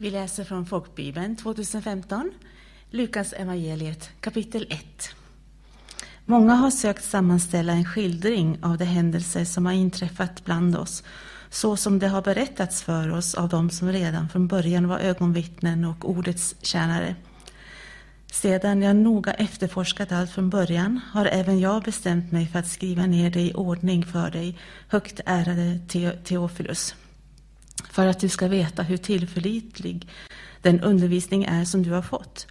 Vi läser från Folkbibeln 2015, Lukas evangeliet kapitel 1. Många har sökt sammanställa en skildring av de händelser som har inträffat bland oss, så som det har berättats för oss av dem som redan från början var ögonvittnen och ordets tjänare. Sedan jag noga efterforskat allt från början har även jag bestämt mig för att skriva ner det i ordning för dig, högt ärade Teofilus för att du ska veta hur tillförlitlig den undervisning är som du har fått.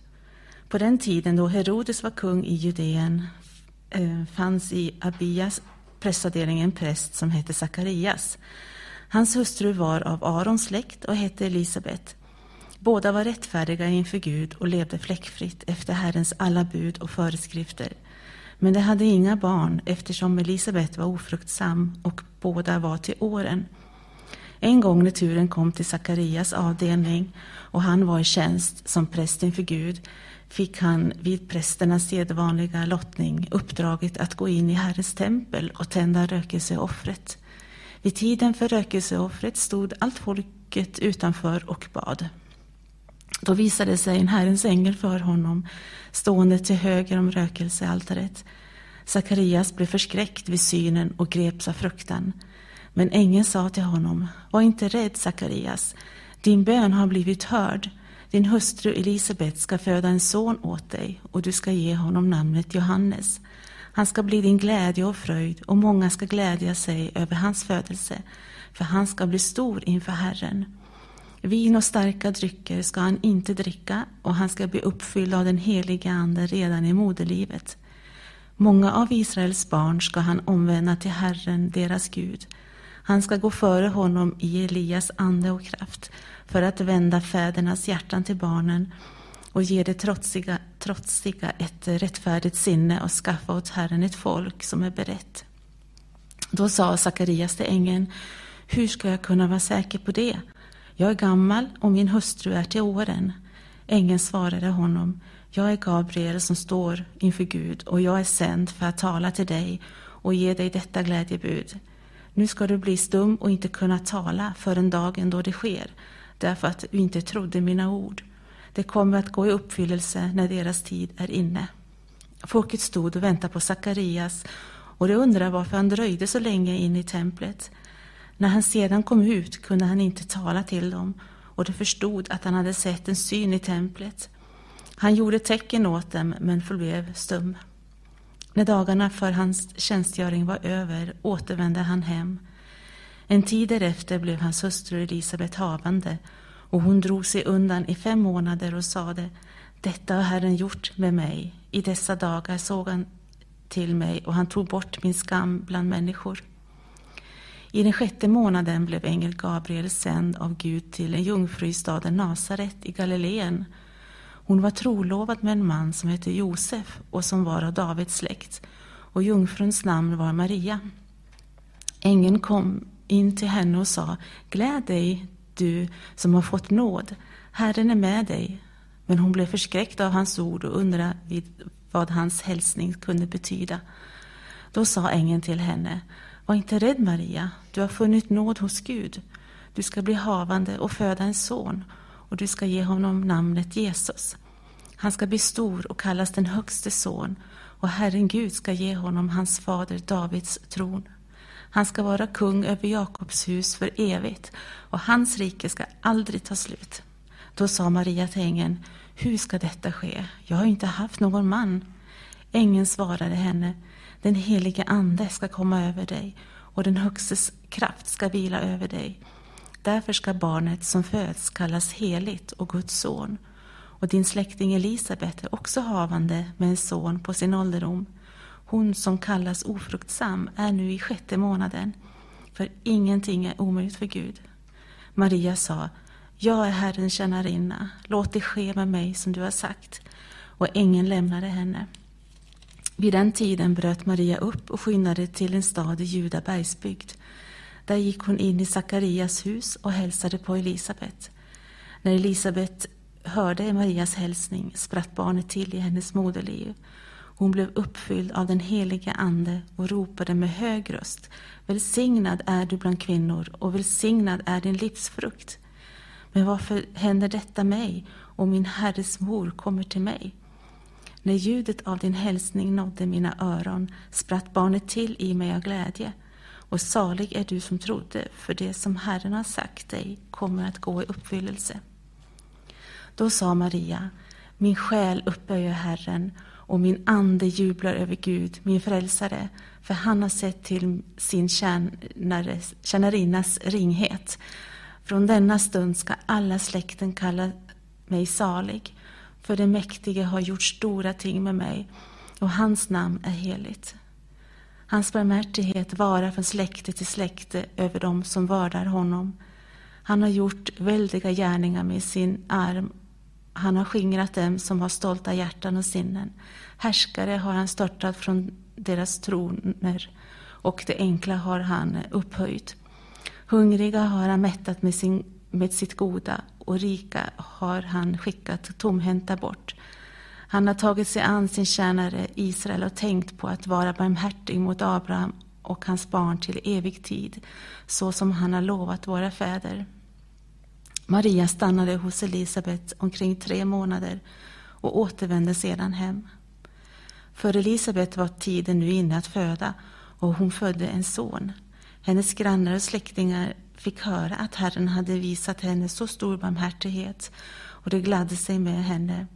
På den tiden då Herodes var kung i Judeen eh, fanns i Abias prästavdelning en präst som hette Sakarias. Hans hustru var av Arons släkt och hette Elisabet. Båda var rättfärdiga inför Gud och levde fläckfritt efter Herrens alla bud och föreskrifter. Men de hade inga barn eftersom Elisabet var ofruktsam och båda var till åren. En gång när turen kom till Sakarias avdelning och han var i tjänst som präst inför Gud fick han vid prästernas sedvanliga lottning uppdraget att gå in i Herrens tempel och tända rökelseoffret. Vid tiden för rökelseoffret stod allt folket utanför och bad. Då visade sig en Herrens ängel för honom, stående till höger om rökelsealtaret. Sakarias blev förskräckt vid synen och greps av fruktan. Men ängeln sa till honom, var inte rädd Sakarias, din bön har blivit hörd. Din hustru Elisabet ska föda en son åt dig och du ska ge honom namnet Johannes. Han ska bli din glädje och fröjd och många ska glädja sig över hans födelse, för han ska bli stor inför Herren. Vin och starka drycker ska han inte dricka och han ska bli uppfylld av den helige Ande redan i moderlivet. Många av Israels barn ska han omvända till Herren, deras Gud, han ska gå före honom i Elias ande och kraft för att vända fädernas hjärtan till barnen och ge det trotsiga, trotsiga ett rättfärdigt sinne och skaffa åt Herren ett folk som är berett. Då sa Sakarias till ängeln, hur ska jag kunna vara säker på det? Jag är gammal och min hustru är till åren. Ängeln svarade honom, jag är Gabriel som står inför Gud och jag är sänd för att tala till dig och ge dig detta glädjebud. Nu ska du bli stum och inte kunna tala förrän dagen då det sker, därför att du inte trodde mina ord. Det kommer att gå i uppfyllelse när deras tid är inne. Folket stod och väntade på Sakarias och de undrade varför han dröjde så länge in i templet. När han sedan kom ut kunde han inte tala till dem och de förstod att han hade sett en syn i templet. Han gjorde tecken åt dem men förblev stum. När dagarna för hans tjänstgöring var över återvände han hem. En tid därefter blev hans hustru Elisabet havande och hon drog sig undan i fem månader och sade Detta har Herren gjort med mig. I dessa dagar såg han till mig och han tog bort min skam bland människor. I den sjätte månaden blev ängel Gabriel sänd av Gud till en jungfru i staden Nasaret i Galileen hon var trolovad med en man som hette Josef och som var av Davids släkt, och jungfruns namn var Maria. Ängeln kom in till henne och sa, Gläd dig, du som har fått nåd, Herren är med dig. Men hon blev förskräckt av hans ord och undrade vad hans hälsning kunde betyda. Då sa ängeln till henne, Var inte rädd Maria, du har funnit nåd hos Gud. Du ska bli havande och föda en son och du ska ge honom namnet Jesus. Han ska bli stor och kallas den högste son och Herren Gud ska ge honom hans fader Davids tron. Han ska vara kung över Jakobs hus för evigt och hans rike ska aldrig ta slut. Då sa Maria till ängeln, hur ska detta ske? Jag har inte haft någon man. Ängeln svarade henne, den helige Ande ska komma över dig och den Högstes kraft ska vila över dig. Därför ska barnet som föds kallas heligt och Guds son. Och din släkting Elisabet är också havande med en son på sin ålderdom. Hon som kallas ofruktsam är nu i sjätte månaden, för ingenting är omöjligt för Gud. Maria sa, jag är Herrens tjänarinna, låt det ske med mig som du har sagt. Och ängeln lämnade henne. Vid den tiden bröt Maria upp och skyndade till en stad i Juda bergsbygd där gick hon in i Sakarias hus och hälsade på Elisabet. När Elisabet hörde Marias hälsning spratt barnet till i hennes moderliv. Hon blev uppfylld av den helige Ande och ropade med hög röst. Välsignad är du bland kvinnor och välsignad är din livsfrukt. Men varför händer detta mig och min herres mor kommer till mig? När ljudet av din hälsning nådde mina öron spratt barnet till i mig av glädje. Och salig är du som trodde, för det som Herren har sagt dig kommer att gå i uppfyllelse. Då sa Maria, min själ upphöjer Herren och min ande jublar över Gud, min frälsare, för han har sett till sin tjänarinnas ringhet. Från denna stund ska alla släkten kalla mig salig, för den mäktige har gjort stora ting med mig, och hans namn är heligt. Hans barmhärtighet varar från släkte till släkte över dem som vördar honom. Han har gjort väldiga gärningar med sin arm. Han har skingrat dem som har stolta hjärtan och sinnen. Härskare har han störtat från deras troner och det enkla har han upphöjt. Hungriga har han mättat med, sin, med sitt goda och rika har han skickat tomhänta bort. Han har tagit sig an sin tjänare Israel och tänkt på att vara barmhärtig mot Abraham och hans barn till evig tid, så som han har lovat våra fäder. Maria stannade hos Elisabet omkring tre månader och återvände sedan hem. För Elisabet var tiden nu inne att föda och hon födde en son. Hennes grannar och släktingar fick höra att Herren hade visat henne så stor barmhärtighet och de gladde sig med henne.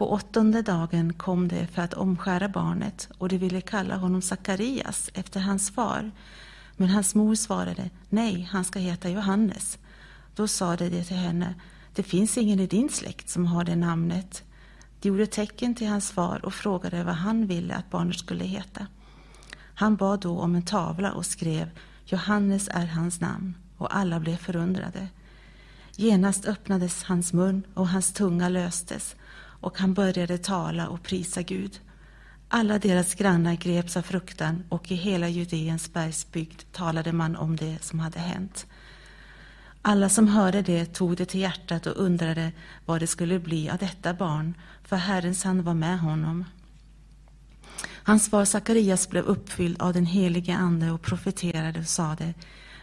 På åttonde dagen kom de för att omskära barnet och de ville kalla honom Sakarias efter hans far. Men hans mor svarade, nej, han ska heta Johannes. Då sade de till henne, det finns ingen i din släkt som har det namnet. De gjorde tecken till hans far och frågade vad han ville att barnet skulle heta. Han bad då om en tavla och skrev Johannes är hans namn och alla blev förundrade. Genast öppnades hans mun och hans tunga löstes och han började tala och prisa Gud. Alla deras grannar greps av fruktan och i hela Judeens bergsbygd talade man om det som hade hänt. Alla som hörde det tog det till hjärtat och undrade vad det skulle bli av detta barn, för Herrens hand var med honom. Hans far Sakarias blev uppfylld av den helige Ande och profeterade och sade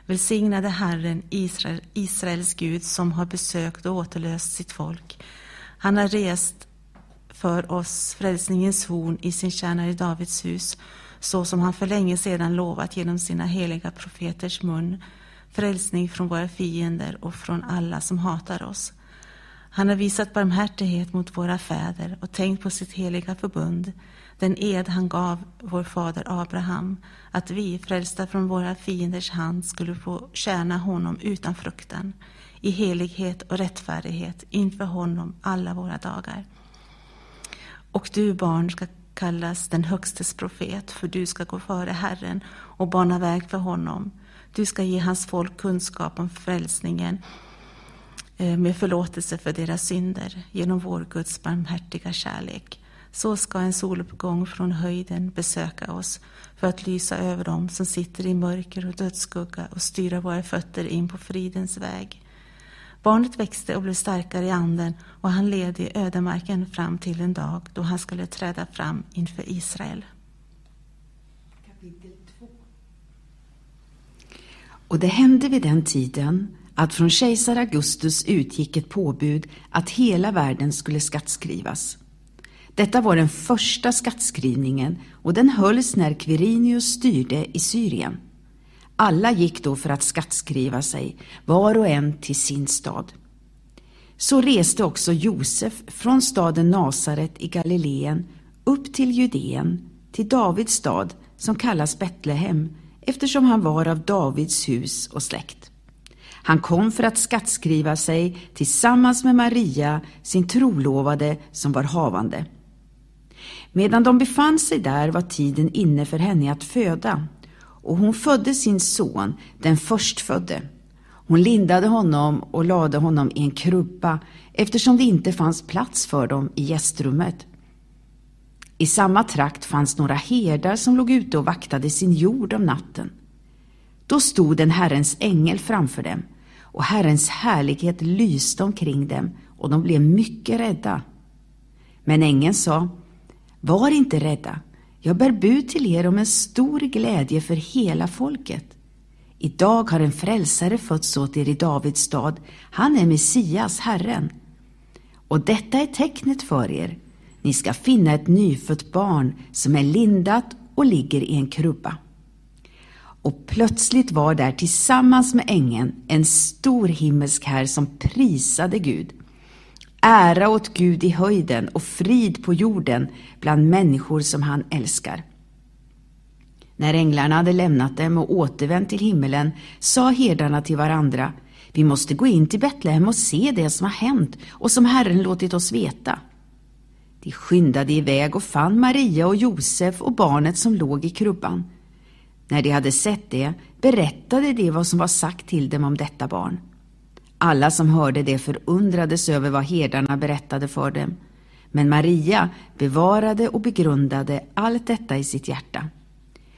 Välsignade Herren, Israel, Israels Gud, som har besökt och återlöst sitt folk. Han har rest för oss frälsningens horn i sin tjänare Davids hus, så som han för länge sedan lovat genom sina heliga profeters mun, frälsning från våra fiender och från alla som hatar oss. Han har visat barmhärtighet mot våra fäder och tänkt på sitt heliga förbund, den ed han gav vår fader Abraham, att vi, frälsta från våra fienders hand, skulle få tjäna honom utan fruktan, i helighet och rättfärdighet inför honom alla våra dagar. Och du, barn, ska kallas den Högstes profet, för du ska gå före Herren och bana väg för honom. Du ska ge hans folk kunskap om frälsningen eh, med förlåtelse för deras synder genom vår Guds barmhärtiga kärlek. Så ska en soluppgång från höjden besöka oss för att lysa över dem som sitter i mörker och dödsskugga och styra våra fötter in på fridens väg. Barnet växte och blev starkare i anden och han led i ödemarken fram till en dag då han skulle träda fram inför Israel. Kapitel 2 Och det hände vid den tiden att från kejsar Augustus utgick ett påbud att hela världen skulle skattskrivas. Detta var den första skattskrivningen och den hölls när Quirinius styrde i Syrien. Alla gick då för att skattskriva sig, var och en till sin stad. Så reste också Josef från staden Nasaret i Galileen upp till Judeen, till Davids stad som kallas Betlehem, eftersom han var av Davids hus och släkt. Han kom för att skattskriva sig tillsammans med Maria, sin trolovade, som var havande. Medan de befann sig där var tiden inne för henne att föda och hon födde sin son, den förstfödde. Hon lindade honom och lade honom i en krubba eftersom det inte fanns plats för dem i gästrummet. I samma trakt fanns några herdar som låg ute och vaktade sin jord om natten. Då stod en Herrens ängel framför dem och Herrens härlighet lyste omkring dem och de blev mycket rädda. Men ängeln sa, var inte rädda, jag bär bud till er om en stor glädje för hela folket. Idag har en frälsare fötts åt er i Davids stad. Han är Messias, Herren. Och detta är tecknet för er. Ni ska finna ett nyfött barn som är lindat och ligger i en krubba. Och plötsligt var där tillsammans med ängeln en stor himmelsk här som prisade Gud. Ära åt Gud i höjden och frid på jorden bland människor som han älskar. När änglarna hade lämnat dem och återvänt till himmelen sa herdarna till varandra Vi måste gå in till Betlehem och se det som har hänt och som Herren låtit oss veta. De skyndade iväg och fann Maria och Josef och barnet som låg i krubban. När de hade sett det berättade de vad som var sagt till dem om detta barn. Alla som hörde det förundrades över vad herdarna berättade för dem. Men Maria bevarade och begrundade allt detta i sitt hjärta.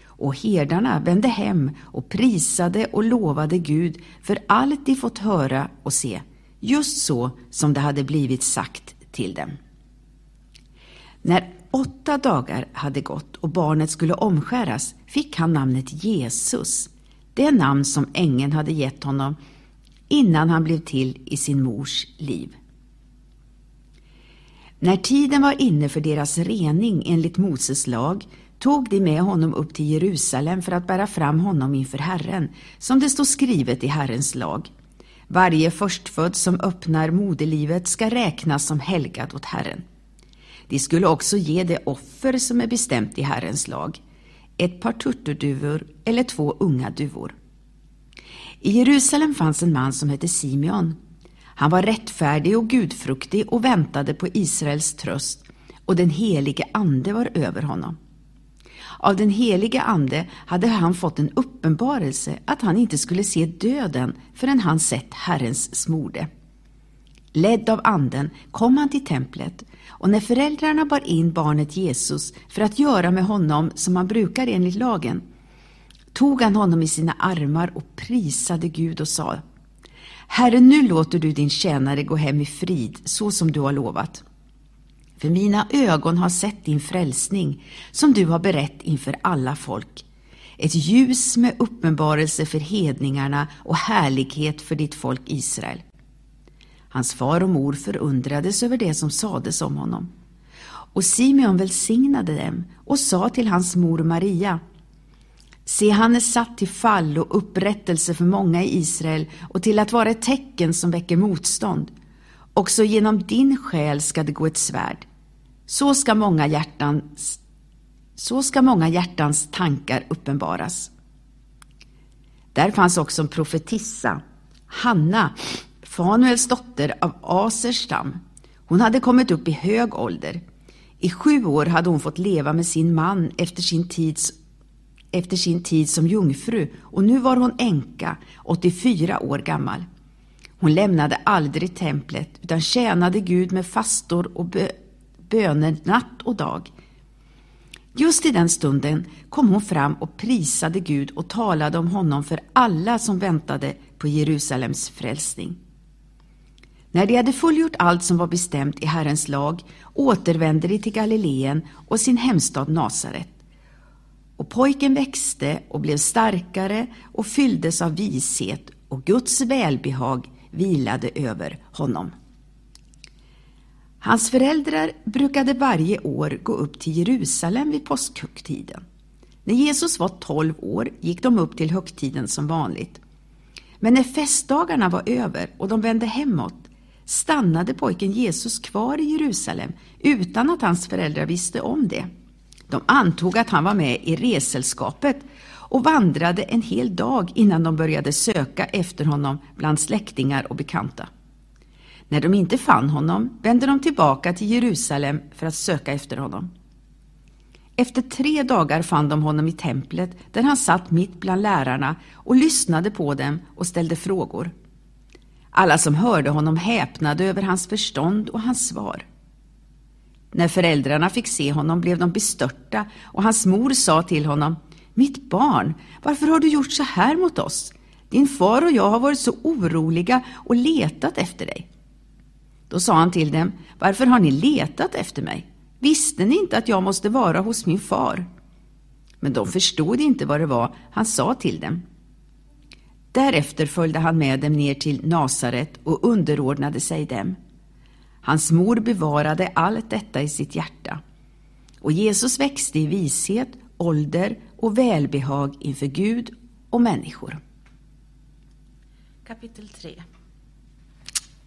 Och herdarna vände hem och prisade och lovade Gud för allt de fått höra och se, just så som det hade blivit sagt till dem. När åtta dagar hade gått och barnet skulle omskäras fick han namnet Jesus, det namn som ängeln hade gett honom innan han blev till i sin mors liv. När tiden var inne för deras rening enligt Moses lag tog de med honom upp till Jerusalem för att bära fram honom inför Herren, som det står skrivet i Herrens lag. Varje förstfödd som öppnar moderlivet ska räknas som helgad åt Herren. De skulle också ge det offer som är bestämt i Herrens lag, ett par turturduvor eller två unga duvor. I Jerusalem fanns en man som hette Simeon. Han var rättfärdig och gudfruktig och väntade på Israels tröst, och den helige Ande var över honom. Av den helige Ande hade han fått en uppenbarelse att han inte skulle se döden förrän han sett Herrens smorde. Ledd av Anden kom han till templet och när föräldrarna bar in barnet Jesus för att göra med honom som man brukar enligt lagen tog han honom i sina armar och prisade Gud och sa Herre, nu låter du din tjänare gå hem i frid så som du har lovat. För mina ögon har sett din frälsning som du har berett inför alla folk. Ett ljus med uppenbarelse för hedningarna och härlighet för ditt folk Israel. Hans far och mor förundrades över det som sades om honom. Och Simeon välsignade dem och sa till hans mor Maria Se, han är satt till fall och upprättelse för många i Israel och till att vara ett tecken som väcker motstånd. Också genom din själ ska det gå ett svärd. Så ska många hjärtans, så ska många hjärtans tankar uppenbaras. Där fanns också en profetissa, Hanna, Fanuels dotter av Asers stam. Hon hade kommit upp i hög ålder. I sju år hade hon fått leva med sin man efter sin, tids, efter sin tid som jungfru och nu var hon änka, 84 år gammal. Hon lämnade aldrig templet utan tjänade Gud med fastor och bö böner natt och dag. Just i den stunden kom hon fram och prisade Gud och talade om honom för alla som väntade på Jerusalems frälsning. När de hade fullgjort allt som var bestämt i Herrens lag återvände de till Galileen och sin hemstad Nasaret. Och pojken växte och blev starkare och fylldes av vishet och Guds välbehag vilade över honom. Hans föräldrar brukade varje år gå upp till Jerusalem vid påskhögtiden. När Jesus var tolv år gick de upp till högtiden som vanligt. Men när festdagarna var över och de vände hemåt stannade pojken Jesus kvar i Jerusalem utan att hans föräldrar visste om det. De antog att han var med i reselskapet och vandrade en hel dag innan de började söka efter honom bland släktingar och bekanta. När de inte fann honom vände de tillbaka till Jerusalem för att söka efter honom. Efter tre dagar fann de honom i templet där han satt mitt bland lärarna och lyssnade på dem och ställde frågor. Alla som hörde honom häpnade över hans förstånd och hans svar. När föräldrarna fick se honom blev de bestörta och hans mor sa till honom Mitt barn, varför har du gjort så här mot oss? Din far och jag har varit så oroliga och letat efter dig. Då sa han till dem, varför har ni letat efter mig? Visste ni inte att jag måste vara hos min far? Men de förstod inte vad det var han sa till dem. Därefter följde han med dem ner till Nasaret och underordnade sig dem. Hans mor bevarade allt detta i sitt hjärta. Och Jesus växte i vishet, ålder och välbehag inför Gud och människor. Kapitel 3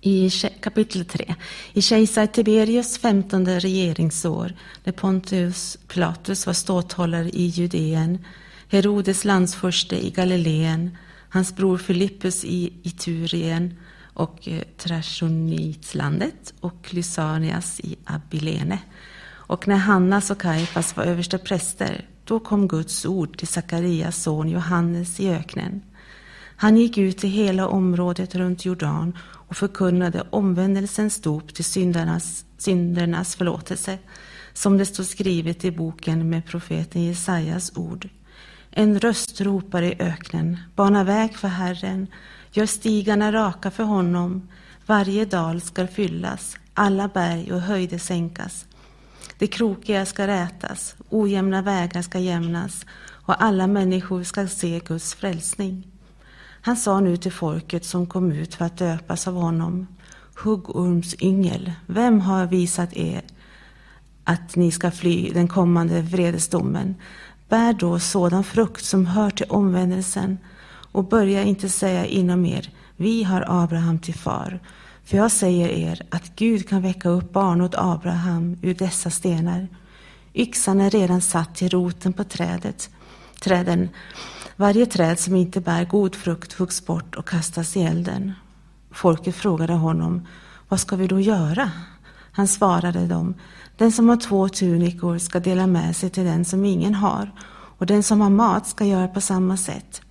i kapitel 3. I kejsar Tiberius femtonde regeringsår, när Pontius Pilatus var ståthållare i Judeen, Herodes landsförste i Galileen, hans bror Filippus i Iturien och eh, Trashonitslandet och Lysanias i Abilene. Och när Hannas och Kaifas var översta präster, då kom Guds ord till Sakarias son Johannes i öknen. Han gick ut i hela området runt Jordan och förkunnade omvändelsens dop till syndernas, syndernas förlåtelse, som det står skrivet i boken med profeten Jesajas ord. En röst ropar i öknen, bana väg för Herren, gör stigarna raka för honom. Varje dal skall fyllas, alla berg och höjder sänkas. Det krokiga ska rätas, ojämna vägar ska jämnas och alla människor ska se Guds frälsning. Han sa nu till folket som kom ut för att döpas av honom, huggormsyngel, vem har visat er att ni ska fly den kommande vredesdomen? Bär då sådan frukt som hör till omvändelsen och börja inte säga inom er, vi har Abraham till far. För jag säger er att Gud kan väcka upp barn åt Abraham ur dessa stenar. Yxan är redan satt till roten på trädet, träden. Varje träd som inte bär god frukt huggs bort och kastas i elden. Folket frågade honom, vad ska vi då göra? Han svarade dem, den som har två tunikor ska dela med sig till den som ingen har, och den som har mat ska göra på samma sätt.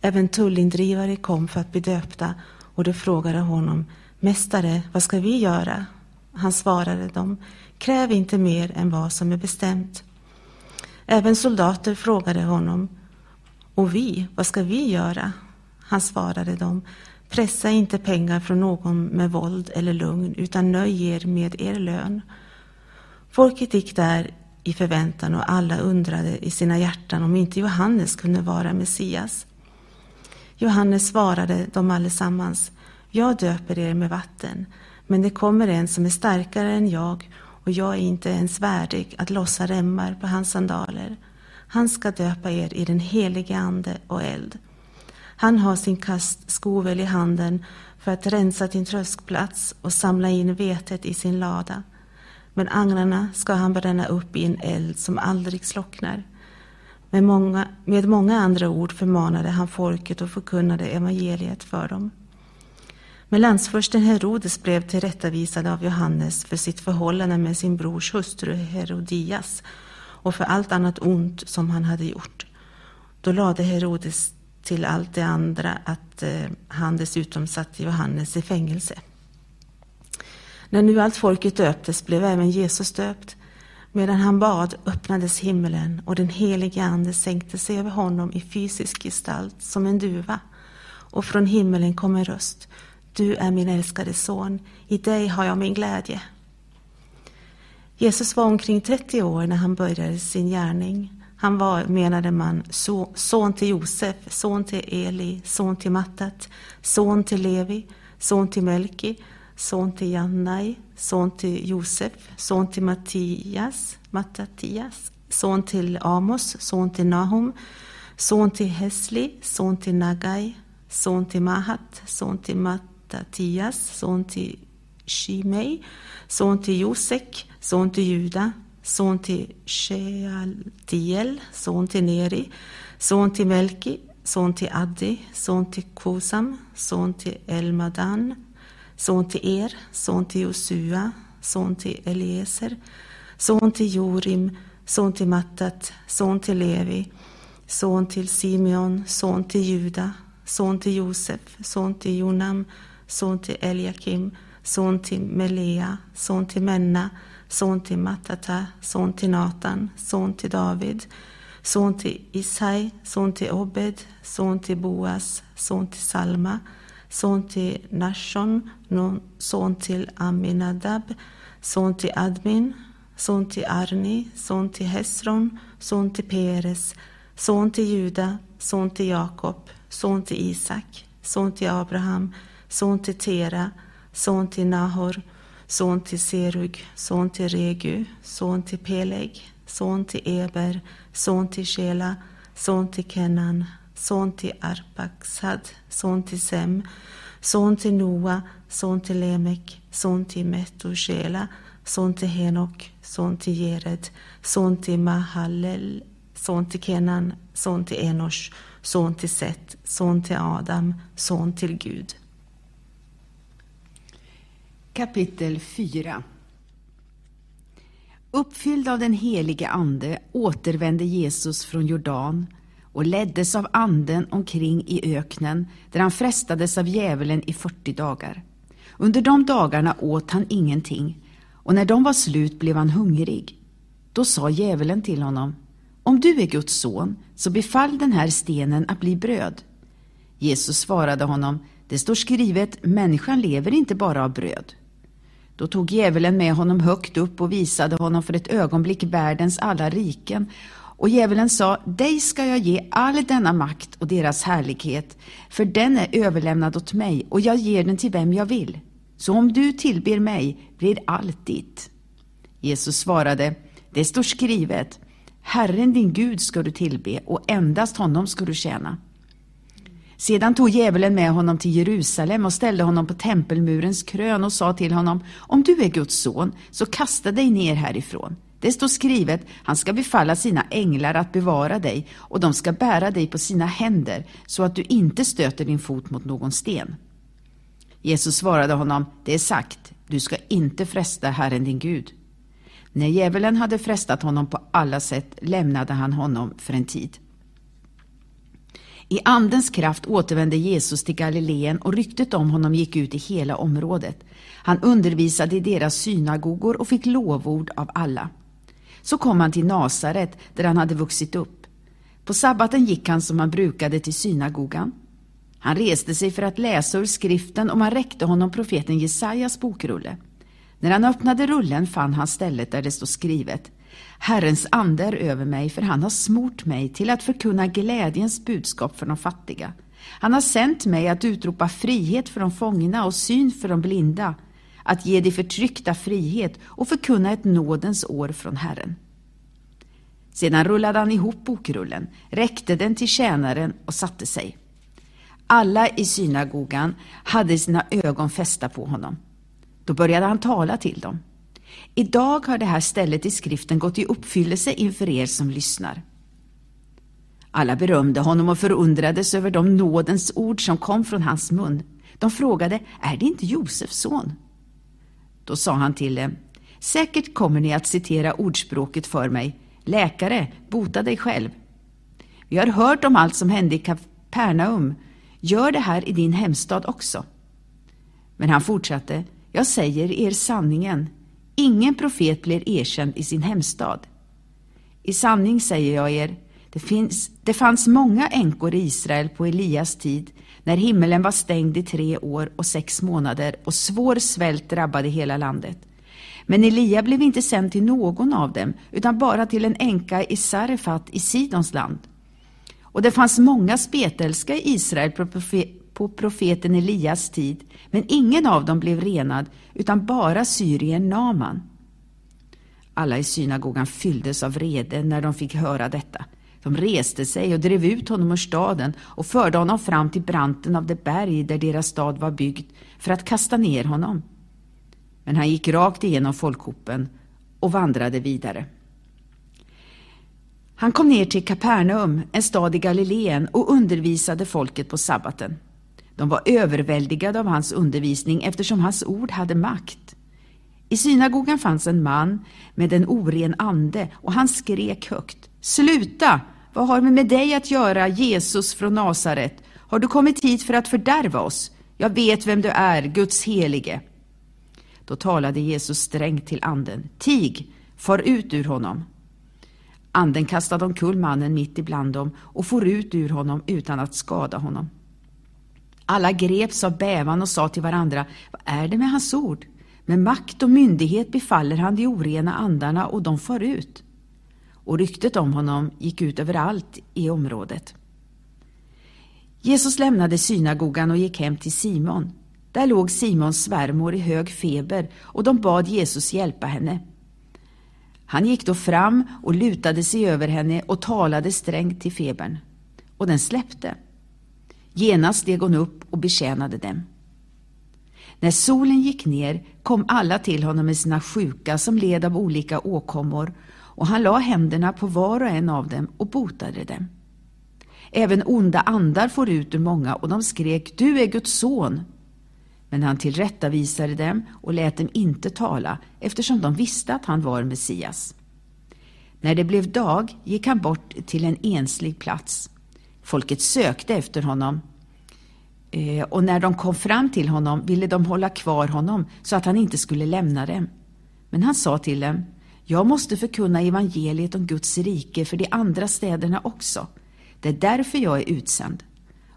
Även tullindrivare kom för att bli döpta, och de frågade honom, Mästare, vad ska vi göra? Han svarade dem, kräv inte mer än vad som är bestämt. Även soldater frågade honom, och vi, vad ska vi göra? Han svarade dem, pressa inte pengar från någon med våld eller lugn, utan nöj er med er lön. Folket gick där i förväntan och alla undrade i sina hjärtan om inte Johannes kunde vara Messias. Johannes svarade dem allesammans, jag döper er med vatten, men det kommer en som är starkare än jag och jag är inte ens värdig att lossa remmar på hans sandaler. Han ska döpa er i den helige Ande och eld. Han har sin kastskovel i handen för att rensa din tröskplats och samla in vetet i sin lada. Men agnarna ska han bränna upp i en eld som aldrig slocknar. Med många, med många andra ord förmanade han folket och förkunnade evangeliet för dem. Men landsförsten Herodes blev tillrättavisad av Johannes för sitt förhållande med sin brors hustru Herodias och för allt annat ont som han hade gjort. Då lade Herodes till allt det andra att eh, han dessutom satte Johannes i fängelse. När nu allt folket döptes blev även Jesus döpt. Medan han bad öppnades himmelen och den helige Ande sänkte sig över honom i fysisk gestalt som en duva. Och från himmelen kom en röst. Du är min älskade son, i dig har jag min glädje. Jesus var omkring 30 år när han började sin gärning. Han var, menade man, son till Josef, son till Eli, son till Mattat, son till Levi, son till Melki, son till Jannai, son till Josef, son till Mattias, Mattatias, son till Amos, son till Nahum, son till Hesli, son till Nagai, son till Mahat, son till Mattatias, son till Shimei, son till Josek, son till Juda, son till Shealtiel, son till Neri, son till Melki, son till Addi, son till Kosam, son till Elmadan, son till Er, son till Josua, son till Eliezer, son till Jorim, son till Mattat, son till Levi, son till Simeon, son till Juda, son till Josef, son till Jonam, son till Eliakim, son till Melea, son till Menna, son till Matata, son till Natan, son till David, son till Isai, son till Obed, son till Boas, son till Salma, son till Nashon, son till Aminadab, son till Admin, son till Arni, son till Hesron, son till Peres, son till Juda, son till Jakob, son till Isak, son till Abraham, son till Tera, son till Nahor, son till Serug, son till Regu, son till Peleg, son till Eber, son till Shela, son till Kenan, son till Arpaxad, son till Sem, son till Noa, son till Lemek, son till Metushela, son till Henok, son till Jered, son till Mahalel, son till Kenan, son till Enosh, son till Set, son till Adam, son till Gud. Kapitel 4 Uppfylld av den helige Ande återvände Jesus från Jordan och leddes av Anden omkring i öknen där han frestades av djävulen i 40 dagar. Under de dagarna åt han ingenting och när de var slut blev han hungrig. Då sa djävulen till honom Om du är Guds son, så befall den här stenen att bli bröd. Jesus svarade honom Det står skrivet, människan lever inte bara av bröd. Då tog djävulen med honom högt upp och visade honom för ett ögonblick världens alla riken. Och djävulen sa, dig ska jag ge all denna makt och deras härlighet, för den är överlämnad åt mig och jag ger den till vem jag vill. Så om du tillber mig blir allt ditt. Jesus svarade, det står skrivet, Herren din Gud ska du tillbe och endast honom ska du tjäna. Sedan tog djävulen med honom till Jerusalem och ställde honom på tempelmurens krön och sa till honom, om du är Guds son, så kasta dig ner härifrån. Det står skrivet, han ska befalla sina änglar att bevara dig och de ska bära dig på sina händer så att du inte stöter din fot mot någon sten. Jesus svarade honom, det är sagt, du ska inte fresta Herren din Gud. När djävulen hade frestat honom på alla sätt lämnade han honom för en tid. I Andens kraft återvände Jesus till Galileen och ryktet om honom gick ut i hela området. Han undervisade i deras synagogor och fick lovord av alla. Så kom han till Nasaret, där han hade vuxit upp. På sabbaten gick han som han brukade till synagogan. Han reste sig för att läsa ur skriften och man räckte honom profeten Jesajas bokrulle. När han öppnade rullen fann han stället där det stod skrivet Herrens ande är över mig, för han har smort mig till att förkunna glädjens budskap för de fattiga. Han har sänt mig att utropa frihet för de fångna och syn för de blinda, att ge de förtryckta frihet och förkunna ett nådens år från Herren. Sedan rullade han ihop bokrullen, räckte den till tjänaren och satte sig. Alla i synagogan hade sina ögon fästa på honom. Då började han tala till dem. Idag har det här stället i skriften gått i uppfyllelse inför er som lyssnar. Alla berömde honom och förundrades över de nådens ord som kom från hans mun. De frågade, är det inte Josefs son? Då sa han till dem, säkert kommer ni att citera ordspråket för mig, läkare, bota dig själv. Vi har hört om allt som hände i Kapernaum, gör det här i din hemstad också. Men han fortsatte, jag säger er sanningen, Ingen profet blir erkänd i sin hemstad. I sanning säger jag er, det, finns, det fanns många änkor i Israel på Elias tid, när himmelen var stängd i tre år och sex månader och svår svält drabbade hela landet. Men Elia blev inte sänd till någon av dem, utan bara till en änka i Sarefat i Sidons land. Och det fanns många spetälska i Israel på profeten Elias tid, men ingen av dem blev renad, utan bara syrien Naman. Alla i synagogan fylldes av vrede när de fick höra detta. De reste sig och drev ut honom ur staden och förde honom fram till branten av det berg där deras stad var byggd för att kasta ner honom. Men han gick rakt igenom folkhopen och vandrade vidare. Han kom ner till Kapernaum, en stad i Galileen, och undervisade folket på sabbaten. De var överväldigade av hans undervisning eftersom hans ord hade makt. I synagogan fanns en man med en oren ande och han skrek högt. Sluta! Vad har vi med dig att göra, Jesus från Nasaret? Har du kommit hit för att fördärva oss? Jag vet vem du är, Guds helige. Då talade Jesus strängt till anden. Tig, far ut ur honom. Anden kastade omkull mannen mitt ibland dem och for ut ur honom utan att skada honom. Alla greps av bävan och sa till varandra, vad är det med hans ord? Med makt och myndighet befaller han de orena andarna och de far ut. Och ryktet om honom gick ut överallt i området. Jesus lämnade synagogan och gick hem till Simon. Där låg Simons svärmor i hög feber och de bad Jesus hjälpa henne. Han gick då fram och lutade sig över henne och talade strängt till febern. Och den släppte. Genast steg hon upp och betjänade dem. När solen gick ner kom alla till honom med sina sjuka som led av olika åkommor och han la händerna på var och en av dem och botade dem. Även onda andar for ut ur många och de skrek Du är Guds son. Men han tillrättavisade dem och lät dem inte tala eftersom de visste att han var Messias. När det blev dag gick han bort till en enslig plats. Folket sökte efter honom eh, och när de kom fram till honom ville de hålla kvar honom så att han inte skulle lämna dem. Men han sa till dem jag måste förkunna evangeliet om Guds rike för de andra städerna också. Det är därför jag är utsänd.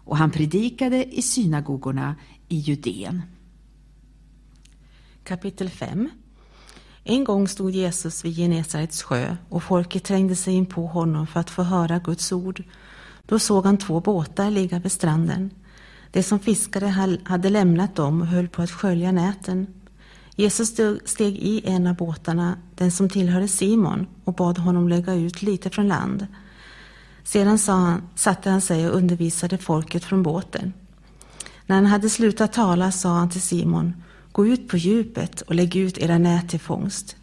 Och han predikade i synagogorna i Judeen. Kapitel 5 En gång stod Jesus vid Genesarets sjö och folket trängde sig in på honom för att få höra Guds ord. Då såg han två båtar ligga vid stranden. De som fiskade hade lämnat dem och höll på att skölja näten. Jesus steg i en av båtarna, den som tillhörde Simon, och bad honom lägga ut lite från land. Sedan sa han, satte han sig och undervisade folket från båten. När han hade slutat tala sa han till Simon, gå ut på djupet och lägg ut era nät till fångst.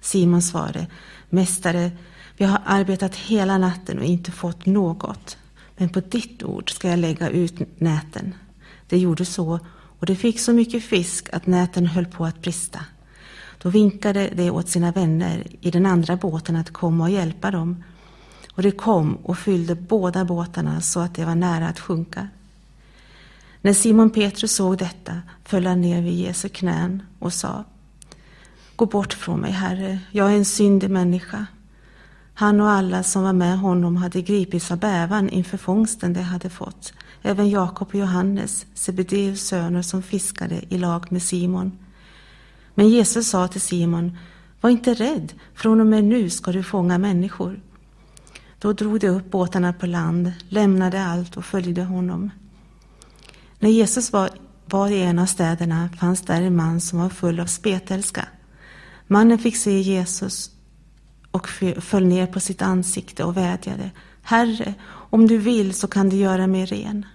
Simon svarade, Mästare, vi har arbetat hela natten och inte fått något, men på ditt ord ska jag lägga ut näten. Det gjorde så, och det fick så mycket fisk att näten höll på att brista. Då vinkade de åt sina vänner i den andra båten att komma och hjälpa dem och de kom och fyllde båda båtarna så att de var nära att sjunka. När Simon Petrus såg detta föll han ner vid Jesu knän och sa Gå bort från mig, Herre, jag är en syndig människa. Han och alla som var med honom hade gripits av bävan inför fångsten de hade fått. Även Jakob och Johannes, Sebedeus söner som fiskade i lag med Simon. Men Jesus sa till Simon, var inte rädd, från och med nu ska du fånga människor. Då drog de upp båtarna på land, lämnade allt och följde honom. När Jesus var, var i en av städerna fanns där en man som var full av spetälska. Mannen fick se Jesus och föll ner på sitt ansikte och vädjade. Herre, om du vill så kan du göra mig ren.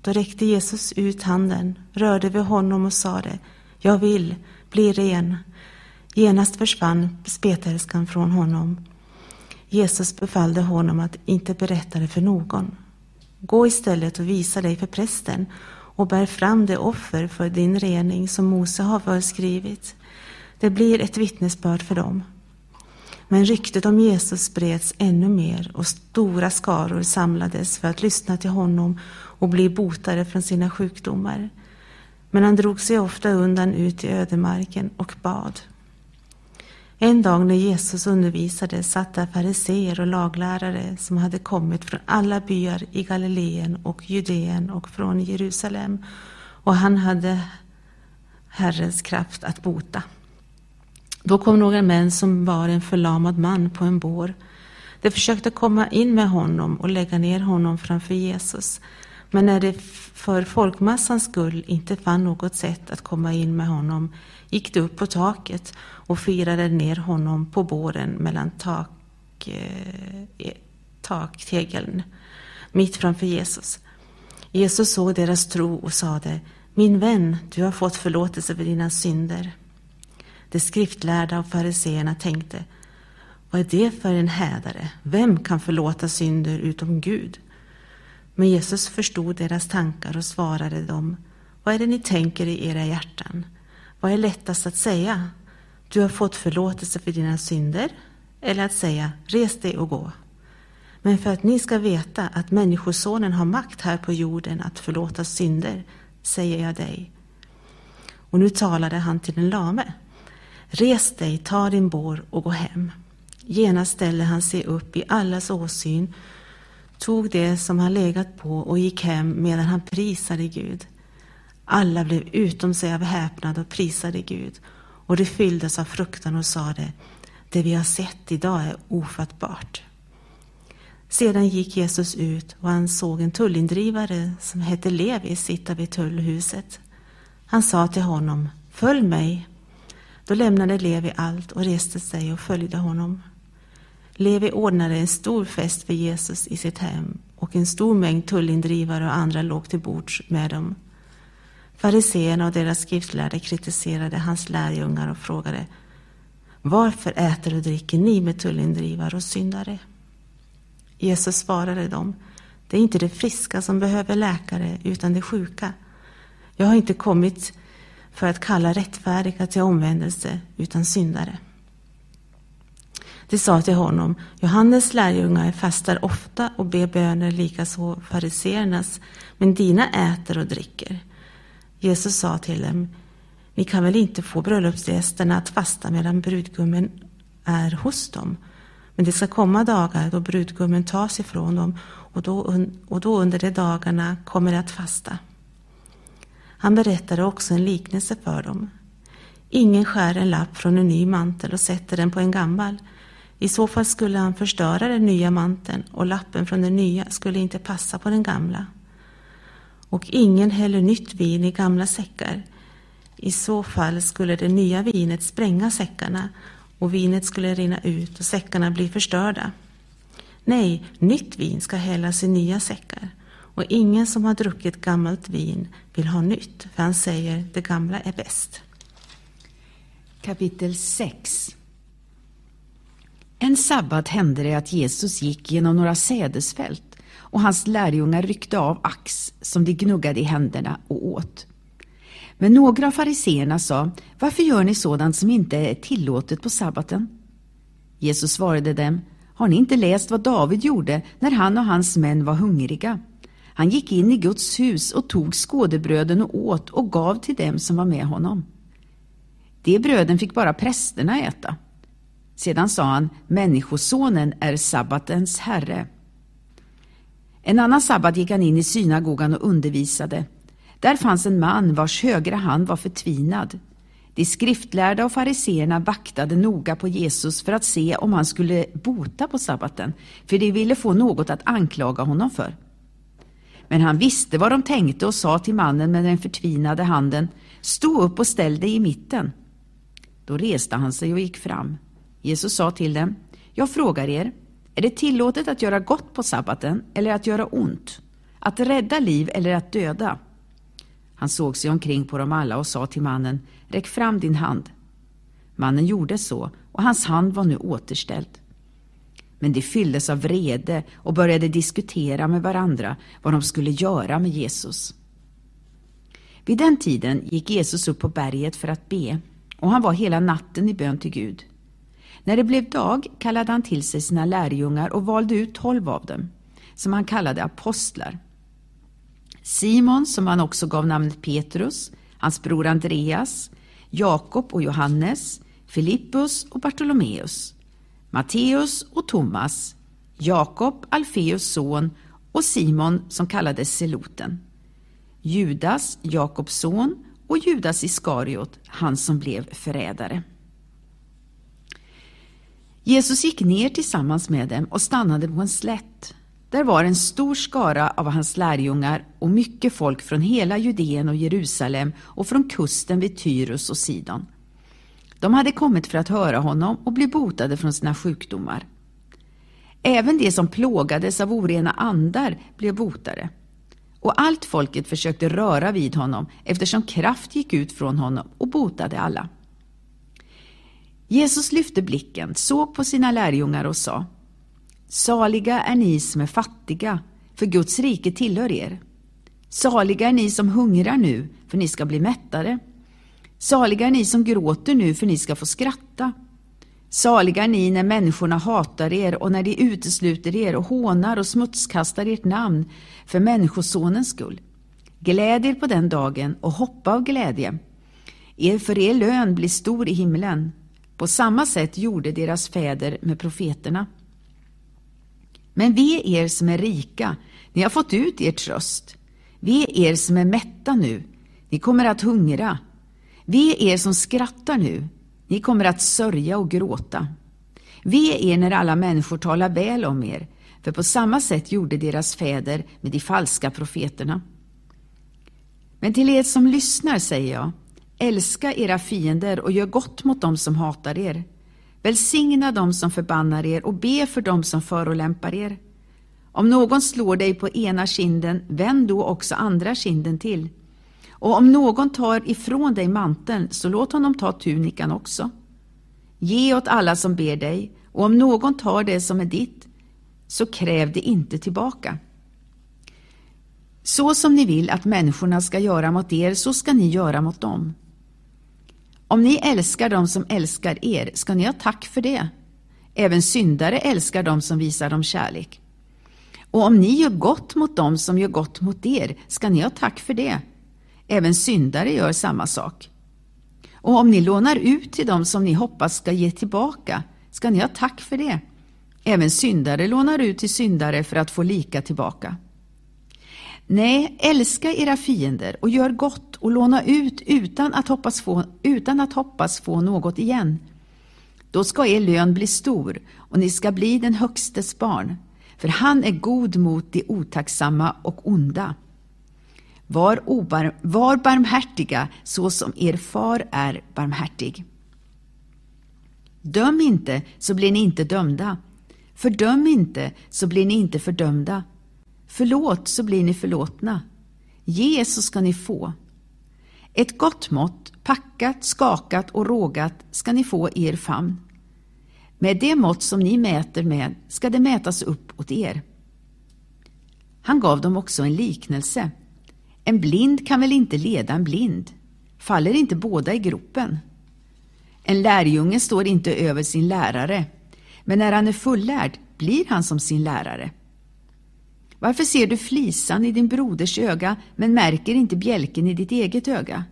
Då räckte Jesus ut handen, rörde vid honom och sade, jag vill, bli ren. Genast försvann spetälskan från honom Jesus befallde honom att inte berätta det för någon. Gå istället och visa dig för prästen och bär fram det offer för din rening som Mose har föreskrivit. Det blir ett vittnesbörd för dem. Men ryktet om Jesus spreds ännu mer och stora skaror samlades för att lyssna till honom och bli botade från sina sjukdomar. Men han drog sig ofta undan ut i ödemarken och bad. En dag när Jesus undervisade satt där fariseer och laglärare som hade kommit från alla byar i Galileen och Judeen och från Jerusalem och han hade Herrens kraft att bota. Då kom några män som var en förlamad man på en bår. De försökte komma in med honom och lägga ner honom framför Jesus. Men när de för folkmassans skull inte fann något sätt att komma in med honom gick de upp på taket och firade ner honom på båren mellan tak, eh, e, taktegeln mitt framför Jesus. Jesus såg deras tro och sade Min vän, du har fått förlåtelse för dina synder. De skriftlärda och fariseerna tänkte Vad är det för en hädare? Vem kan förlåta synder utom Gud? Men Jesus förstod deras tankar och svarade dem Vad är det ni tänker i era hjärtan? Vad är lättast att säga? Du har fått förlåtelse för dina synder eller att säga res dig och gå. Men för att ni ska veta att Människosonen har makt här på jorden att förlåta synder säger jag dig. Och nu talade han till den lame. Res dig, ta din bår och gå hem. Genast ställde han sig upp i allas åsyn, tog det som han legat på och gick hem medan han prisade Gud. Alla blev utom sig av häpnad och prisade Gud och de fylldes av fruktan och sade det vi har sett idag är ofattbart. Sedan gick Jesus ut och han såg en tullindrivare som hette Levi sitta vid tullhuset. Han sa till honom, följ mig. Då lämnade Levi allt och reste sig och följde honom. Levi ordnade en stor fest för Jesus i sitt hem och en stor mängd tullindrivare och andra låg till bords med dem. Fariseerna och deras skriftlärde kritiserade hans lärjungar och frågade Varför äter och dricker ni med tullindrivare och syndare? Jesus svarade dem Det är inte de friska som behöver läkare utan de sjuka. Jag har inte kommit för att kalla rättfärdiga till omvändelse utan syndare. De sa till honom, Johannes lärjungar fastar ofta och ber böner likaså fariseernas, men dina äter och dricker. Jesus sa till dem, ni kan väl inte få bröllopsgästerna att fasta medan brudgummen är hos dem? Men det ska komma dagar då brudgummen tas ifrån dem och då, och då under de dagarna kommer de att fasta. Han berättade också en liknelse för dem. Ingen skär en lapp från en ny mantel och sätter den på en gammal. I så fall skulle han förstöra den nya manteln och lappen från den nya skulle inte passa på den gamla. Och ingen häller nytt vin i gamla säckar. I så fall skulle det nya vinet spränga säckarna och vinet skulle rinna ut och säckarna bli förstörda. Nej, nytt vin ska hällas i nya säckar. Och ingen som har druckit gammalt vin vill ha nytt, för han säger det gamla är bäst. Kapitel 6 en sabbat hände det att Jesus gick genom några sädesfält och hans lärjungar ryckte av ax som de gnuggade i händerna och åt. Men några av fariseerna sa, varför gör ni sådant som inte är tillåtet på sabbaten? Jesus svarade dem, har ni inte läst vad David gjorde när han och hans män var hungriga? Han gick in i Guds hus och tog skådebröden och åt och gav till dem som var med honom. De bröden fick bara prästerna äta. Sedan sa han, Människosonen är sabbatens herre. En annan sabbat gick han in i synagogan och undervisade. Där fanns en man vars högra hand var förtvinad. De skriftlärda och fariseerna vaktade noga på Jesus för att se om han skulle bota på sabbaten, för de ville få något att anklaga honom för. Men han visste vad de tänkte och sa till mannen med den förtvinade handen, stå upp och ställ dig i mitten. Då reste han sig och gick fram. Jesus sa till dem, jag frågar er, är det tillåtet att göra gott på sabbaten eller att göra ont? Att rädda liv eller att döda? Han såg sig omkring på dem alla och sa till mannen, räck fram din hand. Mannen gjorde så och hans hand var nu återställd. Men de fylldes av vrede och började diskutera med varandra vad de skulle göra med Jesus. Vid den tiden gick Jesus upp på berget för att be och han var hela natten i bön till Gud. När det blev dag kallade han till sig sina lärjungar och valde ut tolv av dem, som han kallade apostlar. Simon, som han också gav namnet Petrus, hans bror Andreas, Jakob och Johannes, Filippus och Bartolomeus, Matteus och Thomas, Jakob, Alfeus son och Simon som kallades Seloten, Judas, Jakobs son och Judas Iskariot, han som blev förrädare. Jesus gick ner tillsammans med dem och stannade på en slätt. Där var en stor skara av hans lärjungar och mycket folk från hela Judeen och Jerusalem och från kusten vid Tyrus och Sidon. De hade kommit för att höra honom och bli botade från sina sjukdomar. Även de som plågades av orena andar blev botade. Och allt folket försökte röra vid honom eftersom kraft gick ut från honom och botade alla. Jesus lyfte blicken, såg på sina lärjungar och sa Saliga är ni som är fattiga, för Guds rike tillhör er. Saliga är ni som hungrar nu, för ni ska bli mättade. Saliga är ni som gråter nu, för ni ska få skratta. Saliga är ni när människorna hatar er och när de utesluter er och hånar och smutskastar ert namn för Människosonens skull. Gläd er på den dagen och hoppa av glädje. Er för er lön blir stor i himlen. På samma sätt gjorde deras fäder med profeterna. Men vi er som är rika, ni har fått ut er tröst. Vi er som är mätta nu, ni kommer att hungra. Vi er som skrattar nu, ni kommer att sörja och gråta. Vi er när alla människor talar väl om er, för på samma sätt gjorde deras fäder med de falska profeterna. Men till er som lyssnar säger jag, älska era fiender och gör gott mot dem som hatar er. Välsigna dem som förbannar er och be för dem som förolämpar er. Om någon slår dig på ena kinden, vänd då också andra kinden till. Och om någon tar ifrån dig manteln, så låt honom ta tunikan också. Ge åt alla som ber dig, och om någon tar det som är ditt, så kräv det inte tillbaka. Så som ni vill att människorna ska göra mot er, så ska ni göra mot dem. Om ni älskar dem som älskar er, ska ni ha tack för det. Även syndare älskar dem som visar dem kärlek. Och om ni gör gott mot dem som gör gott mot er, ska ni ha tack för det. Även syndare gör samma sak. Och om ni lånar ut till dem som ni hoppas ska ge tillbaka, ska ni ha tack för det. Även syndare lånar ut till syndare för att få lika tillbaka. Nej, älska era fiender och gör gott och låna ut utan att hoppas få, utan att hoppas få något igen. Då ska er lön bli stor och ni ska bli den högstes barn, för han är god mot de otacksamma och onda. Var, obar, var barmhärtiga så som er far är barmhärtig. Döm inte så blir ni inte dömda. Fördöm inte så blir ni inte fördömda. Förlåt så blir ni förlåtna. Ge så ska ni få. Ett gott mått, packat, skakat och rågat ska ni få i er famn. Med det mått som ni mäter med ska det mätas upp åt er. Han gav dem också en liknelse. En blind kan väl inte leda en blind? Faller inte båda i gropen? En lärjunge står inte över sin lärare, men när han är fullärd blir han som sin lärare. Varför ser du flisan i din broders öga men märker inte bjälken i ditt eget öga?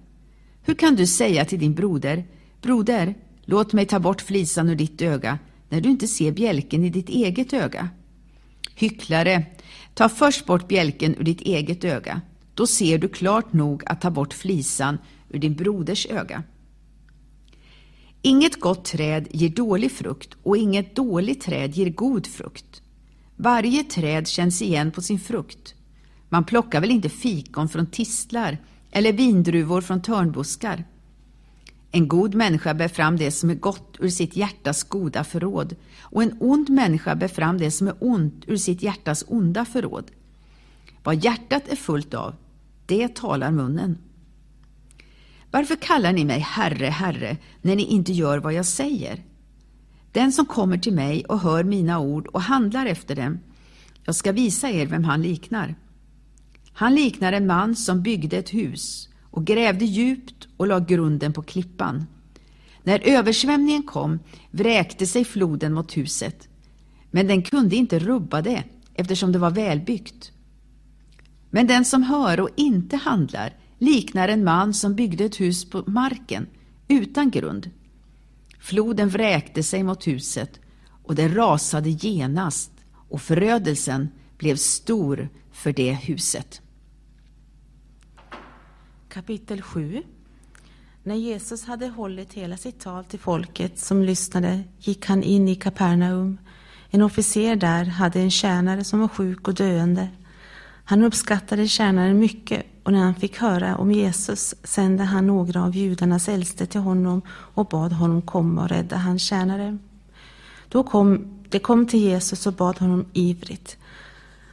Hur kan du säga till din broder, broder, låt mig ta bort flisan ur ditt öga, när du inte ser bjälken i ditt eget öga? Hycklare, ta först bort bjälken ur ditt eget öga, då ser du klart nog att ta bort flisan ur din broders öga. Inget gott träd ger dålig frukt och inget dåligt träd ger god frukt. Varje träd känns igen på sin frukt. Man plockar väl inte fikon från tistlar eller vindruvor från törnbuskar. En god människa bär fram det som är gott ur sitt hjärtas goda förråd och en ond människa bär fram det som är ont ur sitt hjärtas onda förråd. Vad hjärtat är fullt av, det talar munnen. Varför kallar ni mig Herre, Herre, när ni inte gör vad jag säger? Den som kommer till mig och hör mina ord och handlar efter dem, jag ska visa er vem han liknar. Han liknar en man som byggde ett hus och grävde djupt och la grunden på klippan. När översvämningen kom vräkte sig floden mot huset, men den kunde inte rubba det eftersom det var välbyggt. Men den som hör och inte handlar liknar en man som byggde ett hus på marken utan grund. Floden vräkte sig mot huset och det rasade genast och förödelsen blev stor för det huset. Kapitel 7 När Jesus hade hållit hela sitt tal till folket som lyssnade gick han in i Kapernaum. En officer där hade en tjänare som var sjuk och döende. Han uppskattade tjänaren mycket och när han fick höra om Jesus sände han några av judarnas äldste till honom och bad honom komma och rädda hans tjänare. Då kom, de kom till Jesus och bad honom ivrigt.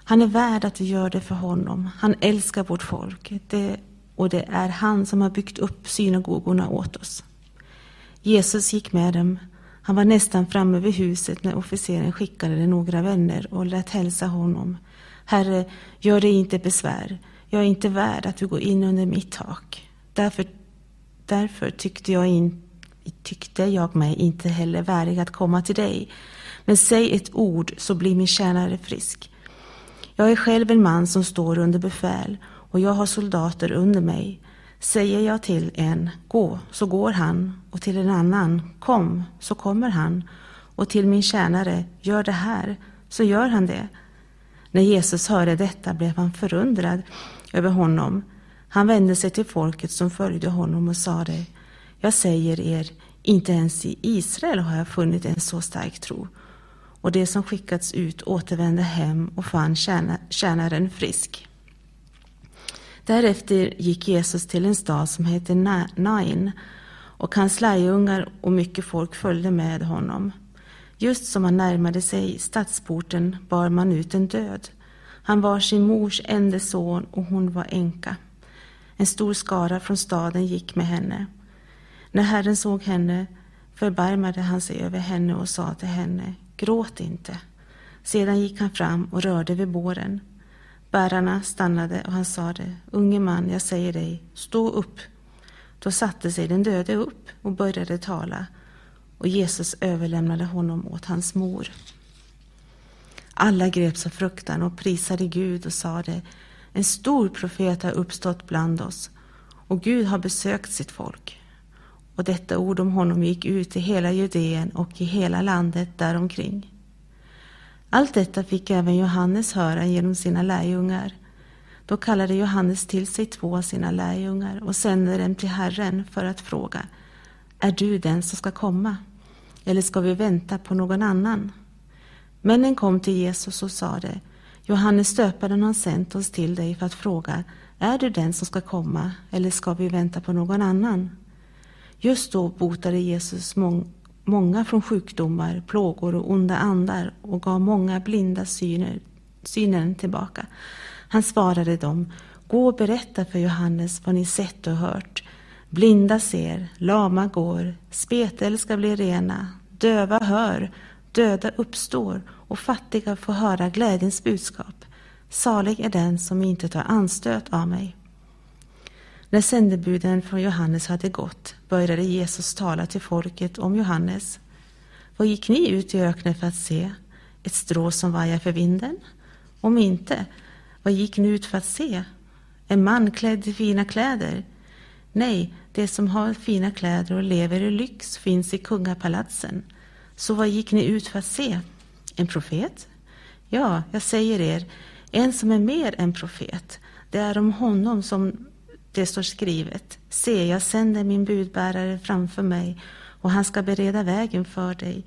Han är värd att vi gör det för honom. Han älskar vårt folk det, och det är han som har byggt upp synagogorna åt oss. Jesus gick med dem. Han var nästan framme vid huset när officeren skickade några vänner och lät hälsa honom. Herre, gör dig inte besvär. Jag är inte värd att du går in under mitt tak. Därför, därför tyckte, jag in, tyckte jag mig inte heller värdig att komma till dig. Men säg ett ord så blir min tjänare frisk. Jag är själv en man som står under befäl och jag har soldater under mig. Säger jag till en, gå, så går han, och till en annan, kom, så kommer han, och till min tjänare, gör det här, så gör han det. När Jesus hörde detta blev han förundrad över honom. Han vände sig till folket som följde honom och sade, jag säger er, inte ens i Israel har jag funnit en så stark tro. och de som skickats ut återvände hem och fann tjänaren frisk. Därefter gick Jesus till en stad som hette Nain och hans lärjungar och mycket folk följde med honom. Just som han närmade sig stadsporten bar man ut en död. Han var sin mors enda son och hon var änka. En stor skara från staden gick med henne. När Herren såg henne förbarmade han sig över henne och sa till henne, gråt inte. Sedan gick han fram och rörde vid båren. Bärarna stannade och han sade, unge man, jag säger dig, stå upp. Då satte sig den döde upp och började tala och Jesus överlämnade honom åt hans mor. Alla greps av fruktan och prisade Gud och sade, en stor profet har uppstått bland oss och Gud har besökt sitt folk. Och detta ord om honom gick ut i hela Judeen och i hela landet däromkring. Allt detta fick även Johannes höra genom sina lärjungar. Då kallade Johannes till sig två av sina lärjungar och sände dem till Herren för att fråga, är du den som ska komma? Eller ska vi vänta på någon annan? Männen kom till Jesus och sade, Johannes döparen har sänt oss till dig för att fråga, är du den som ska komma eller ska vi vänta på någon annan? Just då botade Jesus mång många från sjukdomar, plågor och onda andar och gav många blinda syner, synen tillbaka. Han svarade dem, gå och berätta för Johannes vad ni sett och hört. Blinda ser, lama går, spetälska blir rena, döva hör, döda uppstår och fattiga får höra glädjens budskap. Salig är den som inte tar anstöt av mig. När sändebuden från Johannes hade gått började Jesus tala till folket om Johannes. Vad gick ni ut i öknen för att se? Ett strå som vajar för vinden? Om inte, vad gick ni ut för att se? En man klädd i fina kläder? Nej, det som har fina kläder och lever i lyx finns i kungapalatsen. Så vad gick ni ut för att se? En profet? Ja, jag säger er, en som är mer än profet. Det är om honom som det står skrivet. Se, jag sänder min budbärare framför mig och han ska bereda vägen för dig.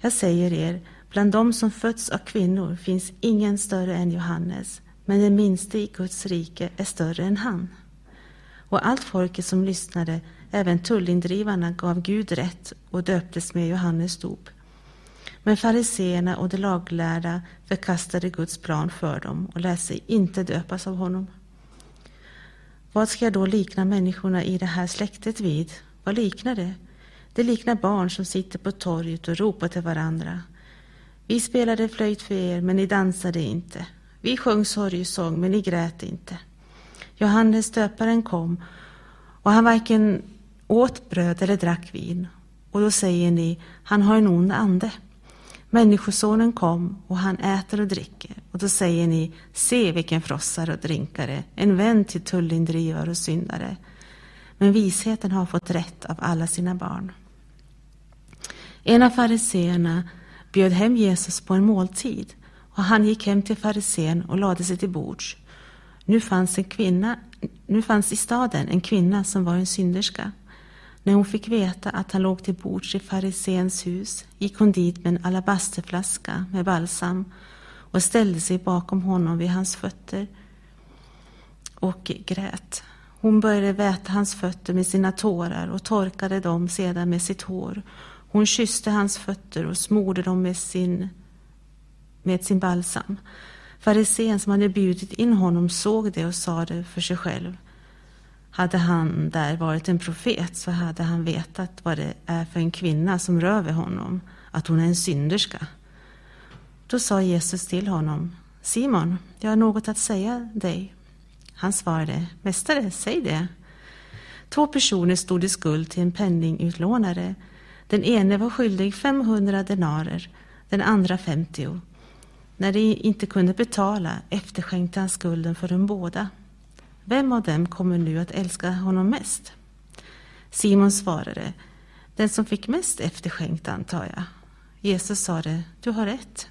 Jag säger er, bland dem som fötts av kvinnor finns ingen större än Johannes, men den minste i Guds rike är större än han. Och allt folket som lyssnade, även tullindrivarna, gav Gud rätt och döptes med Johannes dop. Men fariseerna och de laglärda förkastade Guds plan för dem och lät sig inte döpas av honom. Vad ska jag då likna människorna i det här släktet vid? Vad liknar det? Det liknar barn som sitter på torget och ropar till varandra. Vi spelade flöjt för er, men ni dansade inte. Vi sjöng sorgesång, men ni grät inte. Johannes döparen kom, och han varken åt bröd eller drack vin. Och då säger ni, han har en ond ande. Människosonen kom och han äter och dricker. Och då säger ni, se vilken frossare och drinkare, en vän till tullindrivare och syndare. Men visheten har fått rätt av alla sina barn. En av fariseerna bjöd hem Jesus på en måltid och han gick hem till farisén och lade sig till bords. Nu fanns, en kvinna, nu fanns i staden en kvinna som var en synderska. När hon fick veta att han låg till bords i fariséns hus gick hon dit med en alabasterflaska med balsam och ställde sig bakom honom vid hans fötter och grät. Hon började väta hans fötter med sina tårar och torkade dem sedan med sitt hår. Hon kysste hans fötter och smorde dem med sin, med sin balsam. Farisén som hade bjudit in honom såg det och sade för sig själv hade han där varit en profet så hade han vetat vad det är för en kvinna som rör vid honom, att hon är en synderska. Då sa Jesus till honom, Simon, jag har något att säga dig. Han svarade, Mästare, säg det. Två personer stod i skuld till en penningutlånare. Den ene var skyldig 500 denarer, den andra 50. När de inte kunde betala efterskänkte han skulden för dem båda. Vem av dem kommer nu att älska honom mest? Simon svarade, den som fick mest efterskänkt antar jag. Jesus sade, du har rätt.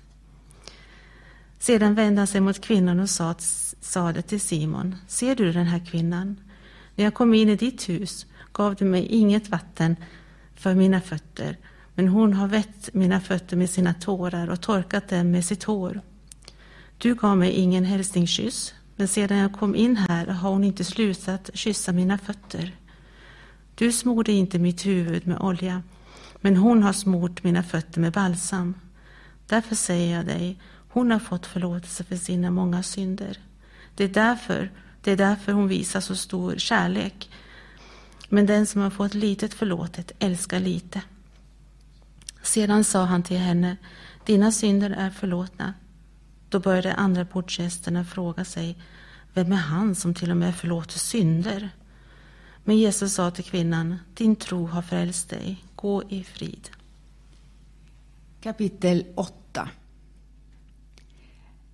Sedan vände han sig mot kvinnan och sade till Simon, ser du den här kvinnan? När jag kom in i ditt hus gav du mig inget vatten för mina fötter, men hon har vett mina fötter med sina tårar och torkat dem med sitt hår. Du gav mig ingen hälsningskyss, men sedan jag kom in här har hon inte slutat kyssa mina fötter. Du smorde inte mitt huvud med olja, men hon har smort mina fötter med balsam. Därför säger jag dig, hon har fått förlåtelse för sina många synder. Det är därför, det är därför hon visar så stor kärlek. Men den som har fått litet förlåtet älskar lite. Sedan sa han till henne, dina synder är förlåtna. Då började andra bordsgästerna fråga sig, vem är han som till och med förlåter synder? Men Jesus sa till kvinnan, din tro har frälst dig, gå i frid. Kapitel 8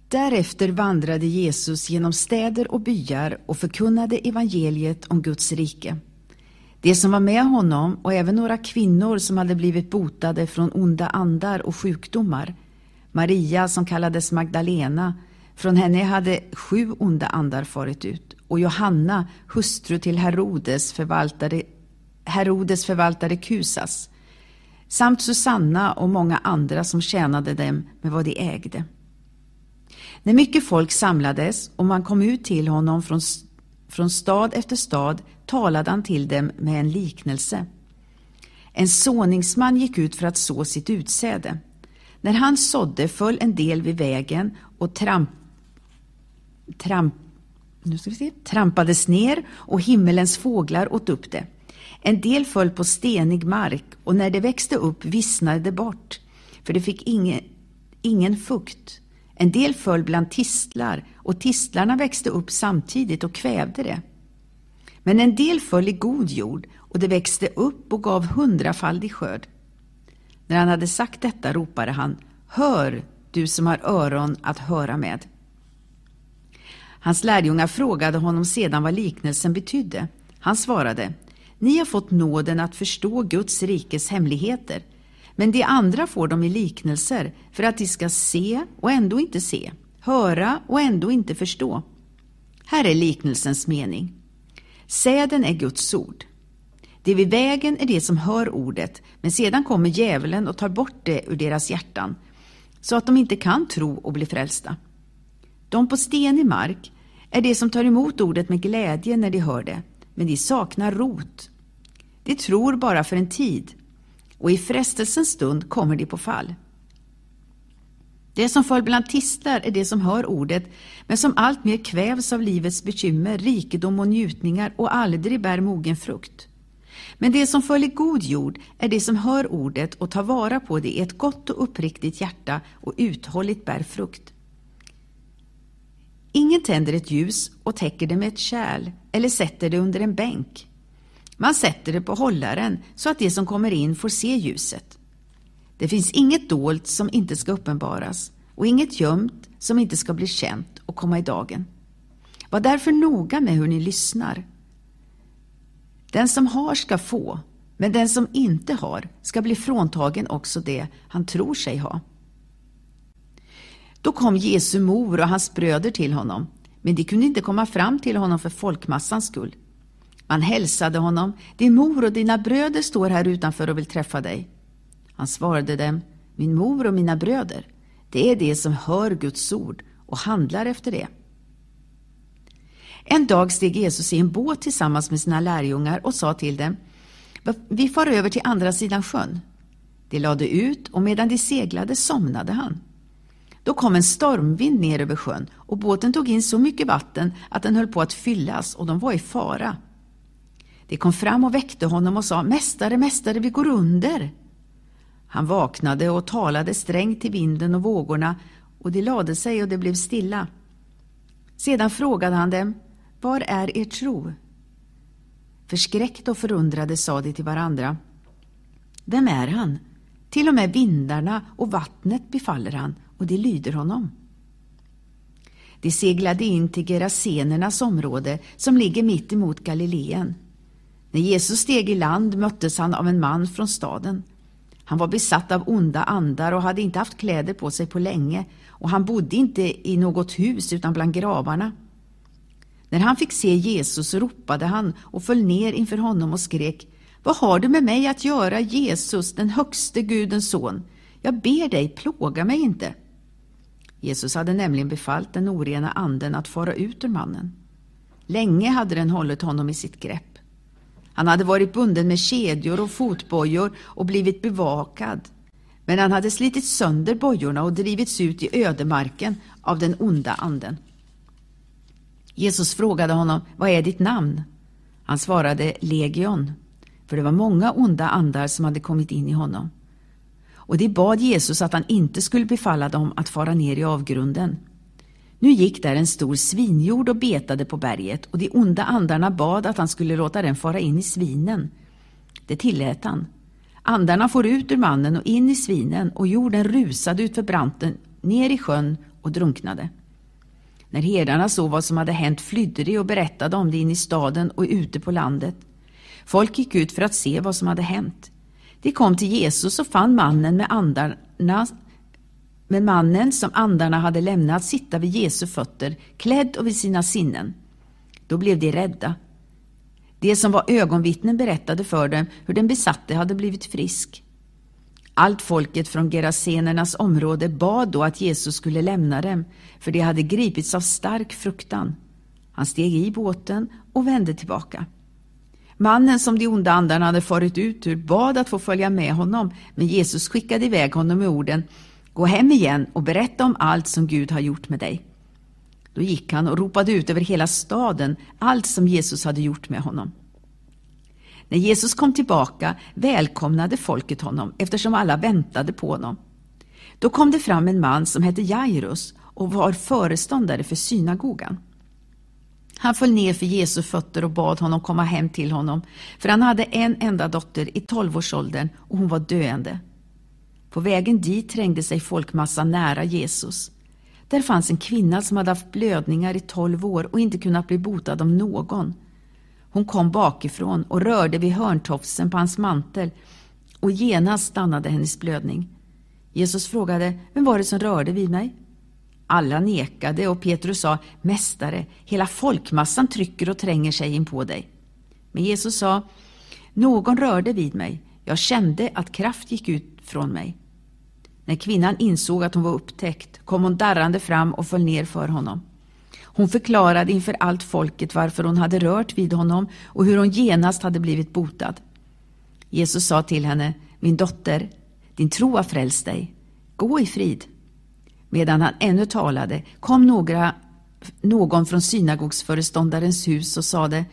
Därefter vandrade Jesus genom städer och byar och förkunnade evangeliet om Guds rike. De som var med honom och även några kvinnor som hade blivit botade från onda andar och sjukdomar. Maria som kallades Magdalena, från henne hade sju onda andar farit ut och Johanna, hustru till Herodes förvaltare, Herodes förvaltare Kusas, samt Susanna och många andra som tjänade dem med vad de ägde. När mycket folk samlades och man kom ut till honom från, från stad efter stad talade han till dem med en liknelse. En såningsman gick ut för att så sitt utsäde. När han sådde föll en del vid vägen och tramp, tramp, nu ska vi se, trampades ner och himmelens fåglar åt upp det. En del föll på stenig mark och när det växte upp vissnade det bort, för det fick ingen, ingen fukt. En del föll bland tistlar och tistlarna växte upp samtidigt och kvävde det. Men en del föll i god jord och det växte upp och gav hundrafaldig skörd. När han hade sagt detta ropade han Hör, du som har öron att höra med. Hans lärjungar frågade honom sedan vad liknelsen betydde. Han svarade Ni har fått nåden att förstå Guds rikes hemligheter men de andra får dem i liknelser för att de ska se och ändå inte se, höra och ändå inte förstå. Här är liknelsens mening. Säden är Guds ord. Det vid vägen är det som hör ordet, men sedan kommer djävulen och tar bort det ur deras hjärtan, så att de inte kan tro och bli frälsta. De på stenig mark är det som tar emot ordet med glädje när de hör det, men de saknar rot. De tror bara för en tid, och i frestelsens stund kommer de på fall. Det som föll bland tistlar är det som hör ordet, men som alltmer kvävs av livets bekymmer, rikedom och njutningar och aldrig bär mogen frukt. Men det som följer god jord är det som hör ordet och tar vara på det i ett gott och uppriktigt hjärta och uthålligt bär frukt. Ingen tänder ett ljus och täcker det med ett kärl eller sätter det under en bänk. Man sätter det på hållaren så att de som kommer in får se ljuset. Det finns inget dolt som inte ska uppenbaras och inget gömt som inte ska bli känt och komma i dagen. Var därför noga med hur ni lyssnar. Den som har ska få, men den som inte har ska bli fråntagen också det han tror sig ha. Då kom Jesu mor och hans bröder till honom, men de kunde inte komma fram till honom för folkmassans skull. Man hälsade honom. Din mor och dina bröder står här utanför och vill träffa dig. Han svarade dem. Min mor och mina bröder, det är de som hör Guds ord och handlar efter det. En dag steg Jesus i en båt tillsammans med sina lärjungar och sa till dem Vi far över till andra sidan sjön. De lade ut och medan de seglade somnade han. Då kom en stormvind ner över sjön och båten tog in så mycket vatten att den höll på att fyllas och de var i fara. De kom fram och väckte honom och sa Mästare, mästare, vi går under. Han vaknade och talade strängt till vinden och vågorna och de lade sig och det blev stilla. Sedan frågade han dem var är er tro? Förskräckta och förundrade sa de till varandra Vem är han? Till och med vindarna och vattnet befaller han och de lyder honom. De seglade in till Gerasenernas område som ligger mitt emot Galileen. När Jesus steg i land möttes han av en man från staden. Han var besatt av onda andar och hade inte haft kläder på sig på länge och han bodde inte i något hus utan bland gravarna. När han fick se Jesus ropade han och föll ner inför honom och skrek Vad har du med mig att göra, Jesus, den högste Gudens son? Jag ber dig, plåga mig inte. Jesus hade nämligen befallt den orena anden att fara ut ur mannen. Länge hade den hållit honom i sitt grepp. Han hade varit bunden med kedjor och fotbojor och blivit bevakad. Men han hade slitit sönder bojorna och drivits ut i ödemarken av den onda anden. Jesus frågade honom, vad är ditt namn? Han svarade Legion, för det var många onda andar som hade kommit in i honom. Och de bad Jesus att han inte skulle befalla dem att fara ner i avgrunden. Nu gick där en stor svinjord och betade på berget och de onda andarna bad att han skulle låta den fara in i svinen. Det tillät han. Andarna for ut ur mannen och in i svinen och jorden rusade utför branten ner i sjön och drunknade. När herdarna såg vad som hade hänt flydde de och berättade om det in i staden och ute på landet. Folk gick ut för att se vad som hade hänt. De kom till Jesus och fann mannen med andarna med mannen som andarna hade lämnat sitta vid Jesu fötter, klädd och vid sina sinnen. Då blev de rädda. De som var ögonvittnen berättade för dem hur den besatte hade blivit frisk. Allt folket från Gerasenernas område bad då att Jesus skulle lämna dem, för de hade gripits av stark fruktan. Han steg i båten och vände tillbaka. Mannen som de onda andarna hade farit ut ur bad att få följa med honom, men Jesus skickade iväg honom med orden Gå hem igen och berätta om allt som Gud har gjort med dig. Då gick han och ropade ut över hela staden allt som Jesus hade gjort med honom. När Jesus kom tillbaka välkomnade folket honom eftersom alla väntade på honom. Då kom det fram en man som hette Jairus och var föreståndare för synagogan. Han föll ner för Jesu fötter och bad honom komma hem till honom, för han hade en enda dotter i tolvårsåldern och hon var döende. På vägen dit trängde sig folkmassan nära Jesus. Där fanns en kvinna som hade haft blödningar i tolv år och inte kunnat bli botad av någon. Hon kom bakifrån och rörde vid hörntofsen på hans mantel och genast stannade hennes blödning. Jesus frågade, vem var det som rörde vid mig? Alla nekade och Petrus sa, Mästare, hela folkmassan trycker och tränger sig in på dig. Men Jesus sa, någon rörde vid mig. Jag kände att kraft gick ut från mig. När kvinnan insåg att hon var upptäckt kom hon darrande fram och föll ner för honom. Hon förklarade inför allt folket varför hon hade rört vid honom och hur hon genast hade blivit botad. Jesus sa till henne, min dotter, din tro har frälst dig. Gå i frid. Medan han ännu talade kom några, någon från synagogsföreståndarens hus och sade,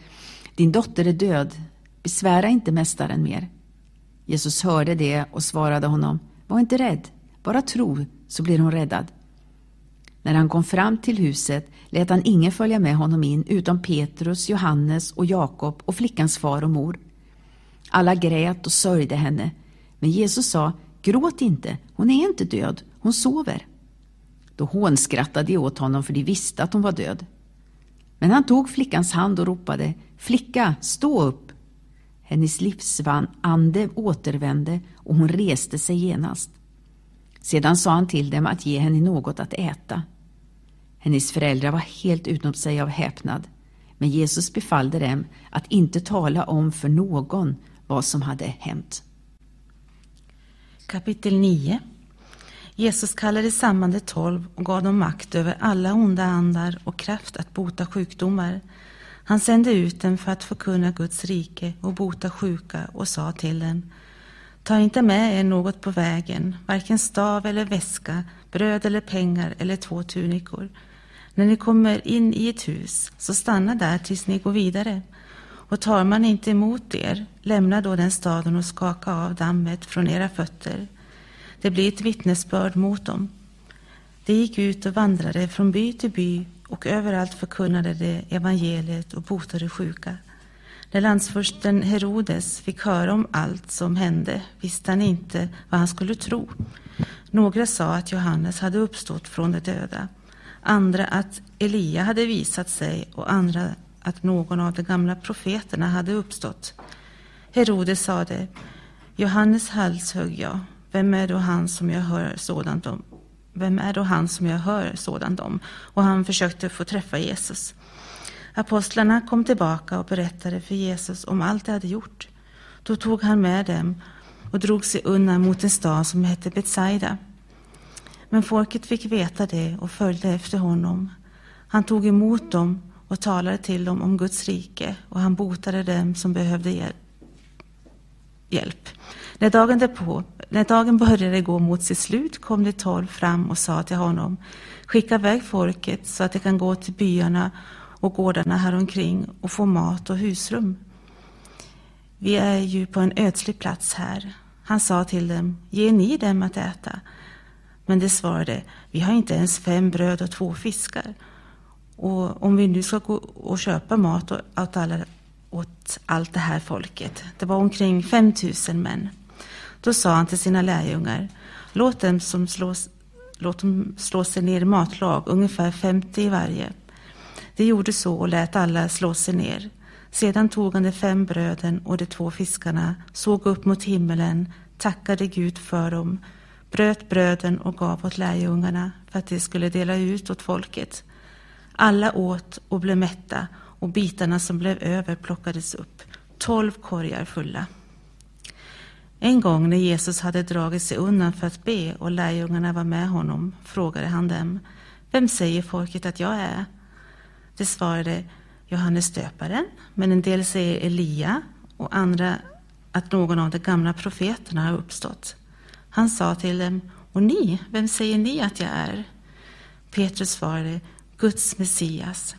din dotter är död, besvära inte mästaren mer. Jesus hörde det och svarade honom, var inte rädd, bara tro så blir hon räddad. När han kom fram till huset lät han ingen följa med honom in utom Petrus, Johannes och Jakob och flickans far och mor. Alla grät och sörjde henne, men Jesus sa, gråt inte, hon är inte död, hon sover. Då hånskrattade de åt honom för de visste att hon var död. Men han tog flickans hand och ropade, flicka, stå upp! Hennes livsande återvände och hon reste sig genast. Sedan sa han till dem att ge henne något att äta. Hennes föräldrar var helt utom sig av häpnad, men Jesus befallde dem att inte tala om för någon vad som hade hänt. Kapitel 9 Jesus kallade samman de tolv och gav dem makt över alla onda andar och kraft att bota sjukdomar. Han sände ut dem för att förkunna Guds rike och bota sjuka och sa till dem Ta inte med er något på vägen, varken stav eller väska, bröd eller pengar eller två tunikor. När ni kommer in i ett hus, så stanna där tills ni går vidare. Och tar man inte emot er, lämna då den staden och skaka av dammet från era fötter. Det blir ett vittnesbörd mot dem. De gick ut och vandrade från by till by och överallt förkunnade de evangeliet och botade sjuka. När landsfursten Herodes fick höra om allt som hände visste han inte vad han skulle tro. Några sa att Johannes hade uppstått från de döda, andra att Elia hade visat sig och andra att någon av de gamla profeterna hade uppstått. Herodes sade, Johannes halshögg jag, vem är då han som jag hör sådant om? Vem är då han som jag hör sådant om? Och han försökte få träffa Jesus. Apostlarna kom tillbaka och berättade för Jesus om allt de hade gjort. Då tog han med dem och drog sig undan mot en stad som hette Betsaida. Men folket fick veta det och följde efter honom. Han tog emot dem och talade till dem om Guds rike och han botade dem som behövde hjälp. När dagen, därpå, när dagen började gå mot sitt slut kom de tolv fram och sa till honom Skicka iväg folket så att de kan gå till byarna och gårdarna häromkring och få mat och husrum. Vi är ju på en ödslig plats här. Han sa till dem, ge ni dem att äta. Men de svarade, vi har inte ens fem bröd och två fiskar. Och om vi nu ska gå och köpa mat åt, alla, åt allt det här folket, det var omkring 5000 män. Då sa han till sina lärjungar, låt dem, som slås, låt dem slå sig ner i matlag, ungefär 50 i varje. De gjorde så och lät alla slå sig ner. Sedan tog han de fem bröden och de två fiskarna, såg upp mot himmelen, tackade Gud för dem, bröt bröden och gav åt lärjungarna för att de skulle dela ut åt folket. Alla åt och blev mätta och bitarna som blev över plockades upp, tolv korgar fulla. En gång när Jesus hade dragit sig undan för att be och lärjungarna var med honom frågade han dem, vem säger folket att jag är? De svarade, Johannes döparen, men en del säger Elia och andra att någon av de gamla profeterna har uppstått. Han sa till dem, och ni, vem säger ni att jag är? Petrus svarade, Guds Messias.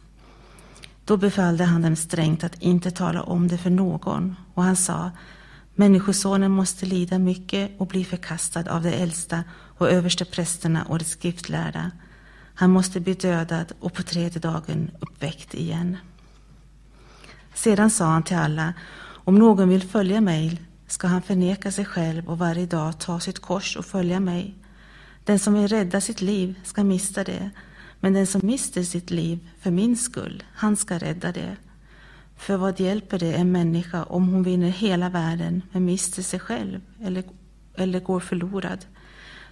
Då befallde han dem strängt att inte tala om det för någon, och han sa, Människosonen måste lida mycket och bli förkastad av de äldsta och överste prästerna och de skriftlärda. Han måste bli dödad och på tredje dagen uppväckt igen. Sedan sa han till alla, om någon vill följa mig ska han förneka sig själv och varje dag ta sitt kors och följa mig. Den som vill rädda sitt liv ska mista det, men den som mister sitt liv för min skull, han ska rädda det. För vad hjälper det en människa om hon vinner hela världen men mister sig själv eller, eller går förlorad?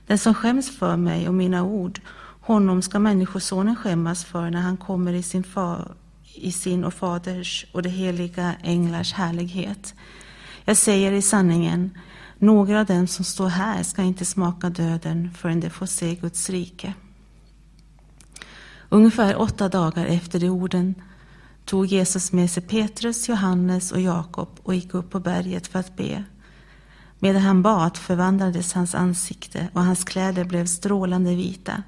Den som skäms för mig och mina ord, honom ska Människosonen skämmas för när han kommer i sin, fa, i sin och Faders och de heliga änglars härlighet. Jag säger i sanningen, några av dem som står här ska inte smaka döden förrän de får se Guds rike. Ungefär åtta dagar efter de orden tog Jesus med sig Petrus, Johannes och Jakob och gick upp på berget för att be. Medan han bad förvandlades hans ansikte och hans kläder blev strålande vita.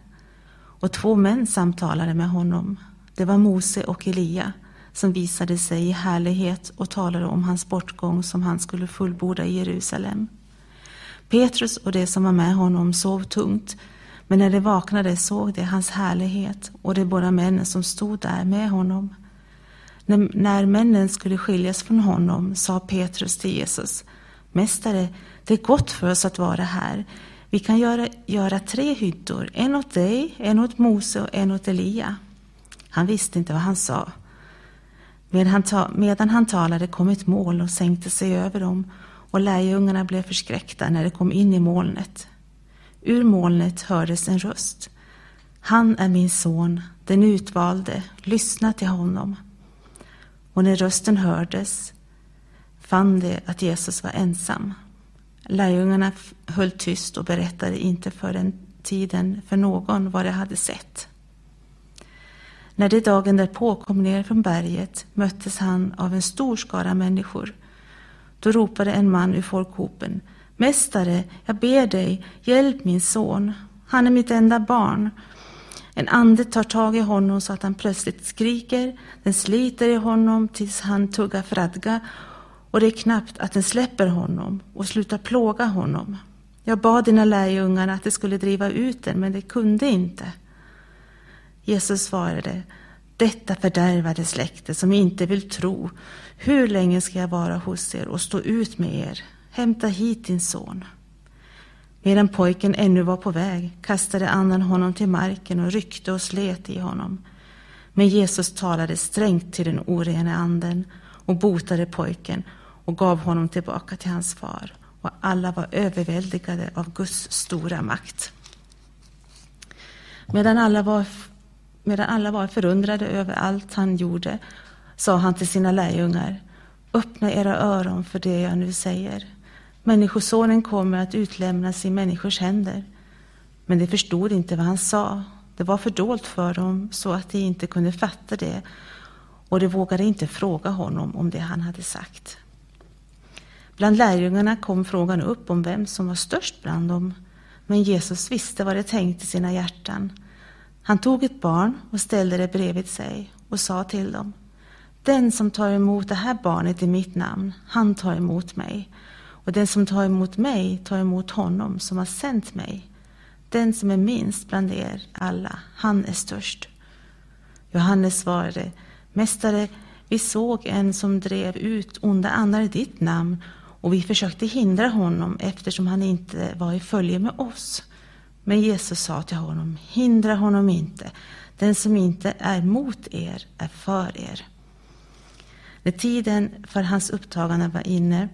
Och två män samtalade med honom. Det var Mose och Elia som visade sig i härlighet och talade om hans bortgång som han skulle fullborda i Jerusalem. Petrus och de som var med honom sov tungt, men när de vaknade såg de hans härlighet och de båda männen som stod där med honom. När, när männen skulle skiljas från honom sa Petrus till Jesus, Mästare, det är gott för oss att vara här. Vi kan göra, göra tre hyddor, en åt dig, en åt Mose och en åt Elia. Han visste inte vad han sa. Medan han, medan han talade kom ett moln och sänkte sig över dem och lärjungarna blev förskräckta när de kom in i molnet. Ur molnet hördes en röst. Han är min son, den utvalde, lyssna till honom. Och när rösten hördes fann de att Jesus var ensam. Lärjungarna höll tyst och berättade inte för den tiden för någon vad de hade sett. När de dagen därpå kom ner från berget möttes han av en stor skara människor. Då ropade en man ur folkhopen Mästare, jag ber dig, hjälp min son. Han är mitt enda barn. En ande tar tag i honom så att han plötsligt skriker. Den sliter i honom tills han tuggar fradga och det är knappt att den släpper honom och slutar plåga honom. Jag bad dina lärjungar att de skulle driva ut den, men de kunde inte. Jesus svarade, detta fördärvade släkte som inte vill tro, hur länge ska jag vara hos er och stå ut med er? Hämta hit din son. Medan pojken ännu var på väg kastade anden honom till marken och ryckte och slet i honom. Men Jesus talade strängt till den orene anden och botade pojken och gav honom tillbaka till hans far. Och alla var överväldigade av Guds stora makt. Medan alla var Medan alla var förundrade över allt han gjorde sa han till sina lärjungar Öppna era öron för det jag nu säger. Människosonen kommer att utlämnas i människors händer. Men de förstod inte vad han sa. Det var fördolt för dem så att de inte kunde fatta det och de vågade inte fråga honom om det han hade sagt. Bland lärjungarna kom frågan upp om vem som var störst bland dem. Men Jesus visste vad de tänkte i sina hjärtan. Han tog ett barn och ställde det bredvid sig och sa till dem. Den som tar emot det här barnet i mitt namn, han tar emot mig. Och den som tar emot mig tar emot honom som har sänt mig. Den som är minst bland er alla, han är störst. Johannes svarade, Mästare, vi såg en som drev ut onda andar i ditt namn och vi försökte hindra honom eftersom han inte var i följe med oss. Men Jesus sa till honom, hindra honom inte. Den som inte är mot er är för er. När tiden för hans upptagande var inne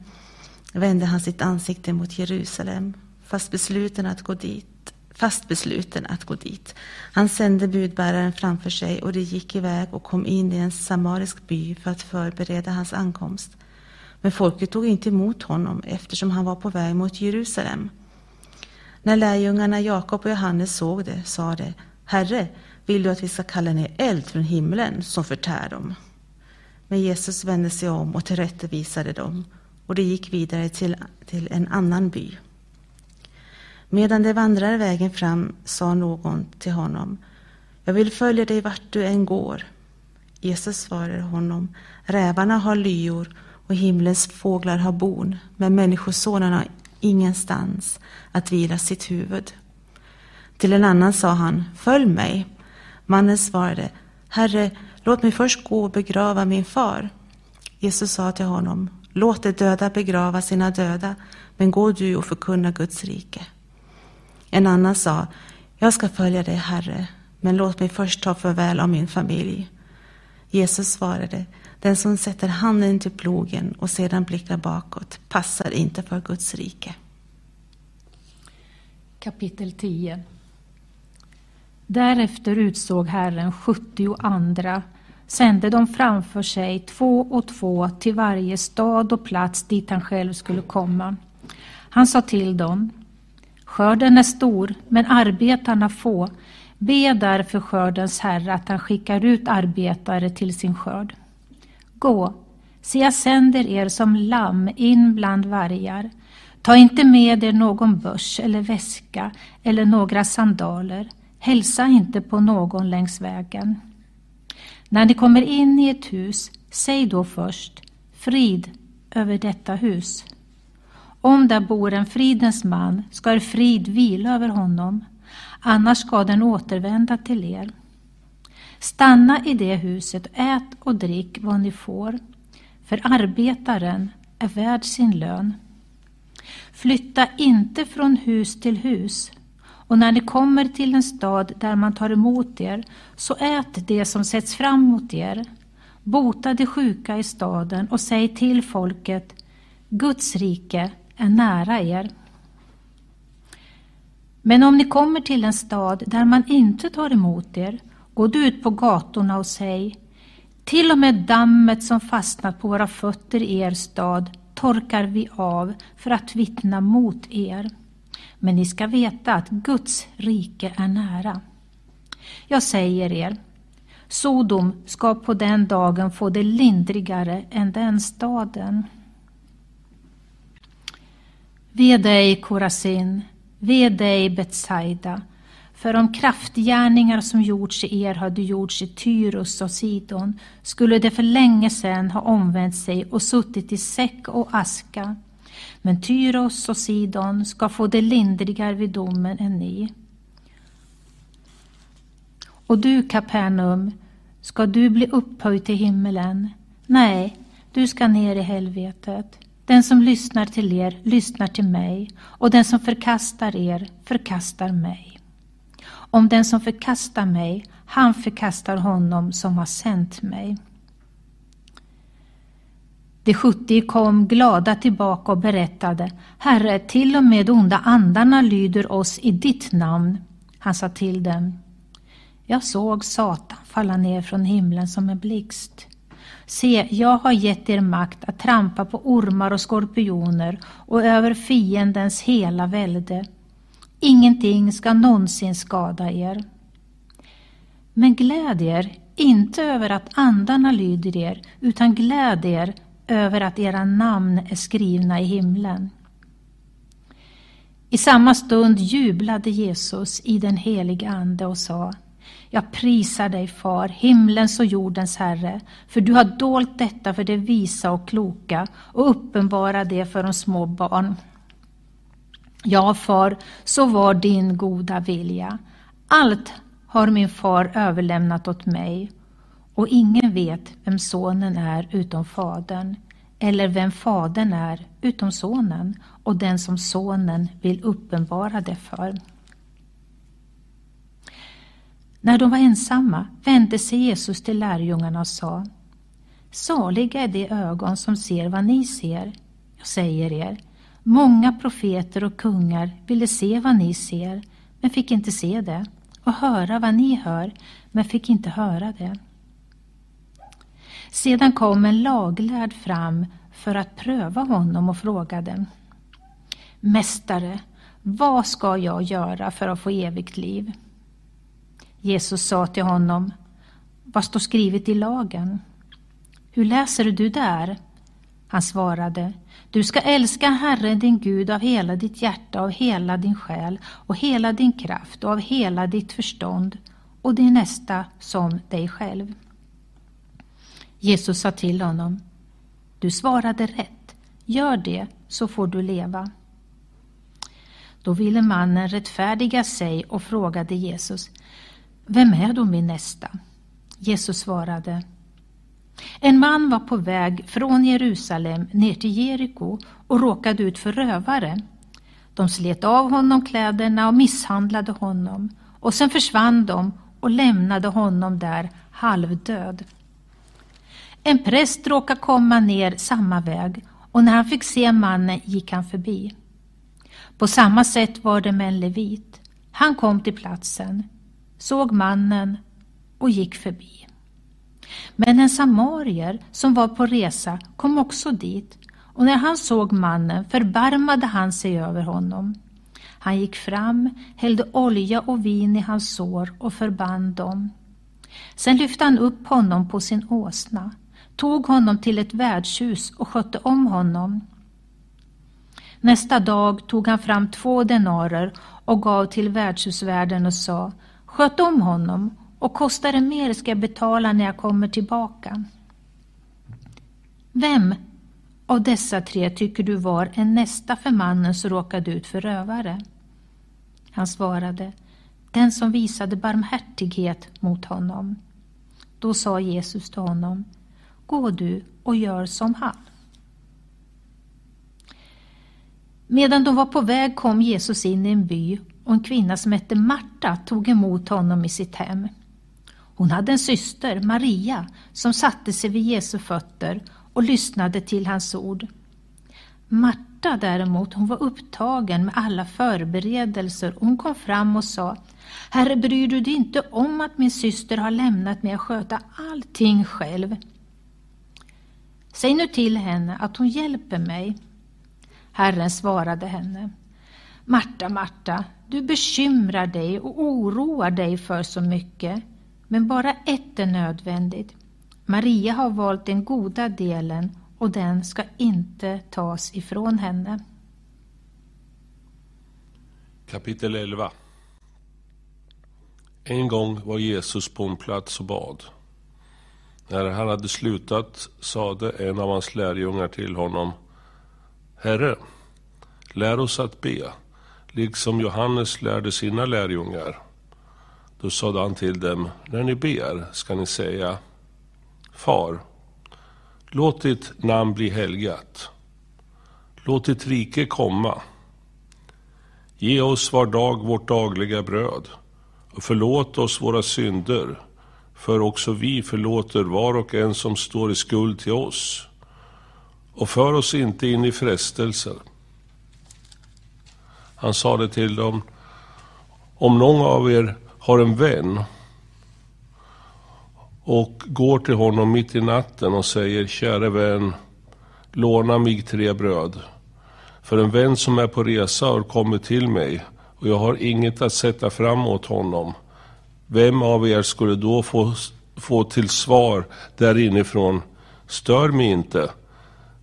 vände han sitt ansikte mot Jerusalem, fast besluten att gå dit fast besluten att gå dit. Han sände budbäraren framför sig och de gick iväg och kom in i en samarisk by för att förbereda hans ankomst. Men folket tog inte emot honom eftersom han var på väg mot Jerusalem. När lärjungarna Jakob och Johannes såg det sa de, Herre, vill du att vi ska kalla ner eld från himlen som förtär dem? Men Jesus vände sig om och tillrättavisade dem och de gick vidare till, till en annan by. Medan de vandrade vägen fram sa någon till honom, jag vill följa dig vart du än går. Jesus svarade honom, rävarna har lyor och himlens fåglar har bon, men Människosonen har ingenstans att vila sitt huvud. Till en annan sa han, följ mig. Mannen svarade, Herre, låt mig först gå och begrava min far. Jesus sa till honom, låt de döda begrava sina döda, men gå du och förkunna Guds rike. En annan sa, jag ska följa dig, Herre, men låt mig först ta farväl av min familj. Jesus svarade, den som sätter handen till plogen och sedan blickar bakåt passar inte för Guds rike. Kapitel 10 Därefter utsåg Herren sjuttio andra, sände dem framför sig två och två till varje stad och plats dit han själv skulle komma. Han sa till dem, Skörden är stor, men arbetarna få. Be därför skördens Herre att han skickar ut arbetare till sin skörd. Gå, se jag sänder er som lamm in bland vargar. Ta inte med er någon börs eller väska eller några sandaler. Hälsa inte på någon längs vägen. När ni kommer in i ett hus, säg då först frid över detta hus. Om där bor en fridens man ska er frid vila över honom, annars ska den återvända till er. Stanna i det huset, ät och drick vad ni får, för arbetaren är värd sin lön. Flytta inte från hus till hus, och när ni kommer till en stad där man tar emot er, så ät det som sätts fram mot er. Bota de sjuka i staden och säg till folket, Guds rike är nära er. Men om ni kommer till en stad där man inte tar emot er, gå du ut på gatorna och säg till och med dammet som fastnat på våra fötter i er stad torkar vi av för att vittna mot er. Men ni ska veta att Guds rike är nära. Jag säger er, Sodom ska på den dagen få det lindrigare än den staden. Ve dig, Korasin, ve dig, Betsaida, för om kraftgärningar som gjorts i er hade gjorts i Tyrus och Sidon skulle det för länge sedan ha omvänt sig och suttit i säck och aska. Men Tyros och Sidon ska få det lindrigare vid domen än ni. Och du, Kapernaum, ska du bli upphöjd till himmelen? Nej, du ska ner i helvetet. Den som lyssnar till er lyssnar till mig, och den som förkastar er förkastar mig. Om den som förkastar mig, han förkastar honom som har sänt mig. De sjuttio kom glada tillbaka och berättade, Herre, till och med onda andarna lyder oss i ditt namn. Han sa till dem, jag såg Satan falla ner från himlen som en blixt. Se, jag har gett er makt att trampa på ormar och skorpioner och över fiendens hela välde. Ingenting ska någonsin skada er. Men gläd er inte över att andarna lyder er, utan gläd er över att era namn är skrivna i himlen. I samma stund jublade Jesus i den heliga Ande och sa Jag prisar dig, Far, himlens och jordens Herre, för du har dolt detta för det visa och kloka och uppenbara det för de små barn. Ja, Far, så var din goda vilja. Allt har min far överlämnat åt mig och ingen vet vem sonen är utom fadern eller vem fadern är utom sonen och den som sonen vill uppenbara det för. När de var ensamma vände sig Jesus till lärjungarna och sa Saliga är de ögon som ser vad ni ser. Jag säger er, många profeter och kungar ville se vad ni ser, men fick inte se det, och höra vad ni hör, men fick inte höra det. Sedan kom en laglärd fram för att pröva honom och frågade Mästare, vad ska jag göra för att få evigt liv? Jesus sa till honom Vad står skrivet i lagen? Hur läser du där? Han svarade du ska älska Herren din Gud av hela ditt hjärta, av hela din själ och hela din kraft och av hela ditt förstånd och din nästa som dig själv. Jesus sa till honom Du svarade rätt. Gör det så får du leva. Då ville mannen rättfärdiga sig och frågade Jesus Vem är då min nästa? Jesus svarade en man var på väg från Jerusalem ner till Jeriko och råkade ut för rövare. De slet av honom kläderna och misshandlade honom och sen försvann de och lämnade honom där halvdöd. En präst råkade komma ner samma väg och när han fick se mannen gick han förbi. På samma sätt var det med en levit. Han kom till platsen, såg mannen och gick förbi. Men en samarier som var på resa kom också dit och när han såg mannen förbarmade han sig över honom. Han gick fram, hällde olja och vin i hans sår och förband dem. Sen lyfte han upp honom på sin åsna tog honom till ett värdshus och skötte om honom. Nästa dag tog han fram två denarer och gav till värdshusvärden och sa Sköt om honom och kostar det mer ska jag betala när jag kommer tillbaka. Vem av dessa tre tycker du var en nästa för mannen som råkade ut för rövare? Han svarade, den som visade barmhärtighet mot honom. Då sa Jesus till honom, Gå du och gör som han. Medan de var på väg kom Jesus in i en by och en kvinna som hette Marta tog emot honom i sitt hem. Hon hade en syster, Maria, som satte sig vid Jesu fötter och lyssnade till hans ord. Marta däremot, hon var upptagen med alla förberedelser och hon kom fram och sa Herre, bryr du dig inte om att min syster har lämnat mig att sköta allting själv? Säg nu till henne att hon hjälper mig. Herren svarade henne. Marta, Marta, du bekymrar dig och oroar dig för så mycket, men bara ett är nödvändigt. Maria har valt den goda delen och den ska inte tas ifrån henne. Kapitel 11 En gång var Jesus på en plats och bad. När han hade slutat sade en av hans lärjungar till honom Herre, lär oss att be, liksom Johannes lärde sina lärjungar. Då sade han till dem, när ni ber ska ni säga Far, låt ditt namn bli helgat. Låt ditt rike komma. Ge oss var dag vårt dagliga bröd och förlåt oss våra synder för också vi förlåter var och en som står i skuld till oss. Och för oss inte in i frestelser. Han sade till dem, om någon av er har en vän och går till honom mitt i natten och säger Käre vän, låna mig tre bröd. För en vän som är på resa har kommit till mig och jag har inget att sätta fram åt honom. Vem av er skulle då få, få till svar där inifrån? Stör mig inte.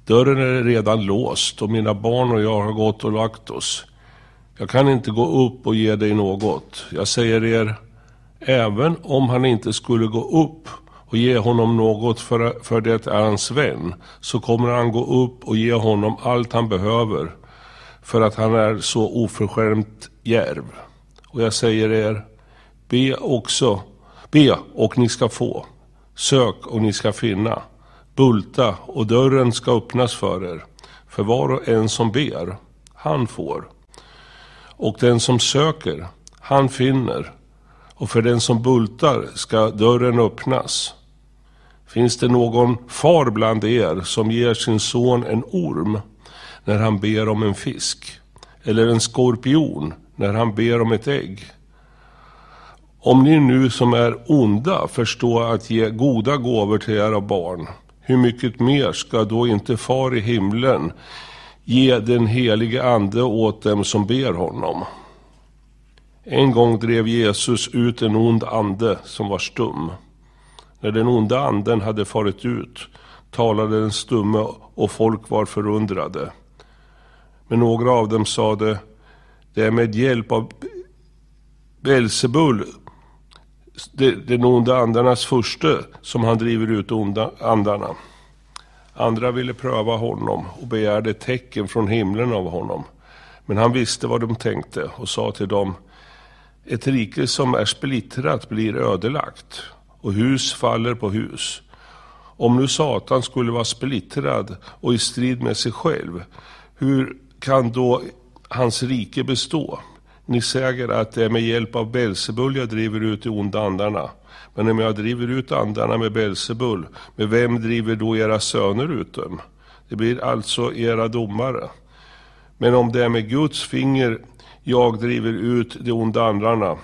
Dörren är redan låst och mina barn och jag har gått och lagt oss. Jag kan inte gå upp och ge dig något. Jag säger er, även om han inte skulle gå upp och ge honom något för, för det är hans vän, så kommer han gå upp och ge honom allt han behöver, för att han är så oförskämt djärv. Och jag säger er, be också, be och ni ska få, sök och ni ska finna, bulta och dörren ska öppnas för er. För var och en som ber, han får. Och den som söker, han finner. Och för den som bultar ska dörren öppnas. Finns det någon far bland er som ger sin son en orm när han ber om en fisk? Eller en skorpion när han ber om ett ägg? Om ni nu som är onda förstår att ge goda gåvor till era barn, hur mycket mer ska då inte far i himlen ge den helige ande åt dem som ber honom? En gång drev Jesus ut en ond ande som var stum. När den onda anden hade farit ut talade den stumme och folk var förundrade. Men några av dem sade, det är med hjälp av Belsebul, den onda andarnas furste, som han driver ut onda andarna. Andra ville pröva honom och begärde tecken från himlen av honom. Men han visste vad de tänkte och sa till dem, ett rike som är splittrat blir ödelagt och hus faller på hus. Om nu Satan skulle vara splittrad och i strid med sig själv, hur kan då hans rike bestå? Ni säger att det är med hjälp av Belsebul jag driver ut de onda andarna. Men om jag driver ut andarna med Belsebul, med vem driver då era söner ut dem? Det blir alltså era domare. Men om det är med Guds finger jag driver ut de onda andarna,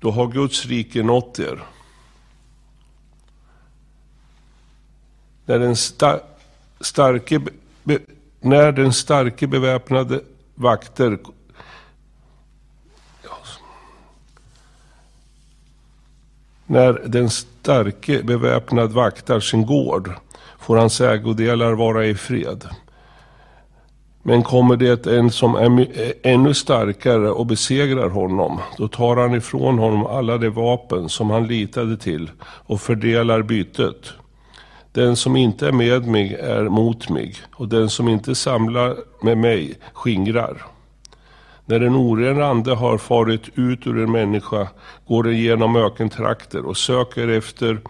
då har Guds rike nått er. När den, sta starke, när den starke beväpnade vakter När den starke beväpnad vaktar sin gård får hans ägodelar vara i fred. Men kommer det en som är eh, ännu starkare och besegrar honom, då tar han ifrån honom alla de vapen som han litade till och fördelar bytet. Den som inte är med mig är mot mig, och den som inte samlar med mig skingrar. När en oren ande har farit ut ur en människa går den genom ökentrakter och söker efter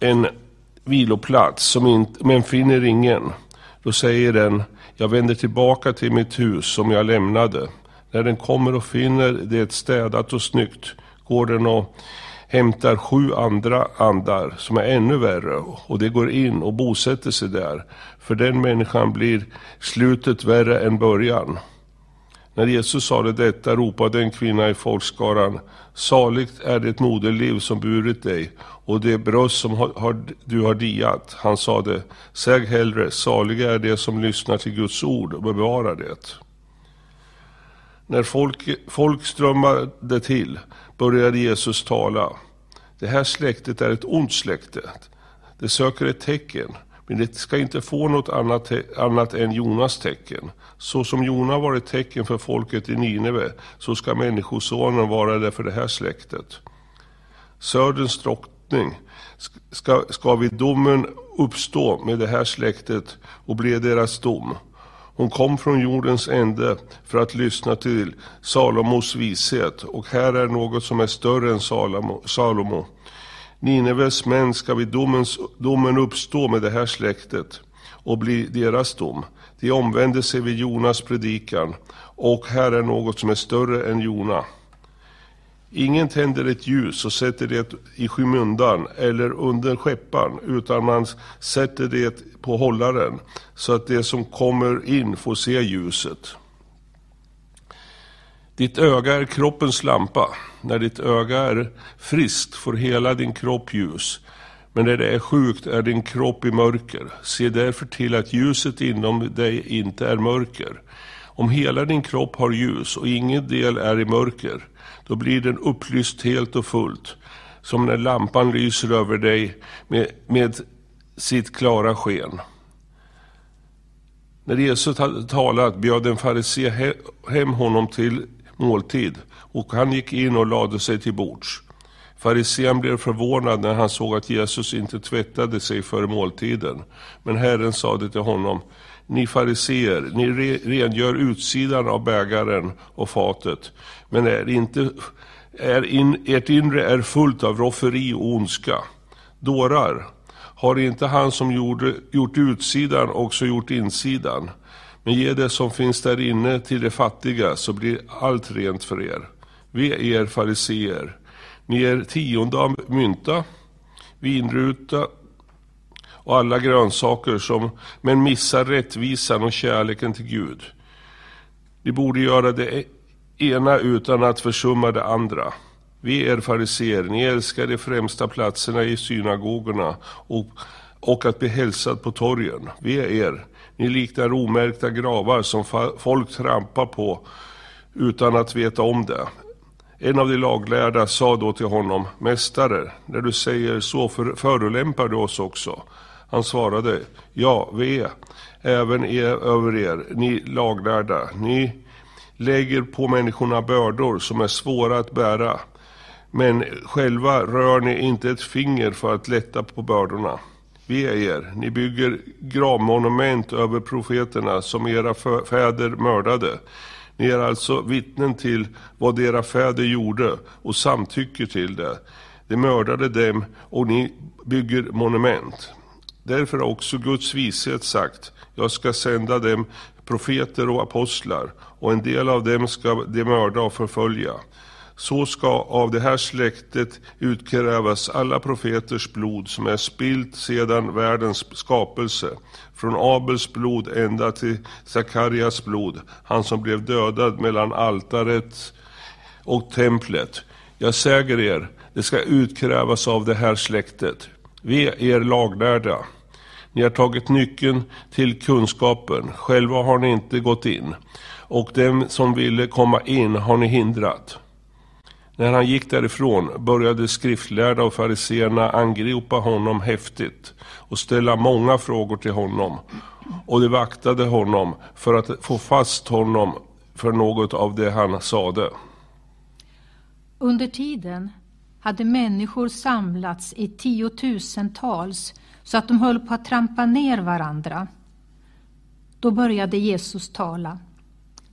en viloplats som inte, men finner ingen. Då säger den, jag vänder tillbaka till mitt hus som jag lämnade. När den kommer och finner det städat och snyggt går den och hämtar sju andra andar som är ännu värre och det går in och bosätter sig där. För den människan blir slutet värre än början. När Jesus sade detta ropade en kvinna i folkskaran, saligt är det moderliv som burit dig och det bröst som har, har, du har diat. Han sade, säg hellre, saliga är det som lyssnar till Guds ord och bevarar det. När folk, folk strömmade till började Jesus tala. Det här släktet är ett ont släkte. Det söker ett tecken, men det ska inte få något annat, annat än Jonas tecken. Så som Jona var ett tecken för folket i Nineve, så ska Människosonen vara det för det här släktet. Söderns drottning ska, ska vid domen uppstå med det här släktet och bli deras dom. Hon kom från jordens ände för att lyssna till Salomos vishet och här är något som är större än Salomo. Salomo. Nineves män ska vid domens, domen uppstå med det här släktet och bli deras dom. De omvände sig vid Jonas predikan och här är något som är större än Jona. Ingen tänder ett ljus och sätter det i skymundan eller under skeppan, utan man sätter det på hållaren så att det som kommer in får se ljuset. Ditt öga är kroppens lampa när ditt öga är friskt får hela din kropp ljus. Men när det är sjukt är din kropp i mörker. Se därför till att ljuset inom dig inte är mörker. Om hela din kropp har ljus och ingen del är i mörker, då blir den upplyst helt och fullt, som när lampan lyser över dig med, med sitt klara sken. När Jesus hade talat bjöd en farisé hem honom till måltid och han gick in och lade sig till bords. Farisén blev förvånad när han såg att Jesus inte tvättade sig före måltiden. Men Herren sade till honom, ni fariseer, ni rengör utsidan av bägaren och fatet, men är inte, är in, ert inre är fullt av rofferi och ondska. Dårar, har inte han som gjorde, gjort utsidan också gjort insidan? Men ge det som finns där inne till de fattiga, så blir allt rent för er. Vi er fariseer, ni är tionde av mynta, vinruta och alla grönsaker som, men missar rättvisan och kärleken till Gud. Ni borde göra det ena utan att försumma det andra. Vi är fariseer, ni älskar de främsta platserna i synagogorna och, och att bli hälsad på torgen. Vi är er, ni liknar omärkta gravar som folk trampar på utan att veta om det. En av de laglärda sa då till honom, Mästare, när du säger så förolämpar du oss också. Han svarade, ja, ve, även er, över er, ni laglärda. Ni lägger på människorna bördor som är svåra att bära, men själva rör ni inte ett finger för att lätta på bördorna. Ve er, ni bygger gravmonument över profeterna som era fäder mördade. Ni är alltså vittnen till vad era fäder gjorde och samtycker till det. De mördade dem och ni bygger monument. Därför har också Guds vishet sagt, jag ska sända dem profeter och apostlar och en del av dem ska de mörda och förfölja. Så ska av det här släktet utkrävas alla profeters blod som är spilt sedan världens skapelse, från Abels blod ända till Sakarias blod, han som blev dödad mellan altaret och templet. Jag säger er, det ska utkrävas av det här släktet. Vi är er laglärda. Ni har tagit nyckeln till kunskapen, själva har ni inte gått in, och dem som ville komma in har ni hindrat. När han gick därifrån började skriftlärda och fariseerna angripa honom häftigt och ställa många frågor till honom. Och de vaktade honom för att få fast honom för något av det han sade. Under tiden hade människor samlats i tiotusentals så att de höll på att trampa ner varandra. Då började Jesus tala.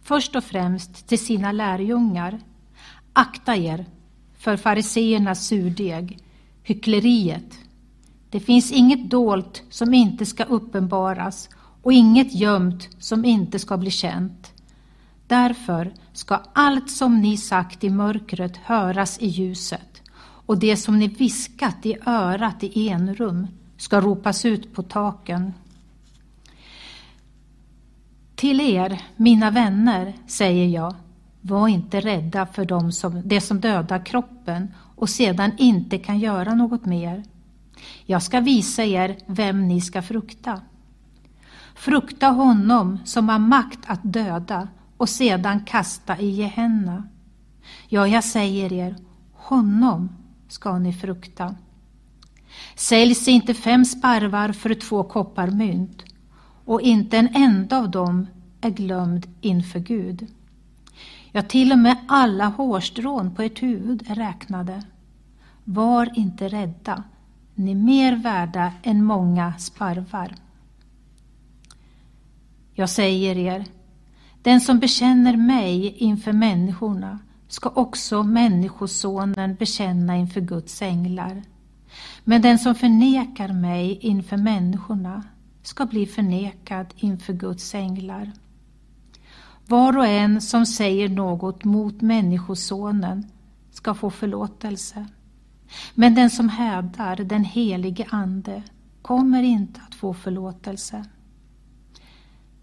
Först och främst till sina lärjungar Akta er för fariseernas surdeg, hyckleriet. Det finns inget dolt som inte ska uppenbaras och inget gömt som inte ska bli känt. Därför ska allt som ni sagt i mörkret höras i ljuset och det som ni viskat i örat i enrum ska ropas ut på taken. Till er, mina vänner, säger jag, var inte rädda för dem som, det som dödar kroppen och sedan inte kan göra något mer. Jag ska visa er vem ni ska frukta. Frukta honom som har makt att döda och sedan kasta i Gehenna. Ja, jag säger er, honom ska ni frukta. Säljs inte fem sparvar för två kopparmynt och inte en enda av dem är glömd inför Gud. Ja, till och med alla hårstrån på ert huvud är räknade. Var inte rädda, ni är mer värda än många sparvar. Jag säger er, den som bekänner mig inför människorna ska också Människosonen bekänna inför Guds änglar. Men den som förnekar mig inför människorna ska bli förnekad inför Guds änglar. Var och en som säger något mot Människosonen ska få förlåtelse. Men den som hävdar den helige Ande kommer inte att få förlåtelse.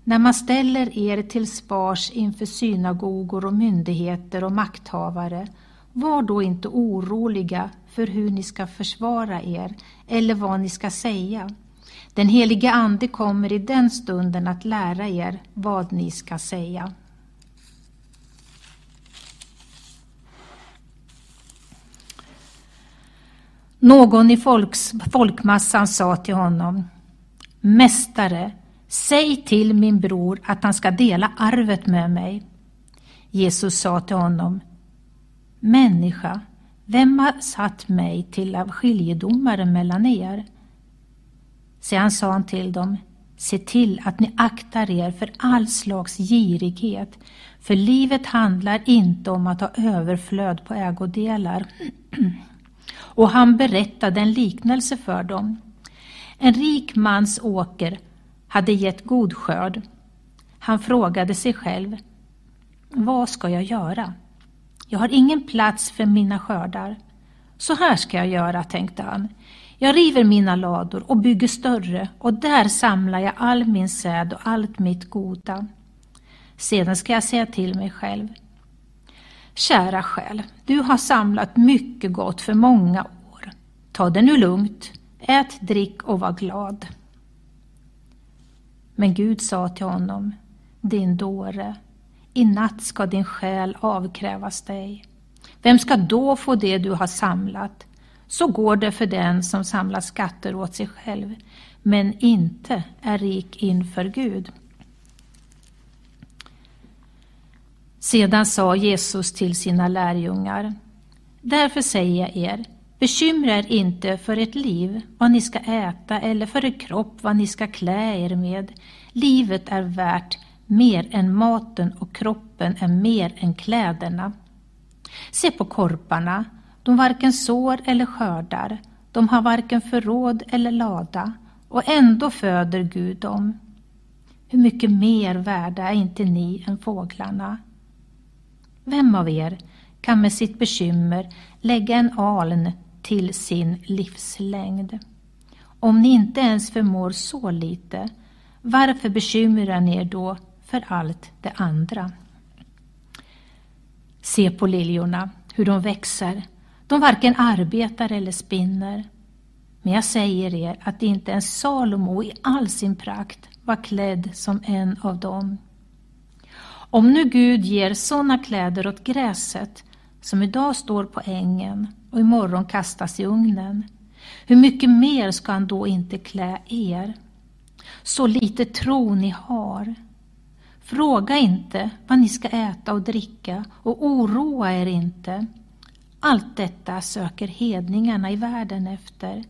När man ställer er till spars inför synagogor och myndigheter och makthavare var då inte oroliga för hur ni ska försvara er eller vad ni ska säga. Den helige Ande kommer i den stunden att lära er vad ni ska säga. Någon i folks, folkmassan sa till honom Mästare, säg till min bror att han ska dela arvet med mig. Jesus sa till honom Människa, vem har satt mig till av skiljedomare mellan er? Sedan sa han till dem Se till att ni aktar er för all slags girighet, för livet handlar inte om att ha överflöd på ägodelar. Och han berättade en liknelse för dem. En rik mans åker hade gett god skörd. Han frågade sig själv, vad ska jag göra? Jag har ingen plats för mina skördar. Så här ska jag göra, tänkte han. Jag river mina lador och bygger större och där samlar jag all min säd och allt mitt goda. Sedan ska jag säga till mig själv. Kära själ, du har samlat mycket gott för många år. Ta det nu lugnt, ät, drick och var glad. Men Gud sa till honom, din dåre, i natt ska din själ avkrävas dig. Vem ska då få det du har samlat? Så går det för den som samlar skatter åt sig själv, men inte är rik inför Gud. Sedan sa Jesus till sina lärjungar, Därför säger jag er, bekymra er inte för ert liv, vad ni ska äta, eller för er kropp, vad ni ska klä er med. Livet är värt mer än maten och kroppen är mer än kläderna. Se på korparna, de varken sår eller skördar, de har varken förråd eller lada, och ändå föder Gud dem. Hur mycket mer värda är inte ni än fåglarna? Vem av er kan med sitt bekymmer lägga en aln till sin livslängd? Om ni inte ens förmår så lite, varför bekymrar ni er då för allt det andra? Se på liljorna, hur de växer. De varken arbetar eller spinner. Men jag säger er att inte ens Salomo i all sin prakt var klädd som en av dem. Om nu Gud ger sådana kläder åt gräset som idag står på ängen och imorgon kastas i ugnen, hur mycket mer ska han då inte klä er? Så lite tro ni har. Fråga inte vad ni ska äta och dricka och oroa er inte. Allt detta söker hedningarna i världen efter,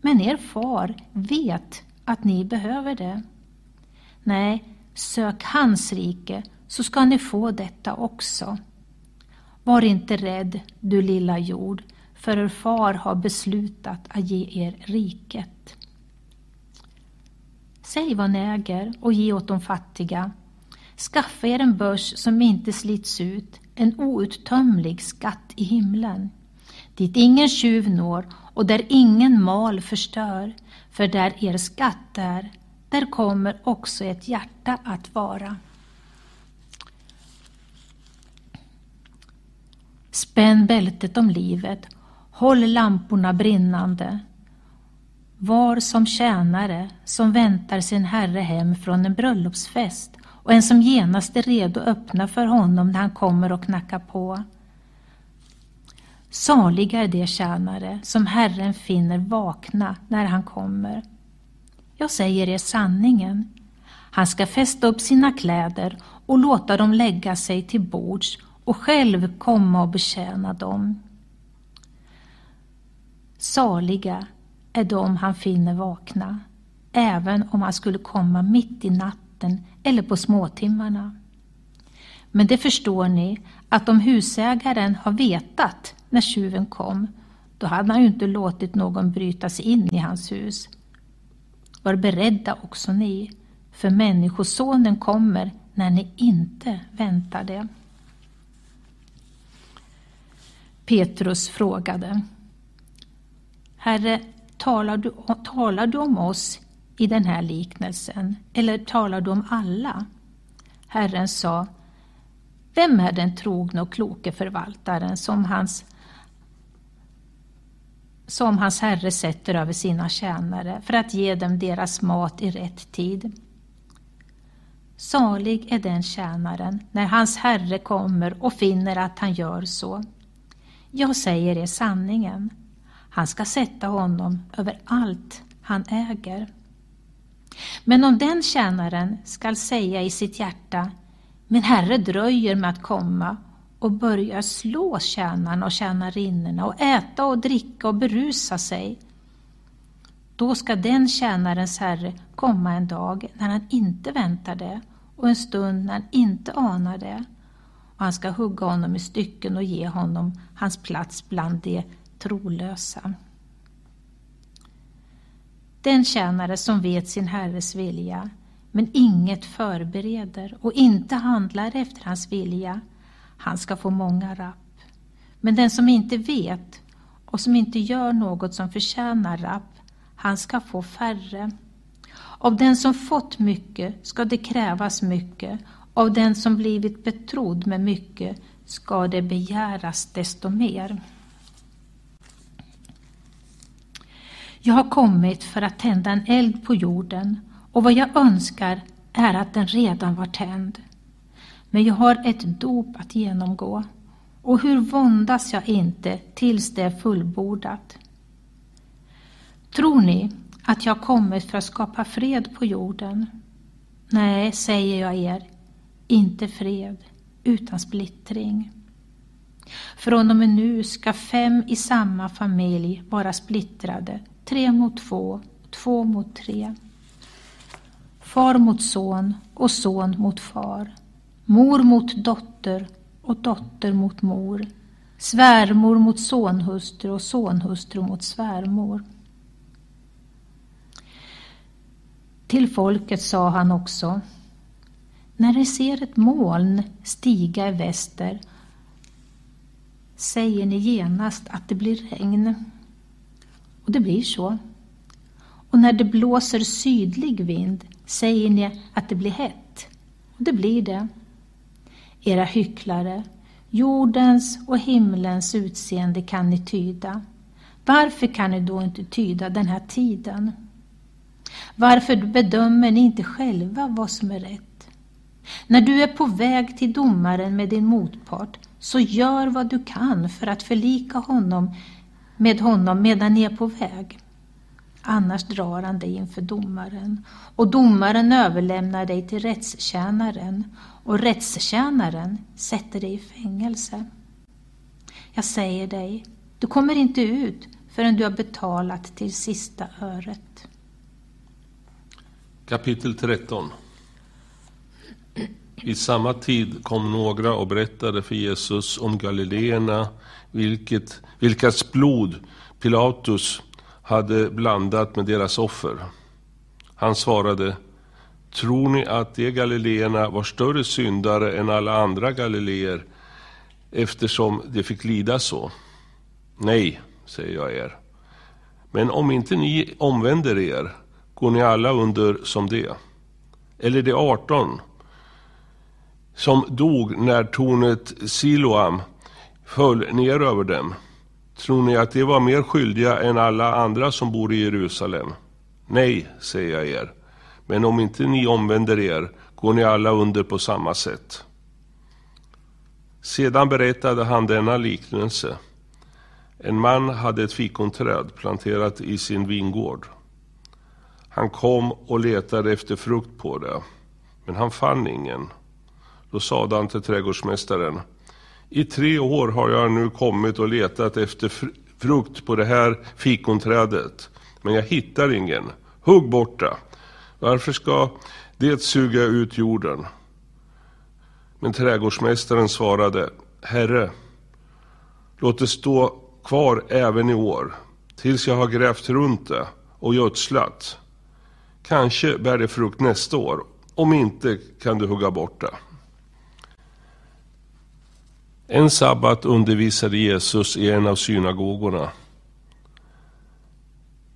men er far vet att ni behöver det. Nej, sök hans rike så ska ni få detta också. Var inte rädd, du lilla jord, för er far har beslutat att ge er riket. Säg vad ni äger och ge åt de fattiga. Skaffa er en börs som inte slits ut, en outtömlig skatt i himlen, dit ingen tjuv når och där ingen mal förstör, för där er skatt är, där kommer också ett hjärta att vara. Spänn bältet om livet, håll lamporna brinnande. Var som tjänare som väntar sin herre hem från en bröllopsfest och en som genast är redo att öppna för honom när han kommer och knackar på. Saliga är de tjänare som Herren finner vakna när han kommer. Jag säger er sanningen. Han ska fästa upp sina kläder och låta dem lägga sig till bords och själv komma och betjäna dem. Saliga är de han finner vakna, även om han skulle komma mitt i natten eller på småtimmarna. Men det förstår ni att om husägaren har vetat när tjuven kom, då hade han ju inte låtit någon bryta sig in i hans hus. Var beredda också ni, för Människosonen kommer när ni inte väntar det. Petrus frågade. Herre, talar du, talar du om oss i den här liknelsen eller talar du om alla? Herren sa, Vem är den trogne och kloke förvaltaren som hans, som hans herre sätter över sina tjänare för att ge dem deras mat i rätt tid? Salig är den tjänaren när hans herre kommer och finner att han gör så. Jag säger er sanningen. Han ska sätta honom över allt han äger. Men om den tjänaren skall säga i sitt hjärta Min herre dröjer med att komma och börjar slå tjänarna och tjänarinnorna och äta och dricka och berusa sig. Då ska den tjänarens herre komma en dag när han inte väntar det och en stund när han inte anar det. Och han ska hugga honom i stycken och ge honom hans plats bland de trolösa. Den tjänare som vet sin herres vilja men inget förbereder och inte handlar efter hans vilja, han ska få många rapp. Men den som inte vet och som inte gör något som förtjänar rapp, han ska få färre. Av den som fått mycket ska det krävas mycket, av den som blivit betrodd med mycket ska det begäras desto mer. Jag har kommit för att tända en eld på jorden och vad jag önskar är att den redan var tänd. Men jag har ett dop att genomgå och hur våndas jag inte tills det är fullbordat? Tror ni att jag kommit för att skapa fred på jorden? Nej, säger jag er, inte fred, utan splittring. Från och med nu ska fem i samma familj vara splittrade, tre mot två, två mot tre. Far mot son och son mot far. Mor mot dotter och dotter mot mor. Svärmor mot sonhustru och sonhustru mot svärmor. Till folket sa han också När ni ser ett moln stiga i väster säger ni genast att det blir regn. Och det blir så. Och när det blåser sydlig vind säger ni att det blir hett. Och det blir det. Era hycklare, jordens och himlens utseende kan ni tyda. Varför kan ni då inte tyda den här tiden? Varför bedömer ni inte själva vad som är rätt? När du är på väg till domaren med din motpart, så gör vad du kan för att förlika honom med honom medan ni är på väg. Annars drar han dig inför domaren och domaren överlämnar dig till rättstjänaren och rättstjänaren sätter dig i fängelse. Jag säger dig, du kommer inte ut förrän du har betalat till sista öret. Kapitel 13 Vid samma tid kom några och berättade för Jesus om Galileerna, vilket, vilkas blod Pilatus hade blandat med deras offer. Han svarade, tror ni att de galileerna var större syndare än alla andra galileer eftersom de fick lida så? Nej, säger jag er. Men om inte ni omvänder er går ni alla under som det. Eller de 18 som dog när tornet Siloam föll ner över dem. Tror ni att de var mer skyldiga än alla andra som bor i Jerusalem? Nej, säger jag er. Men om inte ni omvänder er går ni alla under på samma sätt. Sedan berättade han denna liknelse. En man hade ett fikonträd planterat i sin vingård. Han kom och letade efter frukt på det, men han fann ingen. Då sade han till trädgårdsmästaren, i tre år har jag nu kommit och letat efter frukt på det här fikonträdet, men jag hittar ingen. Hugg bort det. Varför ska det suga ut jorden? Men trädgårdsmästaren svarade, Herre, låt det stå kvar även i år, tills jag har grävt runt det och gödslat. Kanske bär det frukt nästa år, om inte kan du hugga bort det. En sabbat undervisade Jesus i en av synagogorna.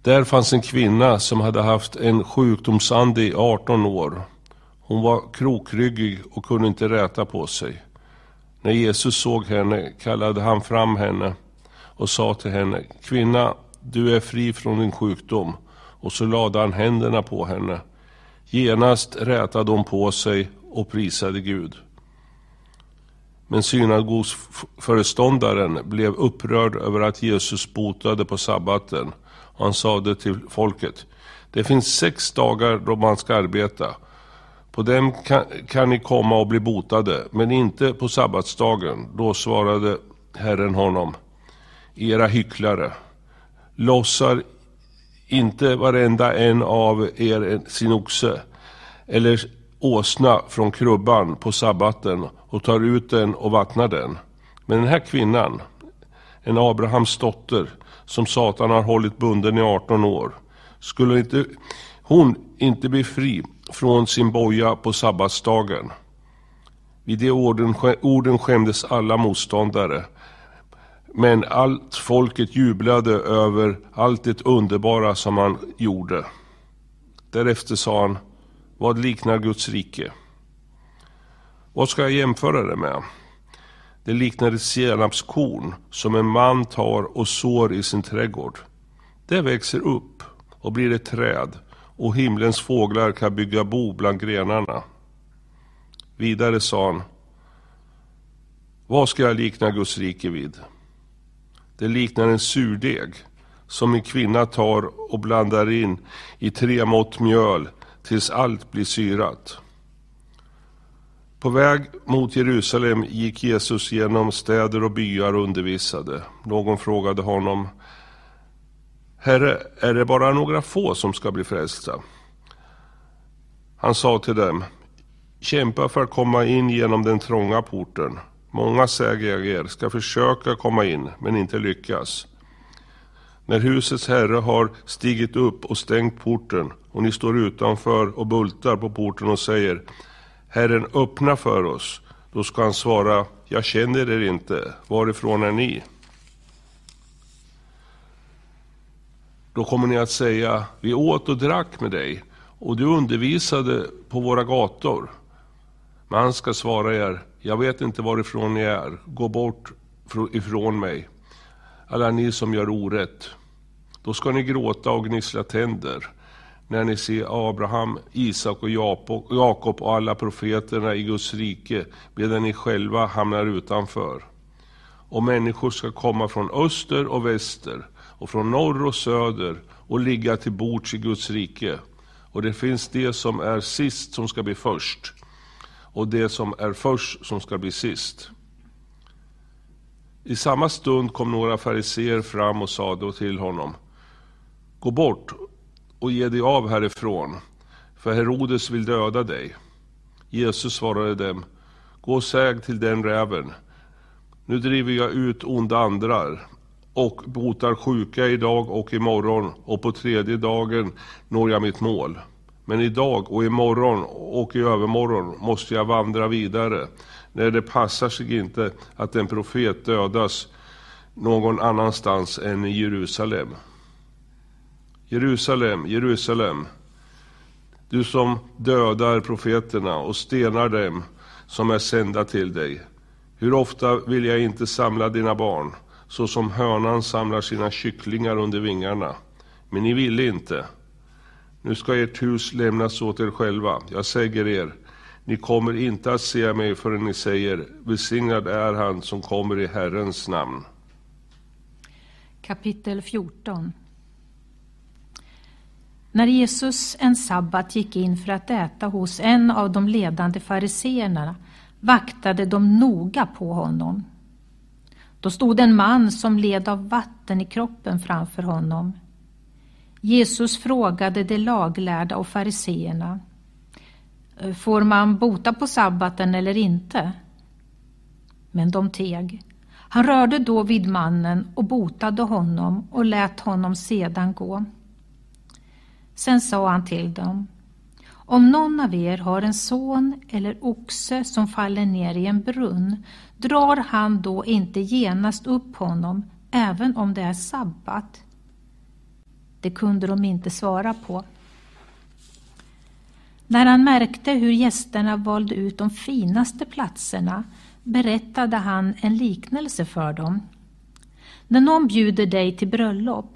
Där fanns en kvinna som hade haft en sjukdomsande i 18 år. Hon var krokryggig och kunde inte räta på sig. När Jesus såg henne kallade han fram henne och sa till henne, kvinna, du är fri från din sjukdom. Och så lade han händerna på henne. Genast rätade hon på sig och prisade Gud. Men synagogföreståndaren blev upprörd över att Jesus botade på sabbaten. Han sade till folket, det finns sex dagar då man ska arbeta. På dem kan, kan ni komma och bli botade, men inte på sabbatsdagen. Då svarade Herren honom, era hycklare, lossar inte varenda en av er sin oxe eller åsna från krubban på sabbaten och tar ut den och vattnar den. Men den här kvinnan, en Abrahams dotter, som Satan har hållit bunden i 18 år, skulle inte, hon inte bli fri från sin boja på sabbatsdagen. Vid de orden, orden skämdes alla motståndare. Men allt folket jublade över allt det underbara som han gjorde. Därefter sa han, vad liknar Guds rike? Vad ska jag jämföra det med? Det liknar ett senapskorn som en man tar och sår i sin trädgård. Det växer upp och blir ett träd och himlens fåglar kan bygga bo bland grenarna. Vidare sa han, vad ska jag likna Guds rike vid? Det liknar en surdeg som en kvinna tar och blandar in i tre mått mjöl tills allt blir syrat. På väg mot Jerusalem gick Jesus genom städer och byar och undervisade. Någon frågade honom, Herre, är det bara några få som ska bli frälsta? Han sa till dem, kämpa för att komma in genom den trånga porten. Många, säger jag er, ska försöka komma in, men inte lyckas. När husets herre har stigit upp och stängt porten och ni står utanför och bultar på porten och säger Herren öppna för oss. Då ska han svara Jag känner er inte. Varifrån är ni? Då kommer ni att säga Vi åt och drack med dig och du undervisade på våra gator. Men han ska svara er Jag vet inte varifrån ni är. Gå bort ifrån mig alla ni som gör orätt. Då ska ni gråta och gnissla tänder när ni ser Abraham, Isak och Jakob och alla profeterna i Guds rike, medan ni själva hamnar utanför. Och människor ska komma från öster och väster och från norr och söder och ligga till bords i Guds rike. Och det finns det som är sist som ska bli först och det som är först som ska bli sist. I samma stund kom några fariseer fram och sade till honom Gå bort och ge dig av härifrån, för Herodes vill döda dig. Jesus svarade dem, gå och säg till den räven, nu driver jag ut onda andrar och botar sjuka idag och imorgon och på tredje dagen når jag mitt mål. Men idag och imorgon och i övermorgon måste jag vandra vidare när det passar sig inte att en profet dödas någon annanstans än i Jerusalem. Jerusalem, Jerusalem, du som dödar profeterna och stenar dem som är sända till dig. Hur ofta vill jag inte samla dina barn, så som hönan samlar sina kycklingar under vingarna. Men ni ville inte. Nu ska ert hus lämnas åt er själva. Jag säger er, ni kommer inte att se mig förrän ni säger, välsignad är han som kommer i Herrens namn. Kapitel 14 När Jesus en sabbat gick in för att äta hos en av de ledande fariseerna vaktade de noga på honom. Då stod en man som led av vatten i kroppen framför honom. Jesus frågade de laglärda och fariseerna Eh, får man bota på sabbaten eller inte? Men de teg. Han rörde då vid mannen och botade honom och lät honom sedan gå. Sen sa han till dem. Om någon av er har en son eller oxe som faller ner i en brunn, drar han då inte genast upp honom, även om det är sabbat? Det kunde de inte svara på. När han märkte hur gästerna valde ut de finaste platserna berättade han en liknelse för dem. När någon bjuder dig till bröllop,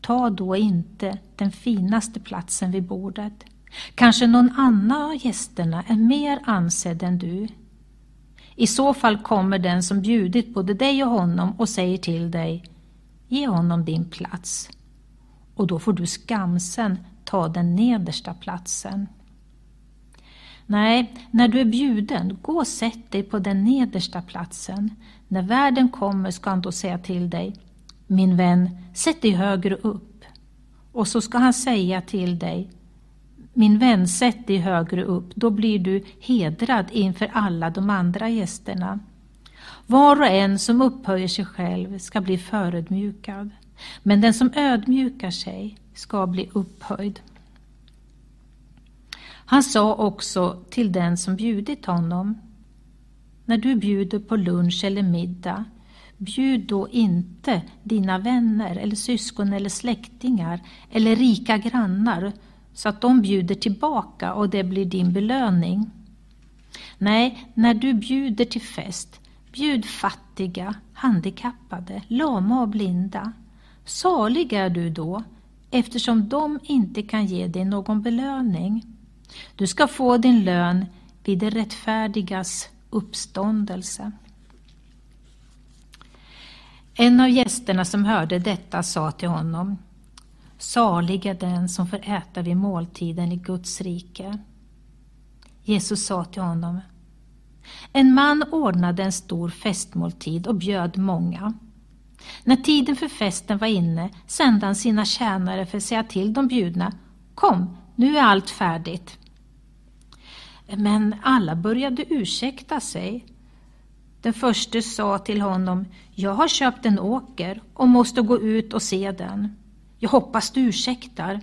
ta då inte den finaste platsen vid bordet. Kanske någon annan av gästerna är mer ansedd än du. I så fall kommer den som bjudit både dig och honom och säger till dig, ge honom din plats. Och då får du skamsen ta den nedersta platsen. Nej, när du är bjuden, gå och sätt dig på den nedersta platsen. När värden kommer ska han då säga till dig, min vän, sätt dig högre upp. Och så ska han säga till dig, min vän, sätt dig högre upp, då blir du hedrad inför alla de andra gästerna. Var och en som upphöjer sig själv ska bli förödmjukad, men den som ödmjukar sig ska bli upphöjd. Han sa också till den som bjudit honom, när du bjuder på lunch eller middag, bjud då inte dina vänner eller syskon eller släktingar eller rika grannar så att de bjuder tillbaka och det blir din belöning. Nej, när du bjuder till fest, bjud fattiga, handikappade, lama och blinda. Salig är du då, eftersom de inte kan ge dig någon belöning. Du ska få din lön vid det rättfärdigas uppståndelse. En av gästerna som hörde detta sa till honom Salig är den som får äta vid måltiden i Guds rike. Jesus sa till honom En man ordnade en stor festmåltid och bjöd många. När tiden för festen var inne sände han sina tjänare för att säga till de bjudna Kom, nu är allt färdigt. Men alla började ursäkta sig. Den förste sa till honom, jag har köpt en åker och måste gå ut och se den. Jag hoppas du ursäktar.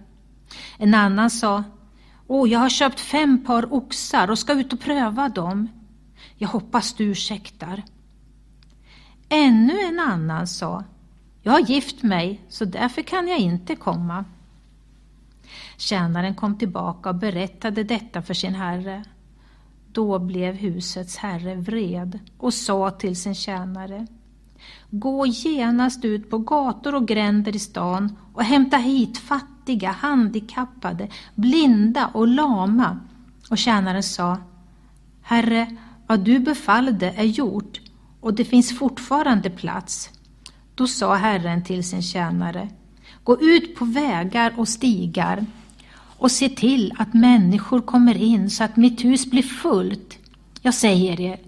En annan sa, åh, jag har köpt fem par oxar och ska ut och pröva dem. Jag hoppas du ursäktar. Ännu en annan sa, jag har gift mig, så därför kan jag inte komma. Tjänaren kom tillbaka och berättade detta för sin herre. Då blev husets herre vred och sa till sin tjänare Gå genast ut på gator och gränder i stan och hämta hit fattiga, handikappade, blinda och lama. Och tjänaren sa Herre, vad du befallde är gjort och det finns fortfarande plats. Då sa Herren till sin tjänare Gå ut på vägar och stigar och se till att människor kommer in så att mitt hus blir fullt. Jag säger er,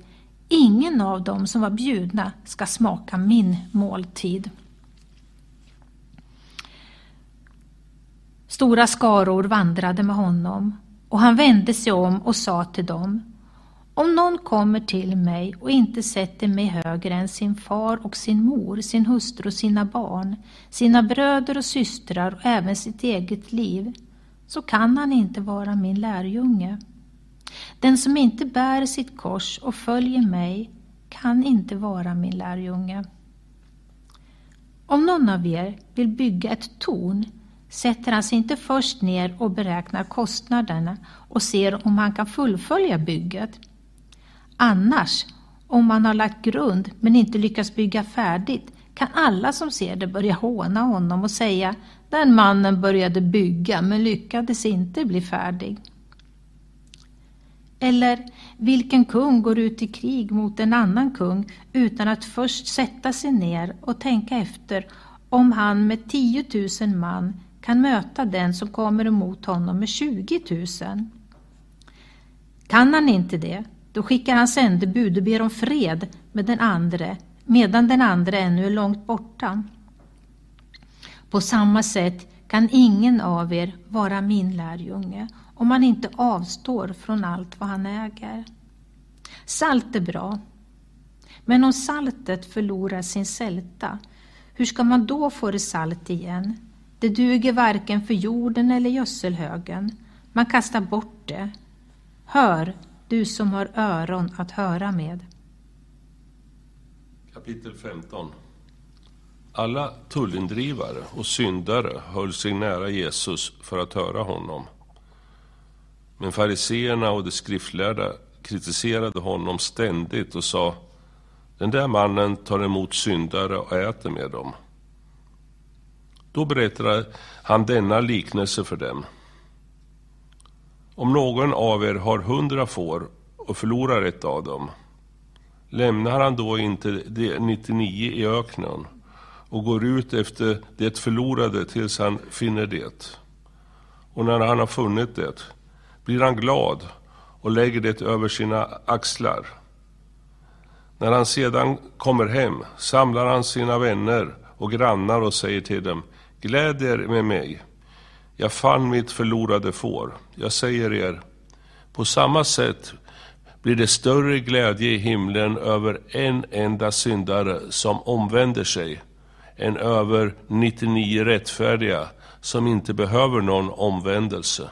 ingen av dem som var bjudna ska smaka min måltid. Stora skaror vandrade med honom och han vände sig om och sa till dem om någon kommer till mig och inte sätter mig högre än sin far och sin mor, sin hustru och sina barn, sina bröder och systrar och även sitt eget liv, så kan han inte vara min lärjunge. Den som inte bär sitt kors och följer mig kan inte vara min lärjunge. Om någon av er vill bygga ett torn sätter han sig inte först ner och beräknar kostnaderna och ser om han kan fullfölja bygget. Annars, om man har lagt grund men inte lyckas bygga färdigt, kan alla som ser det börja håna honom och säga den mannen började bygga men lyckades inte bli färdig. Eller vilken kung går ut i krig mot en annan kung utan att först sätta sig ner och tänka efter om han med 10 000 man kan möta den som kommer emot honom med 20 000? Kan han inte det, då skickar han sändebud och ber om fred med den andre medan den andra ännu är långt borta. På samma sätt kan ingen av er vara min lärjunge om man inte avstår från allt vad han äger. Salt är bra, men om saltet förlorar sin sälta, hur ska man då få det salt igen? Det duger varken för jorden eller gödselhögen. Man kastar bort det. Hör, du som har öron att höra med. Kapitel 15 alla tullindrivare och syndare höll sig nära Jesus för att höra honom. Men fariseerna och de skriftlärda kritiserade honom ständigt och sa Den där mannen tar emot syndare och äter med dem. Då berättade han denna liknelse för dem. Om någon av er har hundra får och förlorar ett av dem, lämnar han då inte de 99 i öknen och går ut efter det förlorade tills han finner det? Och när han har funnit det blir han glad och lägger det över sina axlar. När han sedan kommer hem samlar han sina vänner och grannar och säger till dem Gläd er med mig, jag fann mitt förlorade får. Jag säger er, på samma sätt blir det större glädje i himlen över en enda syndare som omvänder sig än över 99 rättfärdiga som inte behöver någon omvändelse.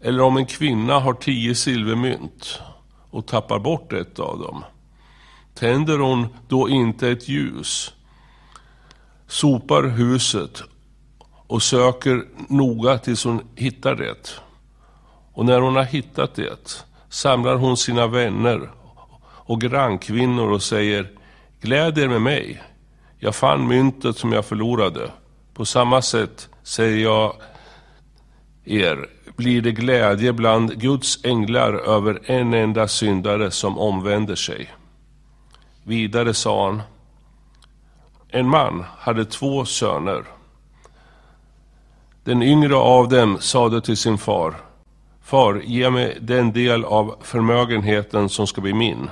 Eller om en kvinna har tio silvermynt och tappar bort ett av dem, tänder hon då inte ett ljus, sopar huset och söker noga tills hon hittar det. Och när hon har hittat det samlar hon sina vänner och grannkvinnor och säger Gläd er med mig, jag fann myntet som jag förlorade. På samma sätt säger jag er, blir det glädje bland Guds änglar över en enda syndare som omvänder sig. Vidare sa han, en man hade två söner. Den yngre av dem sade till sin far, Far, ge mig den del av förmögenheten som ska bli min.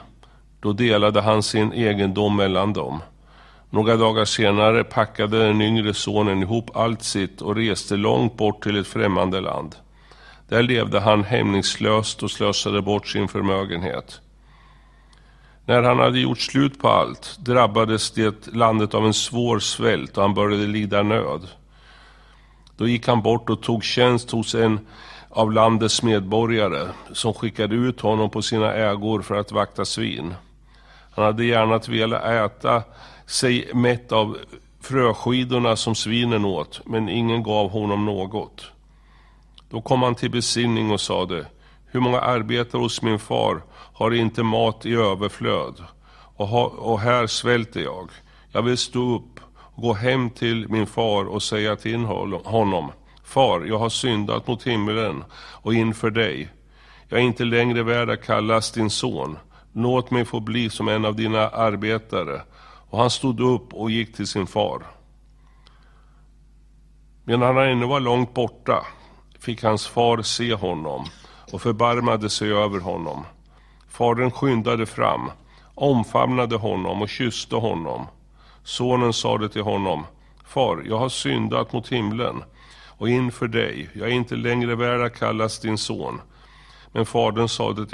Då delade han sin egendom mellan dem. Några dagar senare packade den yngre sonen ihop allt sitt och reste långt bort till ett främmande land. Där levde han hämningslöst och slösade bort sin förmögenhet. När han hade gjort slut på allt drabbades det landet av en svår svält och han började lida nöd. Då gick han bort och tog tjänst hos en av landets medborgare som skickade ut honom på sina ägor för att vakta svin. Han hade gärna velat äta sig mätt av fröskidorna som svinen åt, men ingen gav honom något. Då kom han till besinning och sade, hur många arbetare hos min far har inte mat i överflöd, och, ha, och här svälter jag. Jag vill stå upp och gå hem till min far och säga till honom, Far, jag har syndat mot himlen och inför dig. Jag är inte längre värd att kallas din son. Låt mig få bli som en av dina arbetare. Och han stod upp och gick till sin far. Medan han ännu var långt borta fick hans far se honom och förbarmade sig över honom. Fadern skyndade fram, omfamnade honom och kysste honom. Sonen sade till honom, Far, jag har syndat mot himlen och inför dig, jag är inte längre värd att kallas din son. Men fadern sade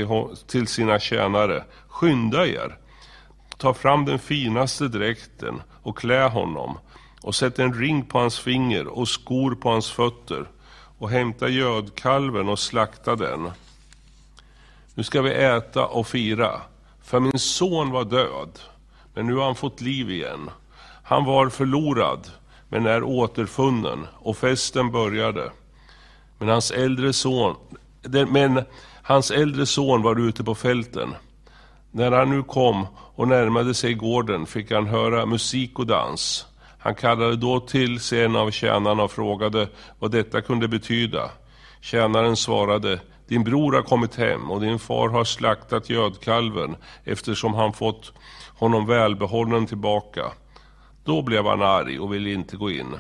till, sina tjänare, skynda er, ta fram den finaste dräkten och klä honom och sätt en ring på hans finger och skor på hans fötter och hämta gödkalven och slakta den. Nu ska vi äta och fira, för min son var död, men nu har han fått liv igen. Han var förlorad, men är återfunnen, och festen började. Men hans äldre son, men hans äldre son var ute på fälten. När han nu kom och närmade sig gården fick han höra musik och dans. Han kallade då till sig en av tjänarna och frågade vad detta kunde betyda. Tjänaren svarade, din bror har kommit hem och din far har slaktat gödkalven eftersom han fått honom välbehållen tillbaka. Då blev han arg och ville inte gå in.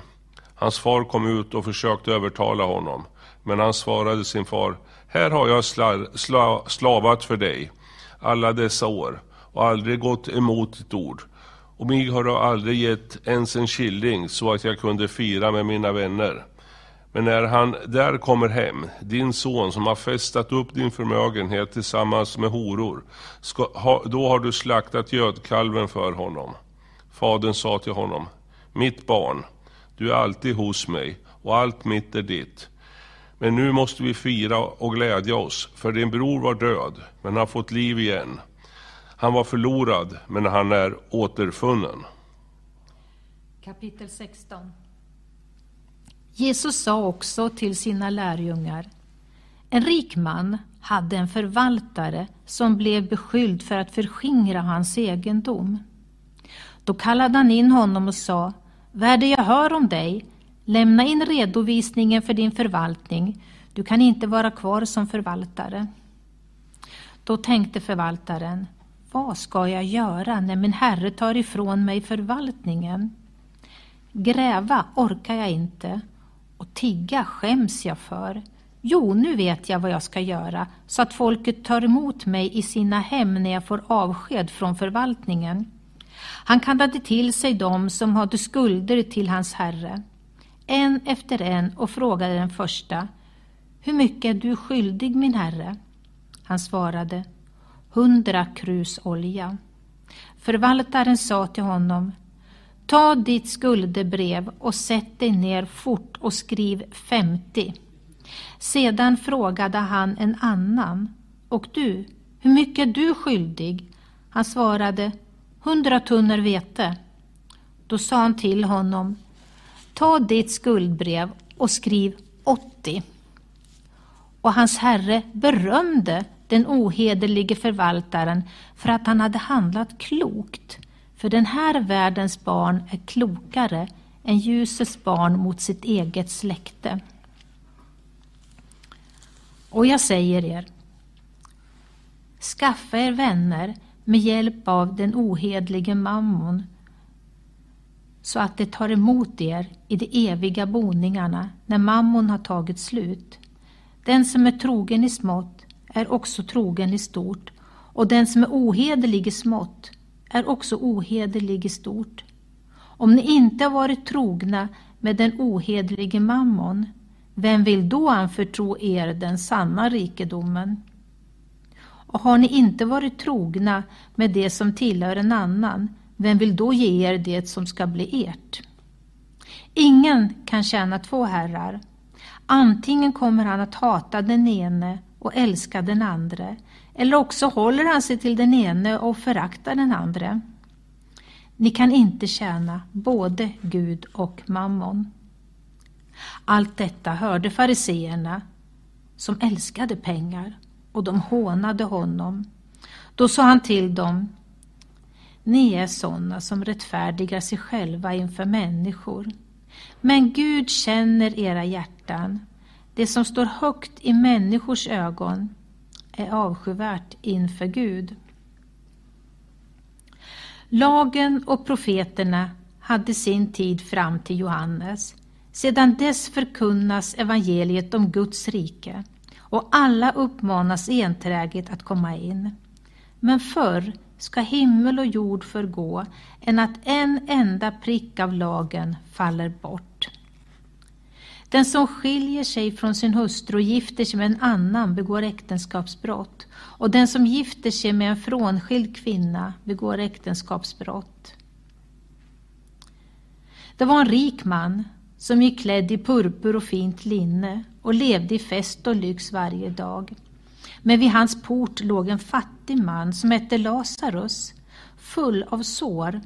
Hans far kom ut och försökte övertala honom, men han svarade sin far, här har jag sla, sla, slavat för dig alla dessa år och aldrig gått emot ditt ord. Och mig har du aldrig gett ens en killing så att jag kunde fira med mina vänner. Men när han där kommer hem, din son som har festat upp din förmögenhet tillsammans med horor, ska, ha, då har du slaktat gödkalven för honom. Fadern sa till honom, mitt barn, du är alltid hos mig och allt mitt är ditt. Men nu måste vi fira och glädja oss, för din bror var död, men har fått liv igen. Han var förlorad, men han är återfunnen. Kapitel 16 Jesus sa också till sina lärjungar En rik man hade en förvaltare som blev beskylld för att förskingra hans egendom. Då kallade han in honom och sa Värde, jag hör om dig? Lämna in redovisningen för din förvaltning. Du kan inte vara kvar som förvaltare. Då tänkte förvaltaren vad ska jag göra när min herre tar ifrån mig förvaltningen? Gräva orkar jag inte och tigga skäms jag för. Jo, nu vet jag vad jag ska göra så att folket tar emot mig i sina hem när jag får avsked från förvaltningen. Han kallade till sig dem som hade skulder till hans herre, en efter en och frågade den första Hur mycket är du skyldig min herre? Han svarade Hundra krus olja. Förvaltaren sa till honom Ta ditt skuldebrev och sätt dig ner fort och skriv 50. Sedan frågade han en annan. Och du, hur mycket är du skyldig? Han svarade, hundra tunnor vete. Då sa han till honom, ta ditt skuldbrev och skriv 80. Och hans herre berömde den ohederlige förvaltaren för att han hade handlat klokt. För den här världens barn är klokare än ljusets barn mot sitt eget släkte. Och jag säger er, skaffa er vänner med hjälp av den ohedlige mammon så att det tar emot er i de eviga boningarna när mammon har tagit slut. Den som är trogen i smått är också trogen i stort och den som är ohederlig i smått är också ohederlig i stort. Om ni inte har varit trogna med den ohederlige mammon, vem vill då anförtro er den sanna rikedomen? Och har ni inte varit trogna med det som tillhör en annan, vem vill då ge er det som ska bli ert? Ingen kan tjäna två herrar. Antingen kommer han att hata den ene och älska den andre, eller också håller han sig till den ene och föraktar den andre. Ni kan inte tjäna både Gud och mammon. Allt detta hörde fariseerna, som älskade pengar, och de hånade honom. Då sa han till dem, ni är sådana som rättfärdigar sig själva inför människor. Men Gud känner era hjärtan. Det som står högt i människors ögon är avskyvärt inför Gud. Lagen och profeterna hade sin tid fram till Johannes. Sedan dess förkunnas evangeliet om Guds rike och alla uppmanas enträget att komma in. Men förr ska himmel och jord förgå än att en enda prick av lagen faller bort. Den som skiljer sig från sin hustru och gifter sig med en annan begår äktenskapsbrott och den som gifter sig med en frånskild kvinna begår äktenskapsbrott. Det var en rik man som gick klädd i purpur och fint linne och levde i fest och lyx varje dag. Men vid hans port låg en fattig man som hette Lazarus, full av sår.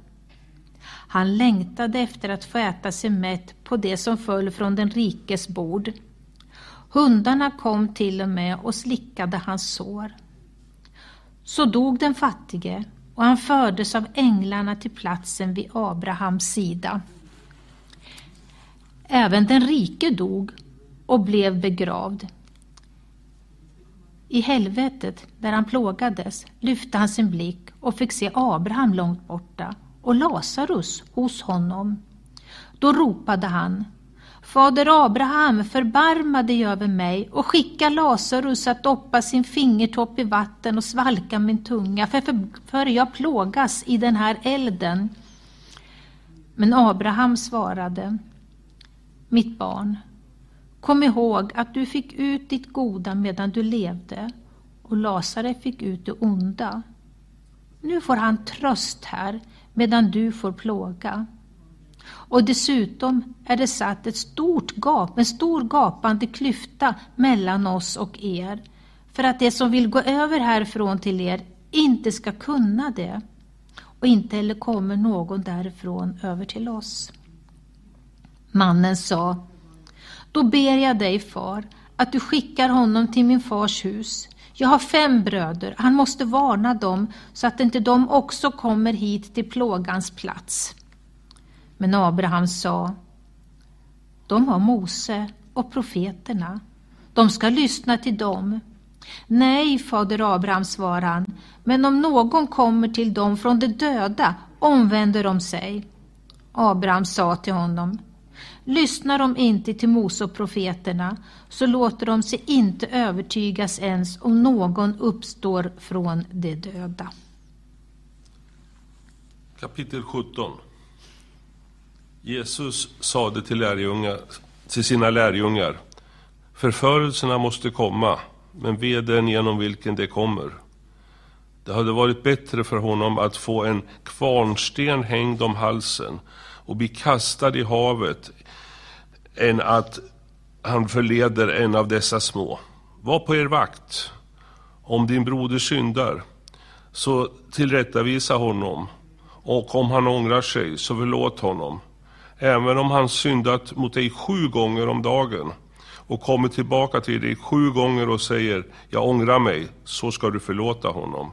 Han längtade efter att få äta sig mätt på det som föll från den rikes bord. Hundarna kom till och med och slickade hans sår. Så dog den fattige och han fördes av änglarna till platsen vid Abrahams sida. Även den rike dog och blev begravd. I helvetet, där han plågades, lyfte han sin blick och fick se Abraham långt borta och Lazarus hos honom. Då ropade han Fader Abraham, förbarma dig över mig och skicka Lazarus att doppa sin fingertopp i vatten och svalka min tunga, för, för, för jag plågas i den här elden. Men Abraham svarade mitt barn, kom ihåg att du fick ut ditt goda medan du levde och Lasare fick ut det onda. Nu får han tröst här medan du får plåga. Och dessutom är det satt ett stort gap, en stor gapande klyfta mellan oss och er, för att det som vill gå över härifrån till er inte ska kunna det, och inte heller kommer någon därifrån över till oss. Mannen sa, då ber jag dig far att du skickar honom till min fars hus. Jag har fem bröder, han måste varna dem så att inte de också kommer hit till plågans plats. Men Abraham sa, de har Mose och profeterna. De ska lyssna till dem. Nej, fader Abraham, svarade han, men om någon kommer till dem från de döda omvänder de sig. Abraham sa till honom, lyssnar de inte till Mose och profeterna så låter de sig inte övertygas ens om någon uppstår från de döda. Kapitel 17 Jesus sade till, lärjungar, till sina lärjungar Förförelserna måste komma, men ve den genom vilken det kommer. Det hade varit bättre för honom att få en kvarnsten hängd om halsen och bli kastad i havet än att han förleder en av dessa små. Var på er vakt. Om din broder syndar, så tillrättavisa honom. Och om han ångrar sig, så förlåt honom. Även om han syndat mot dig sju gånger om dagen och kommer tillbaka till dig sju gånger och säger jag ångrar mig, så ska du förlåta honom.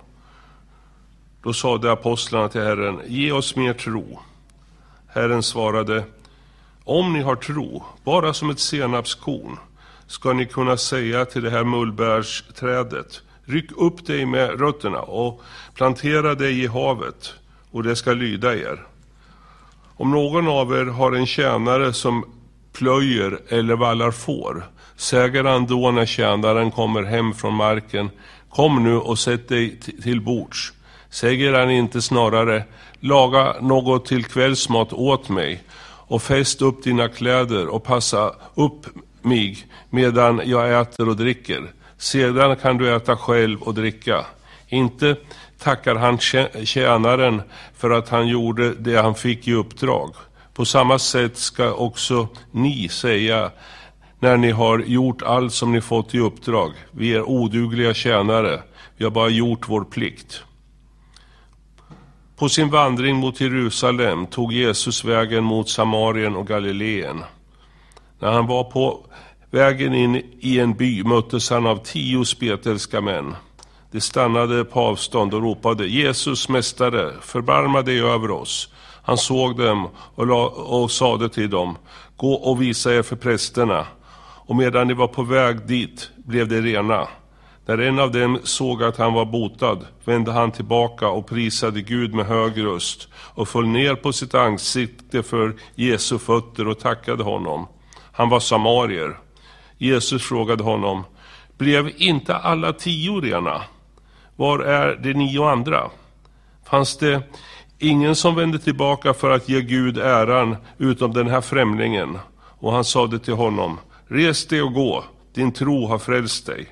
Då sade apostlarna till Herren, ge oss mer tro. Herren svarade, om ni har tro, bara som ett senapskorn, ska ni kunna säga till det här mullbärsträdet, ryck upp dig med rötterna och plantera dig i havet, och det ska lyda er. Om någon av er har en tjänare som plöjer eller vallar får, säger han då när tjänaren kommer hem från marken, kom nu och sätt dig till bords. Säger han inte snarare, laga något till kvällsmat åt mig och fäst upp dina kläder och passa upp mig medan jag äter och dricker. Sedan kan du äta själv och dricka. Inte tackar han tjänaren för att han gjorde det han fick i uppdrag. På samma sätt ska också ni säga när ni har gjort allt som ni fått i uppdrag. Vi är odugliga tjänare, vi har bara gjort vår plikt. På sin vandring mot Jerusalem tog Jesus vägen mot Samarien och Galileen. När han var på vägen in i en by möttes han av tio spetälska män. De stannade på avstånd och ropade Jesus, mästare, förbarma dig över oss. Han såg dem och, la, och sade till dem, gå och visa er för prästerna. Och medan de var på väg dit blev de rena. När en av dem såg att han var botad vände han tillbaka och prisade Gud med hög röst och föll ner på sitt ansikte för Jesu fötter och tackade honom. Han var samarier. Jesus frågade honom, blev inte alla tio rena? Var är de nio andra? Fanns det ingen som vände tillbaka för att ge Gud äran utom den här främlingen? Och han sade till honom, res dig och gå, din tro har frälst dig.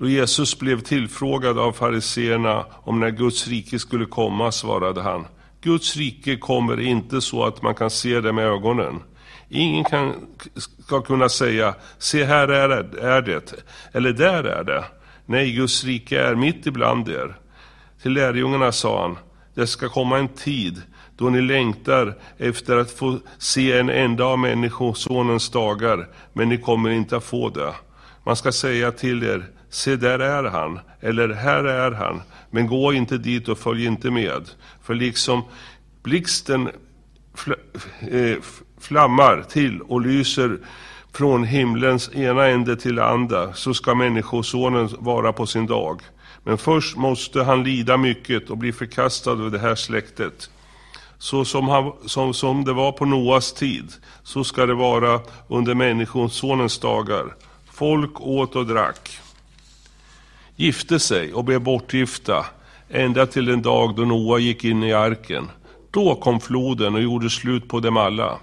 Då Jesus blev tillfrågad av fariseerna om när Guds rike skulle komma svarade han, Guds rike kommer inte så att man kan se det med ögonen. Ingen kan, ska kunna säga, se här är det, är det, eller där är det. Nej, Guds rike är mitt ibland er. Till lärjungarna sa han, det ska komma en tid då ni längtar efter att få se en enda av Människosonens dagar, men ni kommer inte att få det. Man ska säga till er, se där är han, eller här är han, men gå inte dit och följ inte med. För liksom blixten eh, flammar till och lyser från himlens ena ände till andra, så ska Människosonen vara på sin dag. Men först måste han lida mycket och bli förkastad av det här släktet. Så som, han, som, som det var på Noas tid, så ska det vara under Människosonens dagar. Folk åt och drack, gifte sig och blev bortgifta, ända till den dag då Noa gick in i arken. Då kom floden och gjorde slut på dem alla.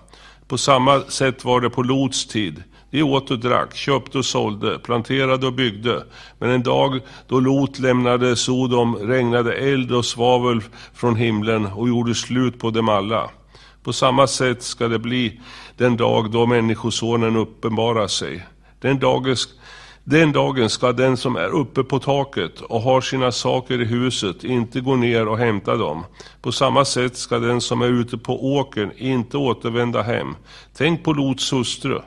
På samma sätt var det på Lots tid. De åt och drack, köpte och sålde, planterade och byggde. Men en dag då Lot lämnade Sodom regnade eld och svavel från himlen och gjorde slut på dem alla. På samma sätt ska det bli den dag då Människosonen uppenbarar sig. Den dagen, den dagen ska den som är uppe på taket och har sina saker i huset inte gå ner och hämta dem. På samma sätt ska den som är ute på åkern inte återvända hem. Tänk på Lots hustru.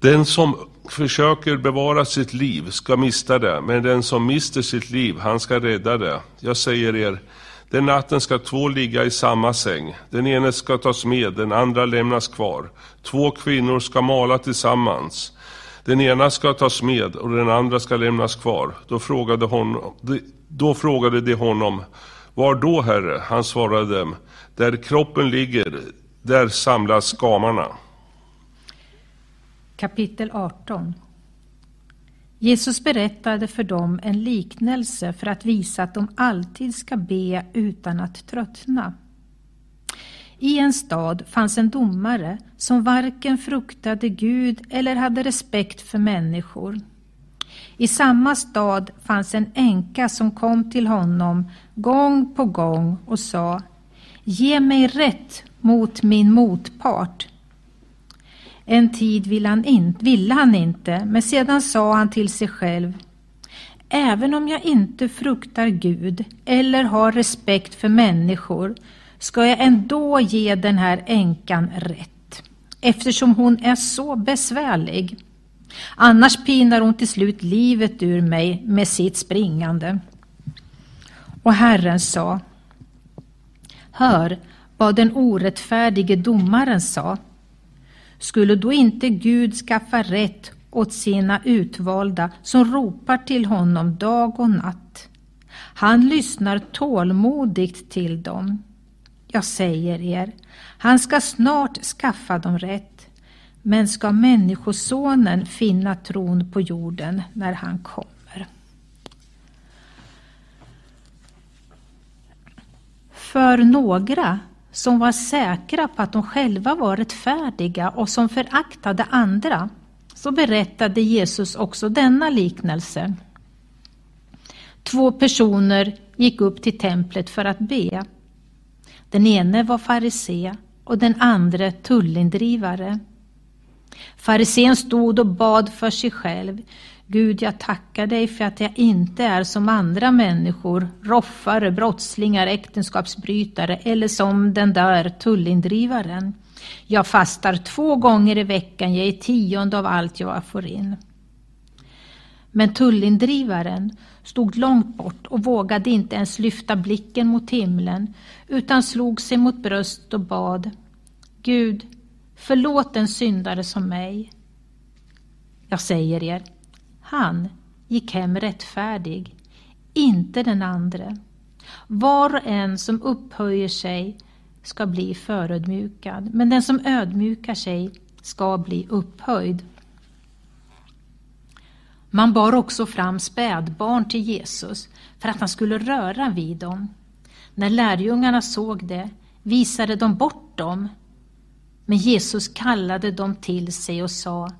Den som försöker bevara sitt liv ska mista det, men den som mister sitt liv, han ska rädda det. Jag säger er, den natten ska två ligga i samma säng. Den ene ska tas med, den andra lämnas kvar. Två kvinnor ska mala tillsammans. Den ena ska tas med och den andra ska lämnas kvar. Då frågade, hon, då frågade de honom, var då, Herre? Han svarade dem, där kroppen ligger, där samlas gamarna. Kapitel 18 Jesus berättade för dem en liknelse för att visa att de alltid ska be utan att tröttna. I en stad fanns en domare som varken fruktade Gud eller hade respekt för människor. I samma stad fanns en änka som kom till honom gång på gång och sa Ge mig rätt mot min motpart. En tid ville han, in, ville han inte, men sedan sa han till sig själv Även om jag inte fruktar Gud eller har respekt för människor ska jag ändå ge den här änkan rätt eftersom hon är så besvärlig. Annars pinar hon till slut livet ur mig med sitt springande. Och Herren sa Hör vad den orättfärdige domaren sa. Skulle då inte Gud skaffa rätt åt sina utvalda som ropar till honom dag och natt? Han lyssnar tålmodigt till dem. Jag säger er, han ska snart skaffa dem rätt. Men ska Människosonen finna tron på jorden när han kommer? För några som var säkra på att de själva var rättfärdiga och som föraktade andra, så berättade Jesus också denna liknelse. Två personer gick upp till templet för att be. Den ene var farisé och den andra tullindrivare. Farisén stod och bad för sig själv. Gud, jag tackar dig för att jag inte är som andra människor, roffare, brottslingar, äktenskapsbrytare eller som den där tullindrivaren. Jag fastar två gånger i veckan, jag är tionde av allt jag får in. Men tullindrivaren stod långt bort och vågade inte ens lyfta blicken mot himlen utan slog sig mot bröst och bad Gud, förlåt en syndare som mig. Jag säger er, han gick hem rättfärdig, inte den andre. Var och en som upphöjer sig ska bli förödmjukad, men den som ödmjukar sig ska bli upphöjd. Man bar också fram spädbarn till Jesus för att han skulle röra vid dem. När lärjungarna såg det visade de bort dem. Men Jesus kallade dem till sig och sa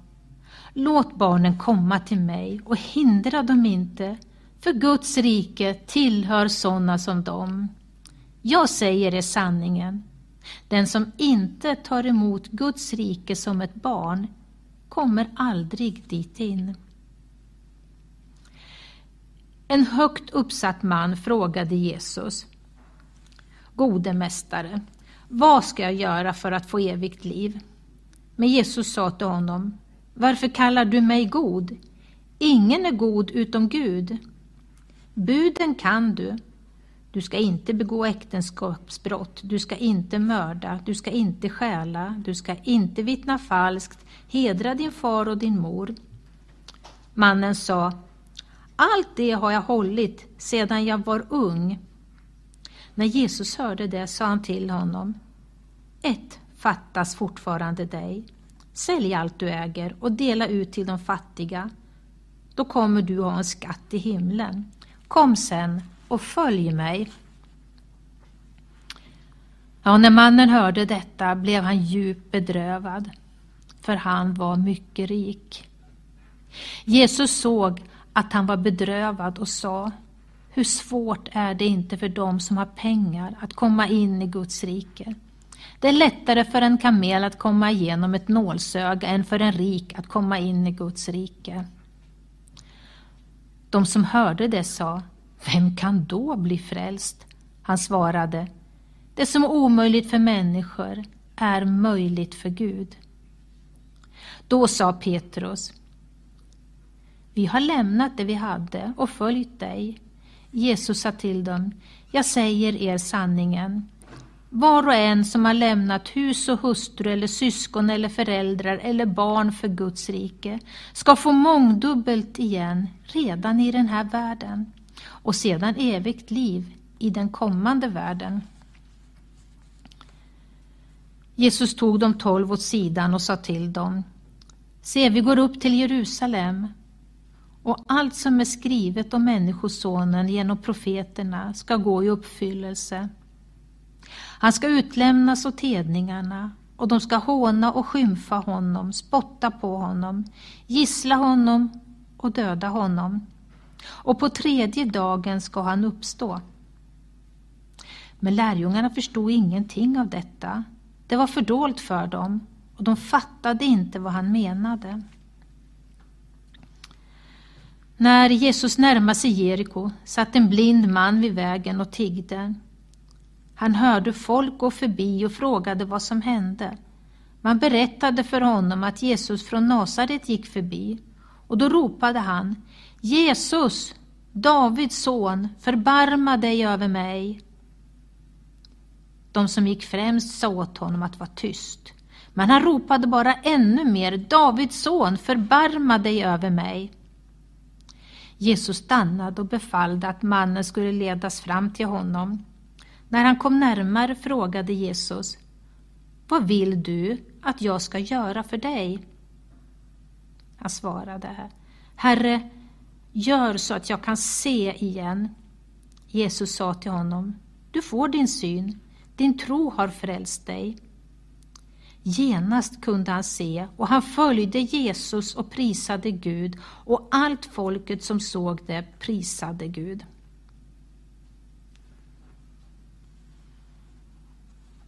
Låt barnen komma till mig och hindra dem inte, för Guds rike tillhör sådana som dem. Jag säger er sanningen. Den som inte tar emot Guds rike som ett barn kommer aldrig dit in. En högt uppsatt man frågade Jesus. Gode mästare, vad ska jag göra för att få evigt liv? Men Jesus sa till honom, varför kallar du mig god? Ingen är god utom Gud. Buden kan du. Du ska inte begå äktenskapsbrott, du ska inte mörda, du ska inte stjäla, du ska inte vittna falskt, hedra din far och din mor. Mannen sa, allt det har jag hållit sedan jag var ung. När Jesus hörde det sa han till honom, ett fattas fortfarande dig. Sälj allt du äger och dela ut till de fattiga. Då kommer du ha en skatt i himlen. Kom sen och följ mig. Ja, när mannen hörde detta blev han djupt bedrövad, för han var mycket rik. Jesus såg att han var bedrövad och sa Hur svårt är det inte för dem som har pengar att komma in i Guds rike? Det är lättare för en kamel att komma igenom ett nålsöga än för en rik att komma in i Guds rike. De som hörde det sa, vem kan då bli frälst? Han svarade, det som är omöjligt för människor är möjligt för Gud. Då sa Petrus, vi har lämnat det vi hade och följt dig. Jesus sa till dem, jag säger er sanningen. Var och en som har lämnat hus och hustru eller syskon eller föräldrar eller barn för Guds rike ska få mångdubbelt igen redan i den här världen och sedan evigt liv i den kommande världen. Jesus tog de tolv åt sidan och sa till dem Se, vi går upp till Jerusalem och allt som är skrivet om Människosonen genom profeterna ska gå i uppfyllelse. Han ska utlämnas åt hedningarna och de ska håna och skymfa honom, spotta på honom, gissla honom och döda honom. Och på tredje dagen ska han uppstå. Men lärjungarna förstod ingenting av detta. Det var fördolt för dem och de fattade inte vad han menade. När Jesus närmade sig Jeriko satt en blind man vid vägen och tiggde. Han hörde folk gå förbi och frågade vad som hände. Man berättade för honom att Jesus från Nasaret gick förbi och då ropade han Jesus, Davids son, förbarma dig över mig. De som gick främst sa åt honom att vara tyst. Men han ropade bara ännu mer Davids son, förbarma dig över mig. Jesus stannade och befallde att mannen skulle ledas fram till honom. När han kom närmare frågade Jesus Vad vill du att jag ska göra för dig? Han svarade Herre, gör så att jag kan se igen. Jesus sa till honom Du får din syn, din tro har frälst dig. Genast kunde han se och han följde Jesus och prisade Gud och allt folket som såg det prisade Gud.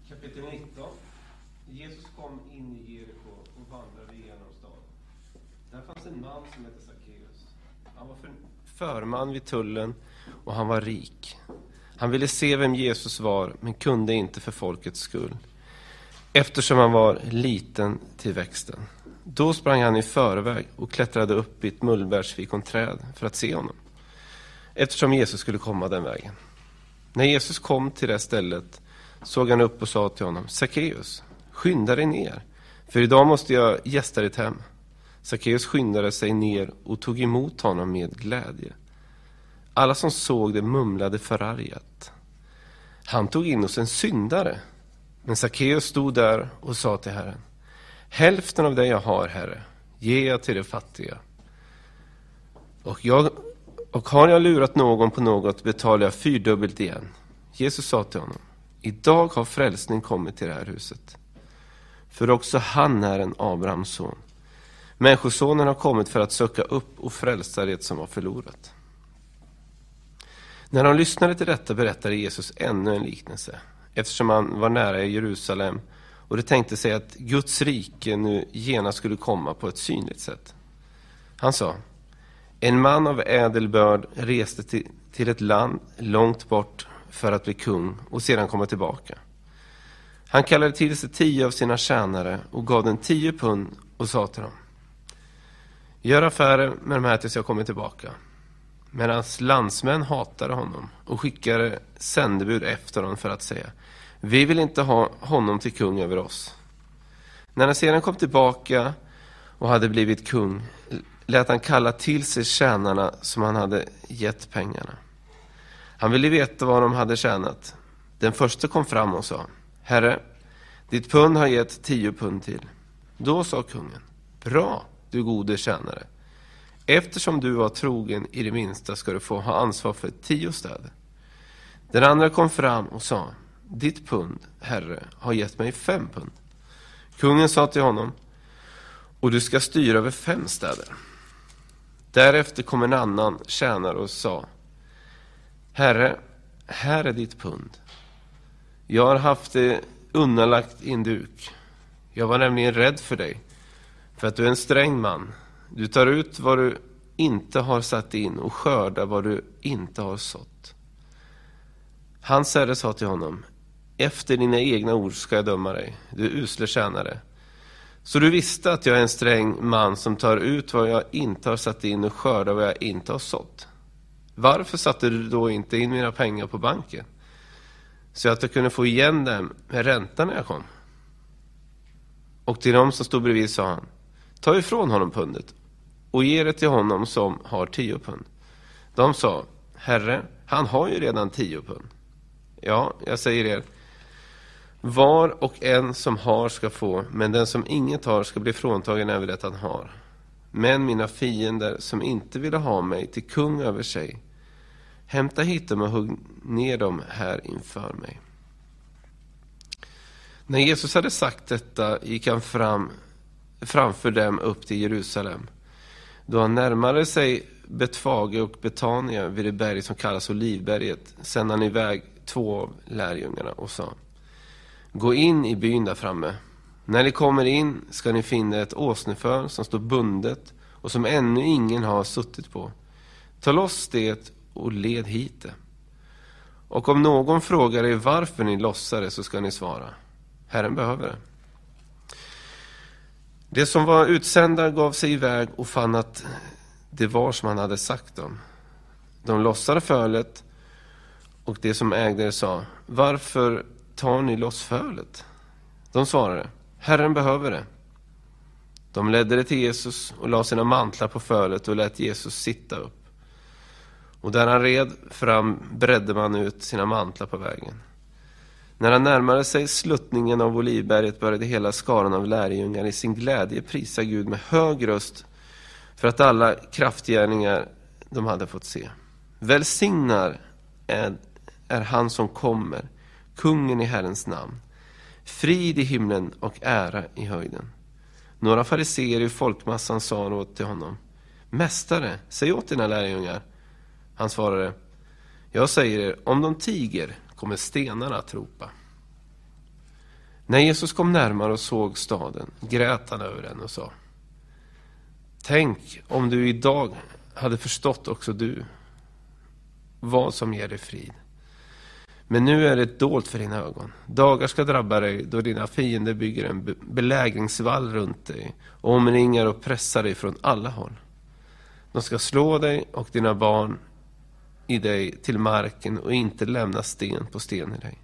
Kapitel 19 Jesus kom in i Jeriko och vandrade genom staden. Där fanns en man som hette Sackeus. Han var för, förman vid tullen och han var rik. Han ville se vem Jesus var, men kunde inte för folkets skull eftersom han var liten till växten. Då sprang han i förväg och klättrade upp i ett mullbärsfikonträd för att se honom, eftersom Jesus skulle komma den vägen. När Jesus kom till det stället såg han upp och sa till honom, Sackeus, skynda dig ner, för idag måste jag gästa ditt hem. Sackeus skyndade sig ner och tog emot honom med glädje. Alla som såg det mumlade förargat. Han tog in hos en syndare. Men Sackeus stod där och sa till Herren, hälften av det jag har, Herre, ger jag till de fattiga. Och, jag, och har jag lurat någon på något betalar jag fyrdubbelt igen. Jesus sa till honom, idag har frälsning kommit till det här huset. För också han är en Abrahams son. Människosonen har kommit för att söka upp och frälsa det som var förlorat. När de lyssnade till detta berättade Jesus ännu en liknelse eftersom han var nära Jerusalem och det tänkte sig att Guds rike nu genast skulle komma på ett synligt sätt. Han sa, en man av ädel börd reste till, till ett land långt bort för att bli kung och sedan komma tillbaka. Han kallade till sig tio av sina tjänare och gav dem tio pund och sa till dem, gör affärer med de här tills jag kommer tillbaka. Men hans landsmän hatade honom och skickade sändebud efter honom för att säga vi vill inte ha honom till kung över oss. När han sedan kom tillbaka och hade blivit kung lät han kalla till sig tjänarna som han hade gett pengarna. Han ville veta vad de hade tjänat. Den första kom fram och sa Herre, ditt pund har gett tio pund till. Då sa kungen Bra, du gode tjänare. Eftersom du var trogen i det minsta ska du få ha ansvar för tio städer. Den andra kom fram och sa, ditt pund, herre, har gett mig fem pund. Kungen sa till honom, och du ska styra över fem städer. Därefter kom en annan tjänare och sa, Herre, här är ditt pund. Jag har haft det undanlagt i en duk. Jag var nämligen rädd för dig, för att du är en sträng man du tar ut vad du inte har satt in och skördar vad du inte har sått. Hans herre sa till honom, efter dina egna ord ska jag döma dig, du usle tjänare. Så du visste att jag är en sträng man som tar ut vad jag inte har satt in och skördar vad jag inte har sått. Varför satte du då inte in mina pengar på banken? Så att jag kunde få igen dem med ränta när jag kom. Och till dem som stod bredvid sa han, ta ifrån honom pundet och ge det till honom som har tio pund. De sa, Herre, han har ju redan tio pund. Ja, jag säger er, var och en som har ska få, men den som inget har ska bli fråntagen även det han har. Men mina fiender som inte ville ha mig till kung över sig, hämta hit dem och hugg ner dem här inför mig. När Jesus hade sagt detta gick han fram, framför dem upp till Jerusalem. Då han närmade sig Betfage och Betania vid det berg som kallas Olivberget sände han iväg två av lärjungarna och sa Gå in i byn där framme. När ni kommer in ska ni finna ett åsneför som står bundet och som ännu ingen har suttit på. Ta loss det och led hit det. Och om någon frågar er varför ni lossar det så ska ni svara Herren behöver det. Det som var utsända gav sig iväg och fann att det var som han hade sagt dem. De lossade fölet och det som ägde det sa Varför tar ni loss fölet? De svarade Herren behöver det. De ledde det till Jesus och lade sina mantlar på fölet och lät Jesus sitta upp. Och där han red fram bredde man ut sina mantlar på vägen. När han närmade sig sluttningen av Olivberget började hela skaran av lärjungar i sin glädje prisa Gud med hög röst för att alla kraftgärningar de hade fått se. Välsignar är, är han som kommer, kungen i Herrens namn. Frid i himlen och ära i höjden. Några fariseer i folkmassan sa då till honom, Mästare, säg åt dina lärjungar. Han svarade, Jag säger er, om de tiger kommer stenarna att ropa. När Jesus kom närmare och såg staden grät han över den och sa Tänk om du idag hade förstått också du vad som ger dig frid. Men nu är det dolt för dina ögon. Dagar ska drabba dig då dina fiender bygger en belägringsvall runt dig och omringar och pressar dig från alla håll. De ska slå dig och dina barn i dig till marken och inte lämna sten på sten i dig.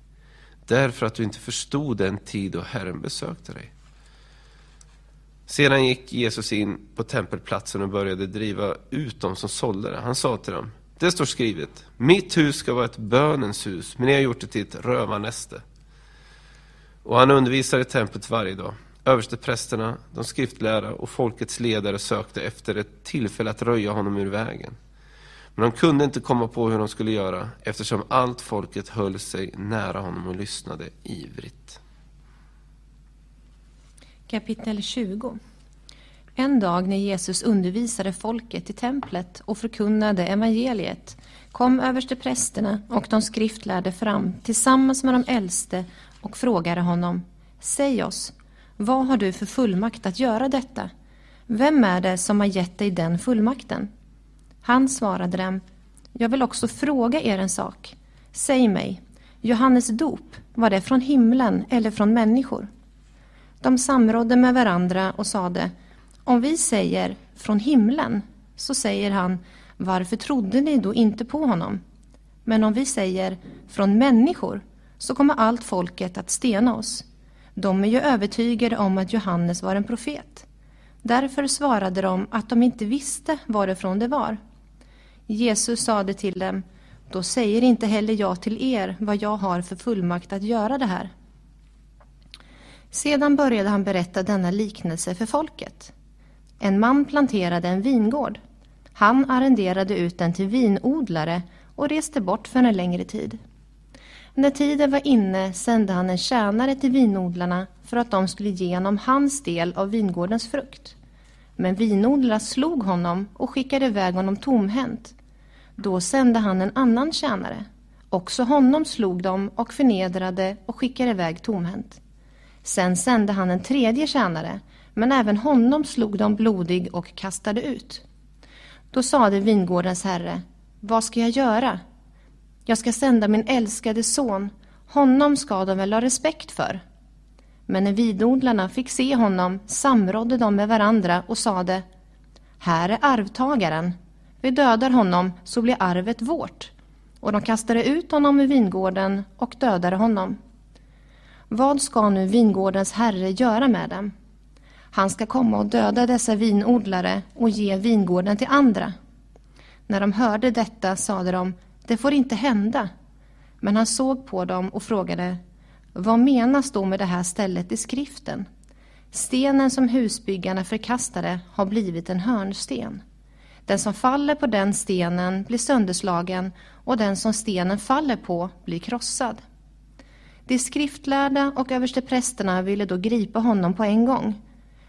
Därför att du inte förstod den tid då Herren besökte dig. Sedan gick Jesus in på tempelplatsen och började driva ut dem som sålde det. Han sa till dem, det står skrivet, mitt hus ska vara ett bönens hus, men ni har gjort det till ett rövarnäste. Och han undervisade i templet varje dag. Översteprästerna, de skriftlärda och folkets ledare sökte efter ett tillfälle att röja honom ur vägen. Men de kunde inte komma på hur de skulle göra eftersom allt folket höll sig nära honom och lyssnade ivrigt. Kapitel 20 en dag när Jesus undervisade folket i templet och förkunnade evangeliet kom översteprästerna och de skriftlärde fram tillsammans med de äldste och frågade honom Säg oss, vad har du för fullmakt att göra detta? Vem är det som har gett dig den fullmakten? Han svarade dem, jag vill också fråga er en sak. Säg mig, Johannes dop, var det från himlen eller från människor? De samrådde med varandra och sade, om vi säger från himlen, så säger han, varför trodde ni då inte på honom? Men om vi säger från människor, så kommer allt folket att stena oss. De är ju övertygade om att Johannes var en profet. Därför svarade de att de inte visste varifrån det var. Jesus sade till dem, då säger inte heller jag till er vad jag har för fullmakt att göra det här. Sedan började han berätta denna liknelse för folket. En man planterade en vingård. Han arrenderade ut den till vinodlare och reste bort för en längre tid. När tiden var inne sände han en tjänare till vinodlarna för att de skulle ge honom hans del av vingårdens frukt. Men vinodlarna slog honom och skickade iväg honom tomhänt. Då sände han en annan tjänare. Också honom slog de och förnedrade och skickade iväg tomhänt. Sen sände han en tredje tjänare, men även honom slog de blodig och kastade ut. Då sade vingårdens herre, vad ska jag göra? Jag ska sända min älskade son, honom ska de väl ha respekt för. Men när vidodlarna fick se honom samrådde de med varandra och sade Här är arvtagaren. Vi dödar honom så blir arvet vårt. Och de kastade ut honom ur vingården och dödade honom. Vad ska nu vingårdens herre göra med dem? Han ska komma och döda dessa vinodlare och ge vingården till andra. När de hörde detta sade de, det får inte hända. Men han såg på dem och frågade, vad menas då med det här stället i skriften? Stenen som husbyggarna förkastade har blivit en hörnsten. Den som faller på den stenen blir sönderslagen och den som stenen faller på blir krossad. De skriftlärda och översteprästerna ville då gripa honom på en gång.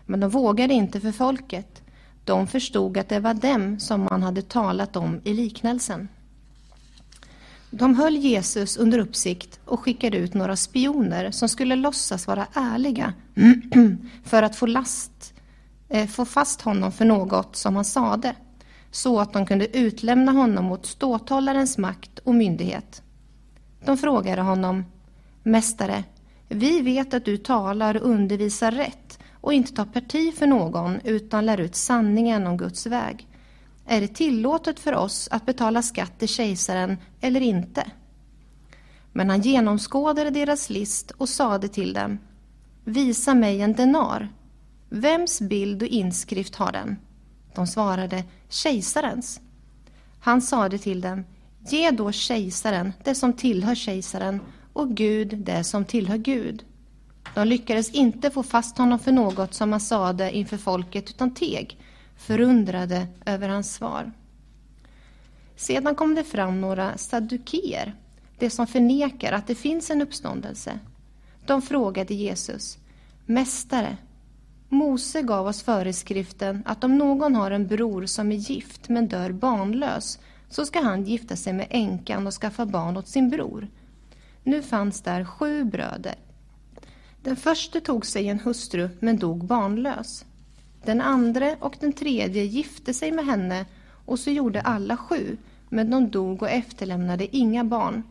Men de vågade inte för folket. De förstod att det var dem som man hade talat om i liknelsen. De höll Jesus under uppsikt och skickade ut några spioner som skulle låtsas vara ärliga för att få, last, eh, få fast honom för något som han sade, så att de kunde utlämna honom mot ståthållarens makt och myndighet. De frågade honom, Mästare, vi vet att du talar och undervisar rätt och inte tar parti för någon utan lär ut sanningen om Guds väg. Är det tillåtet för oss att betala skatt till kejsaren eller inte? Men han genomskådade deras list och sade till dem, Visa mig en denar. Vems bild och inskrift har den? De svarade, kejsarens. Han sade till dem, Ge då kejsaren det som tillhör kejsaren och Gud det som tillhör Gud. De lyckades inte få fast honom för något som han sade inför folket utan teg, förundrade över hans svar. Sedan kom det fram några saddukeer, de som förnekar att det finns en uppståndelse. De frågade Jesus, Mästare, Mose gav oss föreskriften att om någon har en bror som är gift men dör barnlös så ska han gifta sig med änkan och skaffa barn åt sin bror. Nu fanns där sju bröder. Den förste tog sig en hustru men dog barnlös. Den andra och den tredje gifte sig med henne och så gjorde alla sju, men de dog och efterlämnade inga barn.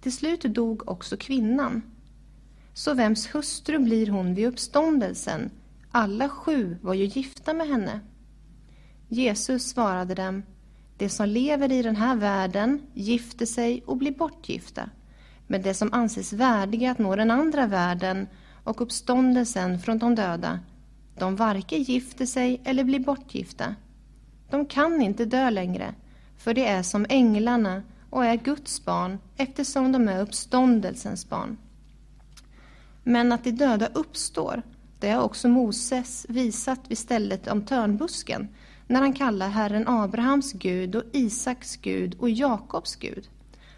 Till slut dog också kvinnan. Så vems hustru blir hon vid uppståndelsen? Alla sju var ju gifta med henne. Jesus svarade dem, de som lever i den här världen gifter sig och blir bortgifta. Men de som anses värdiga att nå den andra världen och uppståndelsen från de döda, de varken gifter sig eller blir bortgifta. De kan inte dö längre, för de är som änglarna och är Guds barn eftersom de är uppståndelsens barn. Men att de döda uppstår, det har också Moses visat vid stället om törnbusken när han kallar Herren Abrahams Gud och Isaks Gud och Jakobs Gud.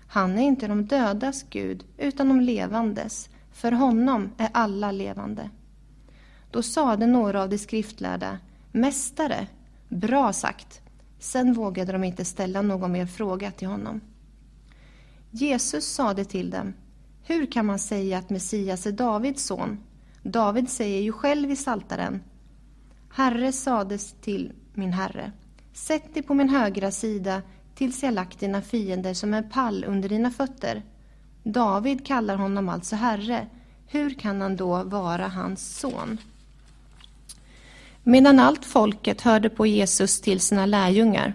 Han är inte de dödas Gud, utan de levandes. För honom är alla levande. Då sade några av de skriftlärda, Mästare, bra sagt. Sen vågade de inte ställa någon mer fråga till honom. Jesus sade till dem, Hur kan man säga att Messias är Davids son? David säger ju själv i Saltaren, Herre sades till min herre, sätt dig på min högra sida tills jag lagt dina fiender som en pall under dina fötter. David kallar honom alltså herre. Hur kan han då vara hans son? Medan allt folket hörde på Jesus till sina lärjungar.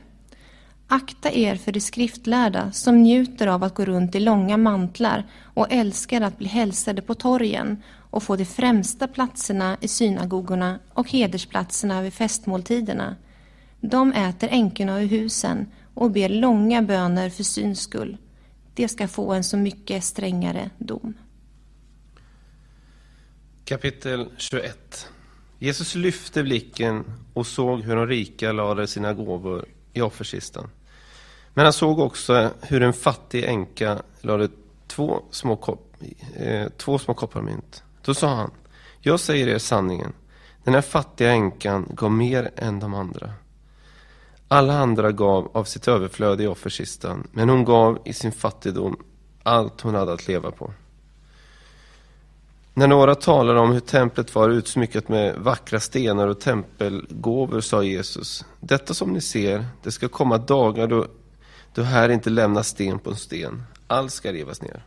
Akta er för de skriftlärda som njuter av att gå runt i långa mantlar och älskar att bli hälsade på torgen och få de främsta platserna i synagogorna och hedersplatserna vid festmåltiderna. De äter änkorna ur husen och ber långa böner för syns skull. Det ska få en så mycket strängare dom. Kapitel 21 Jesus lyfte blicken och såg hur de rika lade sina gåvor i offerkistan. Men han såg också hur en fattig änka lade två små, kopp, eh, två små koppar mynt. Då sa han, jag säger er sanningen, den här fattiga änkan gav mer än de andra. Alla andra gav av sitt överflöd i offerkistan, men hon gav i sin fattigdom allt hon hade att leva på. När några talade om hur templet var utsmyckat med vackra stenar och tempelgåvor sa Jesus, detta som ni ser, det ska komma dagar då, då här inte lämnas sten på en sten, allt ska rivas ner.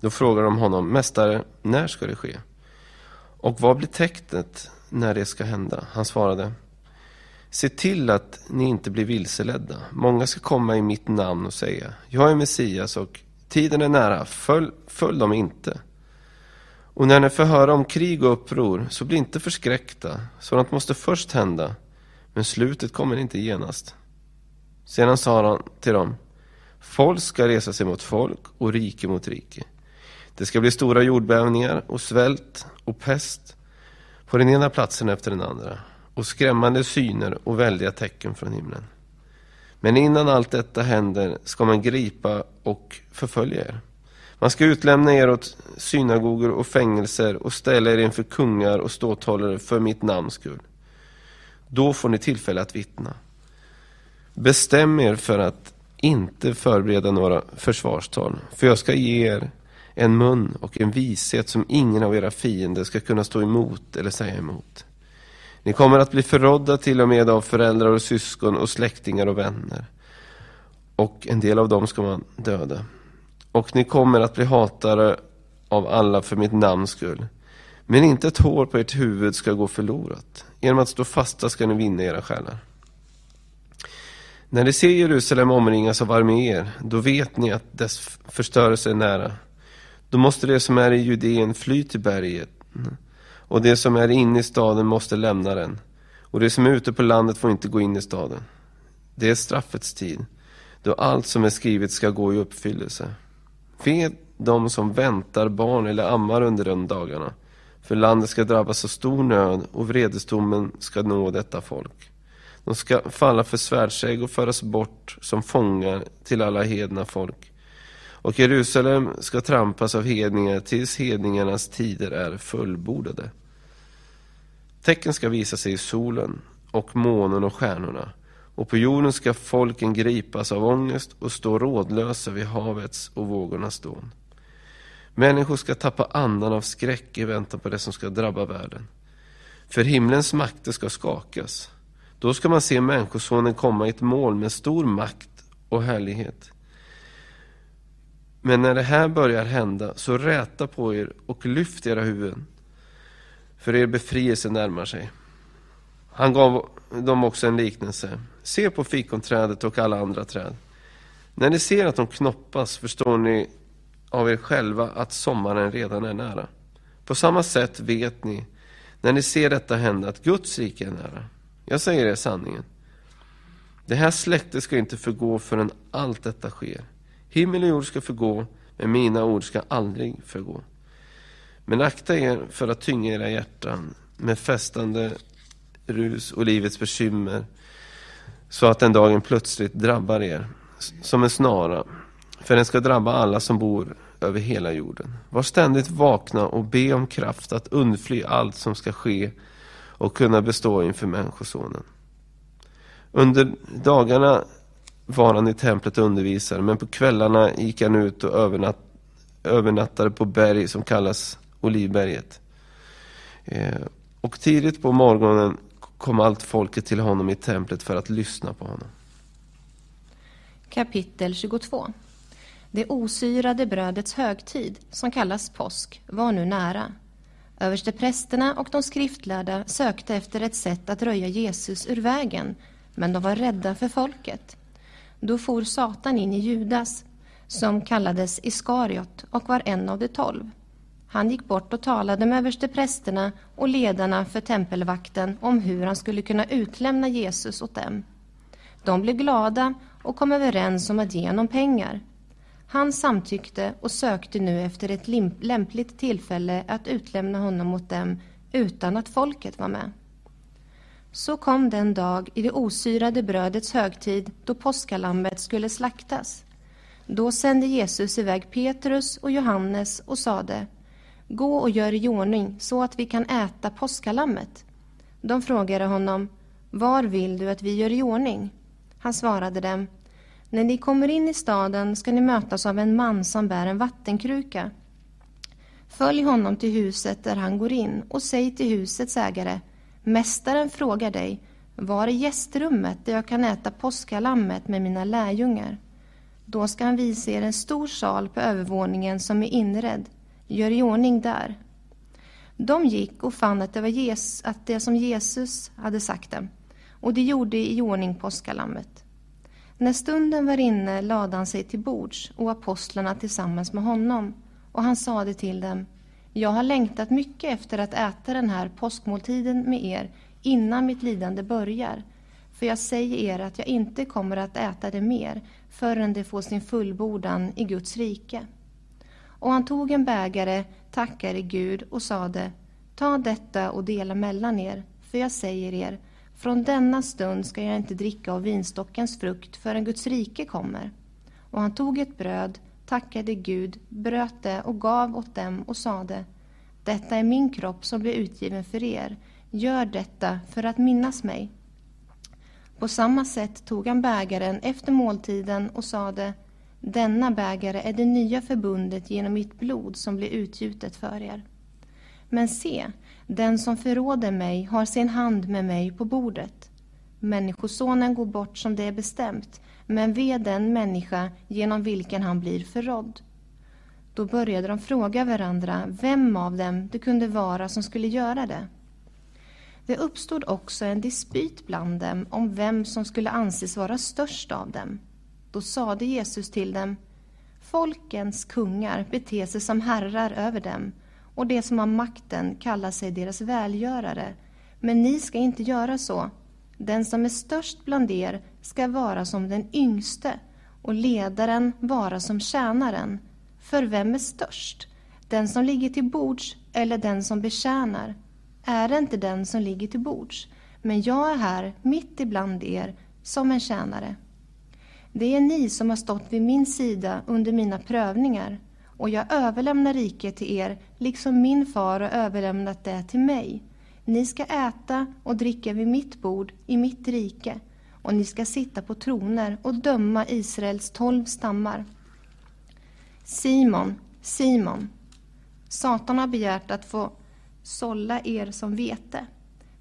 Då frågade de honom, Mästare, när ska det ske? Och vad blir tecknet när det ska hända? Han svarade. Se till att ni inte blir vilseledda. Många ska komma i mitt namn och säga, jag är Messias och tiden är nära, följ, följ dem inte. Och när ni får höra om krig och uppror, så bli inte förskräckta. Sådant måste först hända, men slutet kommer inte genast. Sedan sa han till dem, folk ska resa sig mot folk och rike mot rike. Det ska bli stora jordbävningar och svält och pest på den ena platsen efter den andra och skrämmande syner och väldiga tecken från himlen. Men innan allt detta händer ska man gripa och förfölja er. Man ska utlämna er åt synagogor och fängelser och ställa er inför kungar och ståthållare för mitt namns skull. Då får ni tillfälle att vittna. Bestäm er för att inte förbereda några försvarstal, för jag ska ge er en mun och en vishet som ingen av era fiender ska kunna stå emot eller säga emot. Ni kommer att bli förrådda till och med av föräldrar och syskon och släktingar och vänner. Och en del av dem ska man döda. Och ni kommer att bli hatade av alla för mitt namns skull. Men inte ett hår på ert huvud ska gå förlorat. Genom att stå fasta ska ni vinna era själar. När ni ser Jerusalem omringas av arméer, då vet ni att dess förstörelse är nära. Då måste de som är i Judeen fly till berget och det som är inne i staden måste lämna den och det som är ute på landet får inte gå in i staden. Det är straffets tid, då allt som är skrivet ska gå i uppfyllelse. Ve de som väntar barn eller ammar under de dagarna, för landet ska drabbas av stor nöd och vredesdomen ska nå detta folk. De ska falla för svärdsägg och föras bort som fångar till alla hedna folk. Och Jerusalem ska trampas av hedningar tills hedningarnas tider är fullbordade. Tecken ska visa sig i solen och månen och stjärnorna. Och på jorden ska folken gripas av ångest och stå rådlösa vid havets och vågornas dån. Människor ska tappa andan av skräck i väntan på det som ska drabba världen. För himlens makter ska skakas. Då ska man se Människosonen komma i ett mål med stor makt och härlighet. Men när det här börjar hända, så räta på er och lyft era huvuden, för er befrielse närmar sig. Han gav dem också en liknelse. Se på fikonträdet och alla andra träd. När ni ser att de knoppas förstår ni av er själva att sommaren redan är nära. På samma sätt vet ni, när ni ser detta hända, att Guds rike är nära. Jag säger er sanningen. Det här släktet ska inte förgå förrän allt detta sker. Himmel och jord ska förgå, men mina ord ska aldrig förgå. Men akta er för att tynga era hjärtan med festande rus och livets bekymmer, så att den dagen plötsligt drabbar er som en snara, för den ska drabba alla som bor över hela jorden. Var ständigt vakna och be om kraft att undfly allt som ska ske och kunna bestå inför Människosonen. Under dagarna var han i templet och undervisade, men på kvällarna gick han ut och övernatt, övernattade på berg som kallas Olivberget. Eh, och tidigt på morgonen kom allt folket till honom i templet för att lyssna på honom. Kapitel 22 Det osyrade brödets högtid, som kallas påsk, var nu nära. Översteprästerna och de skriftlärda sökte efter ett sätt att röja Jesus ur vägen, men de var rädda för folket. Då for Satan in i Judas, som kallades Iskariot och var en av de tolv. Han gick bort och talade med översteprästerna och ledarna för tempelvakten om hur han skulle kunna utlämna Jesus åt dem. De blev glada och kom överens om att ge honom pengar. Han samtyckte och sökte nu efter ett lämpligt tillfälle att utlämna honom åt dem utan att folket var med. Så kom den dag i det osyrade brödets högtid då påskalammet skulle slaktas. Då sände Jesus iväg Petrus och Johannes och sade Gå och gör i ordning så att vi kan äta påskalammet. De frågade honom Var vill du att vi gör i ordning? Han svarade dem När ni kommer in i staden ska ni mötas av en man som bär en vattenkruka. Följ honom till huset där han går in och säg till husets ägare Mästaren frågar dig, var är gästrummet där jag kan äta påskalammet med mina lärjungar? Då ska han visa er en stor sal på övervåningen som är inredd. Gör i ordning där. De gick och fann att det var Jesus, att det som Jesus hade sagt dem, och de gjorde i ordning påskalammet. När stunden var inne lade han sig till bords och apostlarna tillsammans med honom, och han sade till dem, jag har längtat mycket efter att äta den här påskmåltiden med er innan mitt lidande börjar. För jag säger er att jag inte kommer att äta det mer förrän det får sin fullbordan i Guds rike. Och han tog en bägare, tackade Gud och sade Ta detta och dela mellan er, för jag säger er från denna stund ska jag inte dricka av vinstockens frukt förrän Guds rike kommer. Och han tog ett bröd, tackade Gud, bröt det och gav åt dem och sade Detta är min kropp som blir utgiven för er. Gör detta för att minnas mig. På samma sätt tog han bägaren efter måltiden och sade denna bägare är det nya förbundet genom mitt blod som blir utgjutet för er. Men se, den som förråder mig har sin hand med mig på bordet. Människosonen går bort som det är bestämt, men ve den människa genom vilken han blir förrådd. Då började de fråga varandra vem av dem det kunde vara som skulle göra det. Det uppstod också en dispyt bland dem om vem som skulle anses vara störst av dem. Då sade Jesus till dem, Folkens kungar beter sig som herrar över dem, och de som har makten kallar sig deras välgörare. Men ni ska inte göra så. Den som är störst bland er ska vara som den yngste, och ledaren vara som tjänaren. För vem är störst? Den som ligger till bords eller den som betjänar? Är det inte den som ligger till bords? Men jag är här mitt ibland er som en tjänare. Det är ni som har stått vid min sida under mina prövningar, och jag överlämnar riket till er, liksom min far har överlämnat det till mig. Ni ska äta och dricka vid mitt bord i mitt rike, och ni ska sitta på troner och döma Israels tolv stammar. Simon, Simon, Satan har begärt att få sålla er som vete,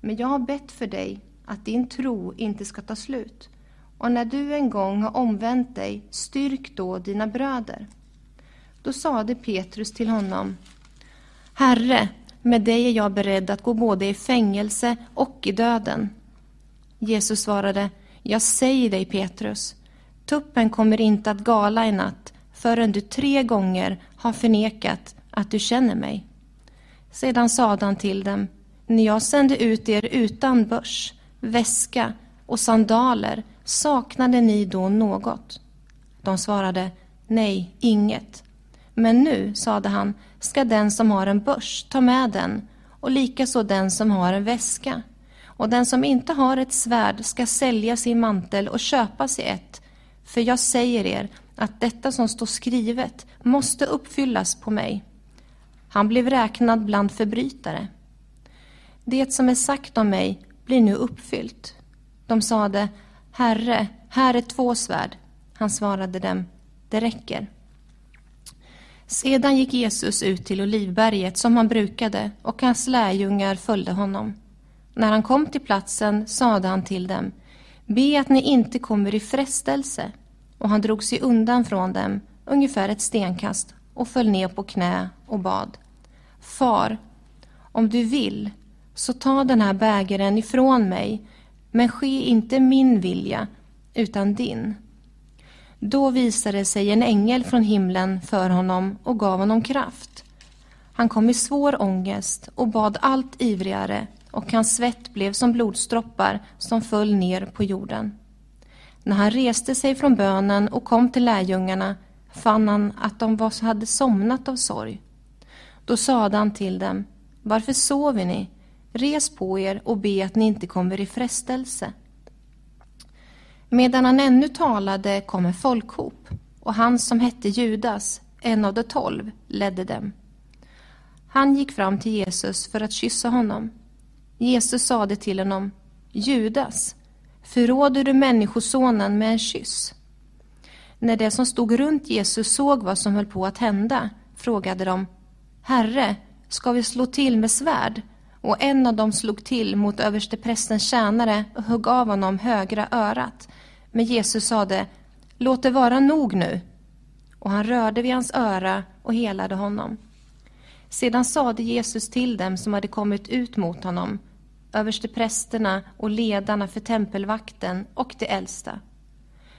men jag har bett för dig att din tro inte ska ta slut. Och när du en gång har omvänt dig, styrk då dina bröder. Då sade Petrus till honom, Herre, med dig är jag beredd att gå både i fängelse och i döden. Jesus svarade, jag säger dig Petrus, tuppen kommer inte att gala i natt förrän du tre gånger har förnekat att du känner mig. Sedan sade han till dem, när jag sände ut er utan börs, väska och sandaler, saknade ni då något? De svarade, nej, inget. Men nu, sade han, ska den som har en börs ta med den och likaså den som har en väska. Och den som inte har ett svärd ska sälja sin mantel och köpa sig ett. För jag säger er att detta som står skrivet måste uppfyllas på mig. Han blev räknad bland förbrytare. Det som är sagt om mig blir nu uppfyllt. De sade, Herre, här är två svärd. Han svarade dem, det räcker. Sedan gick Jesus ut till Olivberget som han brukade och hans lärjungar följde honom. När han kom till platsen sade han till dem, be att ni inte kommer i frestelse. Och han drog sig undan från dem, ungefär ett stenkast, och föll ner på knä och bad. Far, om du vill, så ta den här bägaren ifrån mig, men ske inte min vilja, utan din. Då visade sig en ängel från himlen för honom och gav honom kraft. Han kom i svår ångest och bad allt ivrigare och hans svett blev som blodsdroppar som föll ner på jorden. När han reste sig från bönen och kom till lärjungarna fann han att de var, hade somnat av sorg. Då sade han till dem, varför sover ni? Res på er och be att ni inte kommer i frestelse. Medan han ännu talade kom en folkhop, och han som hette Judas, en av de tolv, ledde dem. Han gick fram till Jesus för att kyssa honom. Jesus sade till honom, Judas, förråder du Människosonen med en kyss? När de som stod runt Jesus såg vad som höll på att hända frågade de, Herre, ska vi slå till med svärd? Och en av dem slog till mot översteprästens tjänare och högg av honom högra örat. Men Jesus sade, låt det vara nog nu. Och han rörde vid hans öra och helade honom. Sedan sade Jesus till dem som hade kommit ut mot honom, översteprästerna och ledarna för tempelvakten och de äldsta.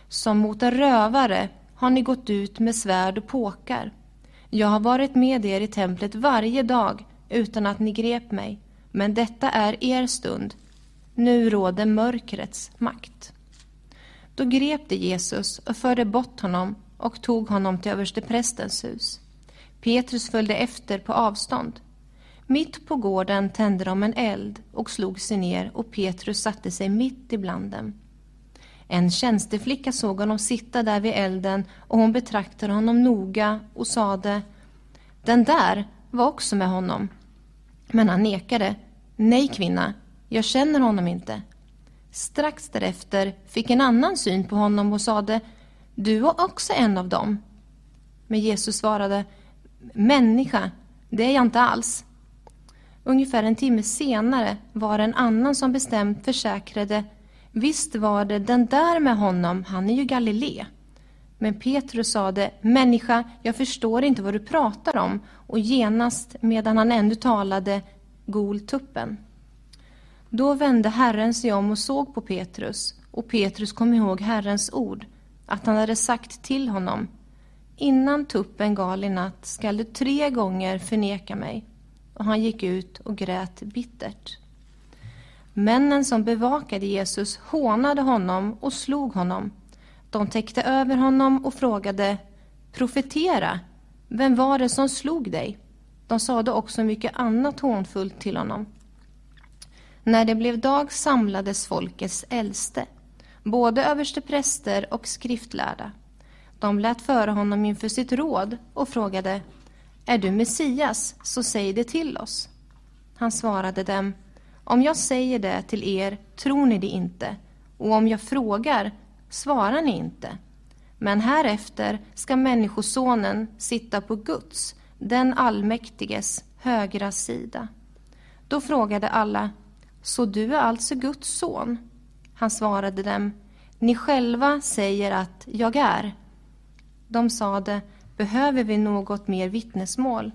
Som mot en rövare har ni gått ut med svärd och påkar. Jag har varit med er i templet varje dag utan att ni grep mig, men detta är er stund. Nu råder mörkrets makt. Då grep de Jesus och förde bort honom och tog honom till översteprästens hus. Petrus följde efter på avstånd. Mitt på gården tände de en eld och slog sig ner och Petrus satte sig mitt ibland dem. En tjänsteflicka såg honom sitta där vid elden och hon betraktade honom noga och sade Den där var också med honom. Men han nekade. Nej, kvinna, jag känner honom inte. Strax därefter fick en annan syn på honom och sade Du var också en av dem. Men Jesus svarade Människa, det är jag inte alls. Ungefär en timme senare var det en annan som bestämt försäkrade Visst var det den där med honom, han är ju Galilé. Men Petrus sade, människa, jag förstår inte vad du pratar om, och genast medan han ännu talade, gol tuppen. Då vände Herren sig om och såg på Petrus, och Petrus kom ihåg Herrens ord, att han hade sagt till honom, innan tuppen gal i natt skall du tre gånger förneka mig. Och han gick ut och grät bittert. Männen som bevakade Jesus hånade honom och slog honom. De täckte över honom och frågade Profetera, vem var det som slog dig? De sade också mycket annat hånfullt till honom. När det blev dag samlades folkets äldste, både överstepräster och skriftlärda. De lät föra honom inför sitt råd och frågade Är du Messias, så säg det till oss. Han svarade dem Om jag säger det till er tror ni det inte, och om jag frågar svarar ni inte. Men härefter ska Människosonen sitta på Guds, den allmäktiges, högra sida. Då frågade alla Så du är alltså Guds son? Han svarade dem Ni själva säger att jag är. De sade, behöver vi något mer vittnesmål?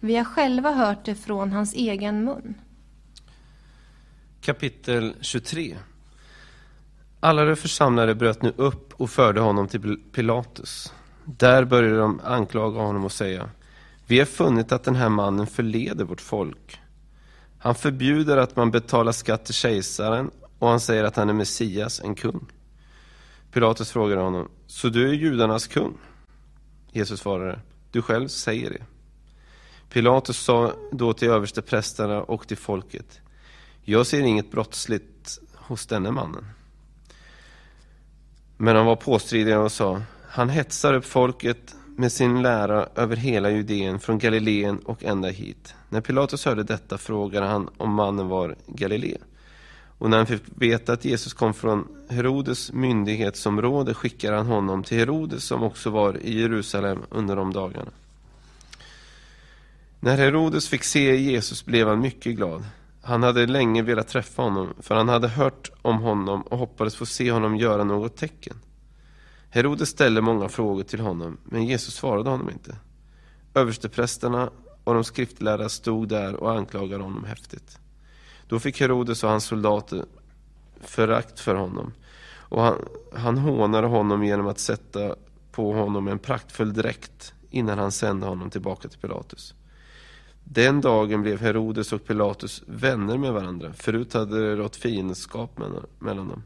Vi har själva hört det från hans egen mun. Kapitel 23 alla de församlade bröt nu upp och förde honom till Pilatus. Där började de anklaga honom och säga Vi har funnit att den här mannen förleder vårt folk. Han förbjuder att man betalar skatt till kejsaren och han säger att han är Messias, en kung. Pilatus frågade honom, så du är judarnas kung? Jesus svarade, du själv säger det. Pilatus sa då till översteprästerna och till folket, jag ser inget brottsligt hos denne mannen. Men han var påstridig och sa, han hetsar upp folket med sin lära över hela Judeen, från Galileen och ända hit. När Pilatus hörde detta frågade han om mannen var Galilé. Och när han fick veta att Jesus kom från Herodes myndighetsområde skickade han honom till Herodes som också var i Jerusalem under de dagarna. När Herodes fick se Jesus blev han mycket glad. Han hade länge velat träffa honom, för han hade hört om honom och hoppades få se honom göra något tecken. Herodes ställde många frågor till honom, men Jesus svarade honom inte. Översteprästerna och de skriftlärda stod där och anklagade honom häftigt. Då fick Herodes och hans soldater förakt för honom och han, han hånade honom genom att sätta på honom en praktfull dräkt innan han sände honom tillbaka till Pilatus. Den dagen blev Herodes och Pilatus vänner med varandra. Förut hade det rått fiendskap mellan dem.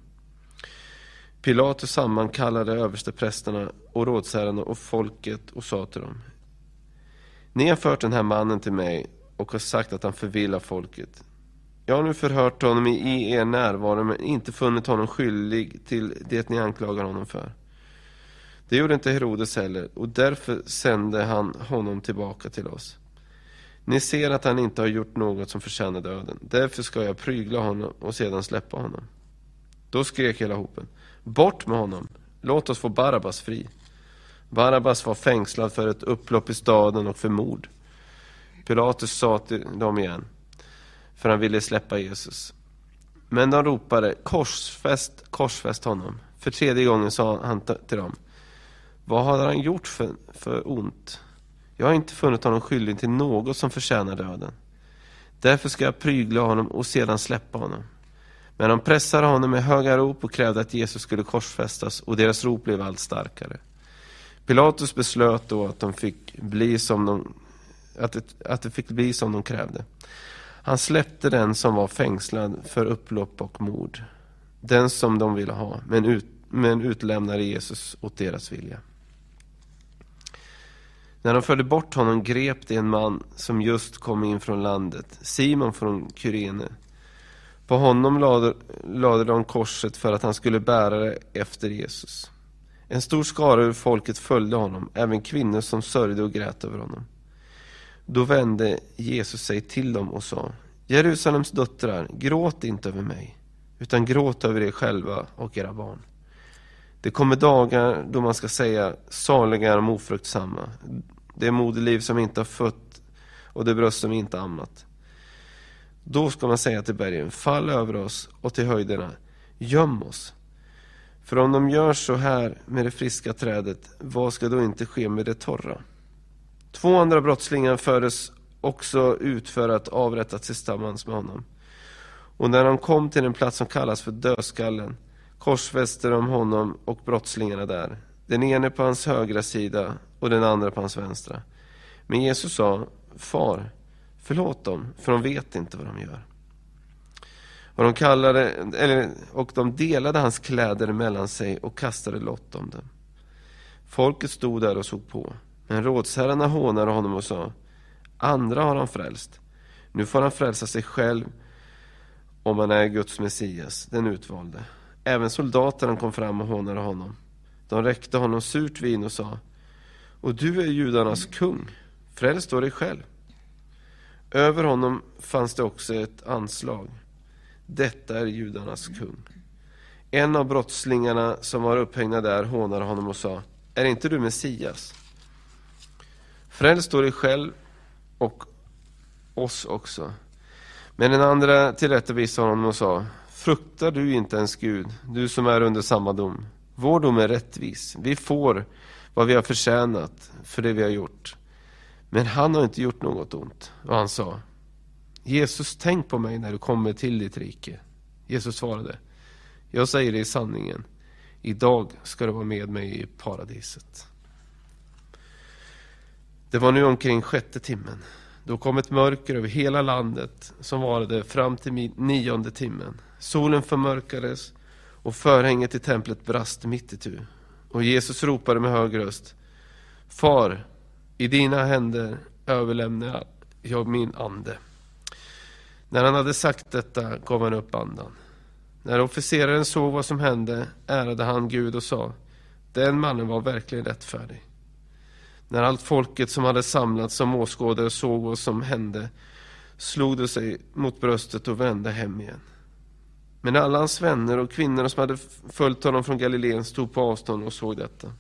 Pilatus sammankallade översteprästerna och rådsherrarna och folket och sa till dem. Ni har fört den här mannen till mig och har sagt att han förvillar folket. Jag har nu förhört honom i er närvaro men inte funnit honom skyldig till det ni anklagar honom för. Det gjorde inte Herodes heller och därför sände han honom tillbaka till oss. Ni ser att han inte har gjort något som förtjänar döden. Därför ska jag prygla honom och sedan släppa honom. Då skrek hela hopen. Bort med honom! Låt oss få Barabbas fri. Barabbas var fängslad för ett upplopp i staden och för mord. Pilatus sa till dem igen för han ville släppa Jesus. Men de ropade korsfäst, korsfäst honom. För tredje gången sa han till dem, vad hade han gjort för, för ont? Jag har inte funnit honom skyldig till något som förtjänar döden. Därför ska jag prygla honom och sedan släppa honom. Men de pressade honom med höga rop och krävde att Jesus skulle korsfästas och deras rop blev allt starkare. Pilatus beslöt då att, de fick bli som de, att, det, att det fick bli som de krävde. Han släppte den som var fängslad för upplopp och mord. Den som de ville ha, men, ut, men utlämnade Jesus åt deras vilja. När de förde bort honom grep de en man som just kom in från landet, Simon från Kyrene. På honom lade, lade de korset för att han skulle bära det efter Jesus. En stor skara ur folket följde honom, även kvinnor som sörjde och grät över honom. Då vände Jesus sig till dem och sa Jerusalems döttrar, gråt inte över mig, utan gråt över er själva och era barn. Det kommer dagar då man ska säga saliga är de ofruktsamma, det moderliv som inte har fött och det bröst som inte ammat. Då ska man säga till bergen, fall över oss och till höjderna, göm oss. För om de gör så här med det friska trädet, vad ska då inte ske med det torra? Två andra brottslingar fördes också ut för att avrättas tillsammans med honom. Och när de kom till den plats som kallas för dödskallen korsfäste de honom och brottslingarna där, den ene på hans högra sida och den andra på hans vänstra. Men Jesus sa, Far, förlåt dem, för de vet inte vad de gör. Och de, kallade, eller, och de delade hans kläder mellan sig och kastade lott om dem. Folket stod där och såg på. Men rådsherrarna hånade honom och sa, andra har han frälst. Nu får han frälsa sig själv om han är Guds Messias, den utvalde. Även soldaterna kom fram och hånade honom. De räckte honom surt vin och sa, och du är judarnas kung, fräls då dig själv. Över honom fanns det också ett anslag. Detta är judarnas kung. En av brottslingarna som var upphängda där hånade honom och sa, är inte du Messias? Fräls då dig själv och oss också. Men den andra tillrättavisade honom och sa, fruktar du inte ens Gud, du som är under samma dom? Vår dom är rättvis. Vi får vad vi har förtjänat för det vi har gjort. Men han har inte gjort något ont. Och han sa, Jesus, tänk på mig när du kommer till ditt rike. Jesus svarade, jag säger dig sanningen. Idag ska du vara med mig i paradiset. Det var nu omkring sjätte timmen. Då kom ett mörker över hela landet som varade fram till nionde timmen. Solen förmörkades och förhänget i templet brast mitt i tu. Och Jesus ropade med hög röst. Far, i dina händer överlämnar jag min ande. När han hade sagt detta gav han upp andan. När officeraren såg vad som hände ärade han Gud och sa Den mannen var verkligen rättfärdig. När allt folket som hade samlats som åskådare såg vad som hände slog de sig mot bröstet och vände hem igen. Men alla hans vänner och kvinnorna som hade följt honom från Galileen stod på avstånd och såg detta.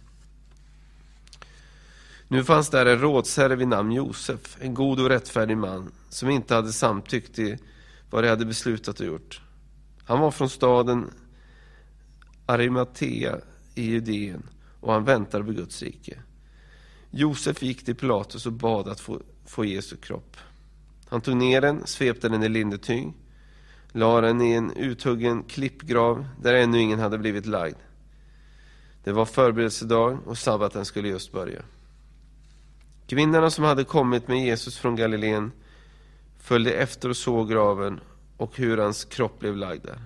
Nu fanns där en rådsherre vid namn Josef, en god och rättfärdig man som inte hade samtyckt i vad de hade beslutat och gjort. Han var från staden Arimatea i Judeen och han väntade på Guds rike. Josef gick till Pilatus och bad att få, få Jesu kropp. Han tog ner den, svepte den i lindetyg, la den i en uthuggen klippgrav där ännu ingen hade blivit lagd. Det var förberedelsedag och sabbaten skulle just börja. Kvinnorna som hade kommit med Jesus från Galileen följde efter och såg graven och hur hans kropp blev lagd där.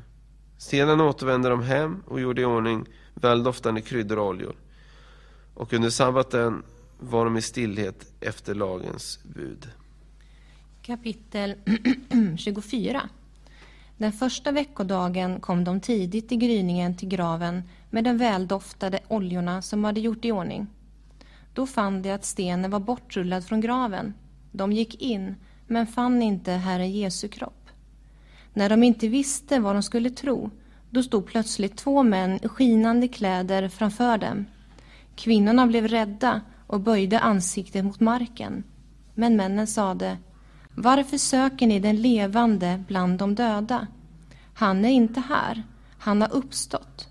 Sedan återvände de hem och gjorde i ordning väldoftande kryddor och oljor. Och under sabbaten var de i stillhet efter lagens bud. Kapitel 24 den första veckodagen kom de tidigt i gryningen till graven med de väldoftade oljorna som hade gjort i ordning. Då fann de att stenen var bortrullad från graven. De gick in, men fann inte Herren Jesu kropp. När de inte visste vad de skulle tro, då stod plötsligt två män i skinande kläder framför dem. Kvinnorna blev rädda och böjde ansiktet mot marken. Men männen sade, varför söker ni den levande bland de döda? Han är inte här, han har uppstått.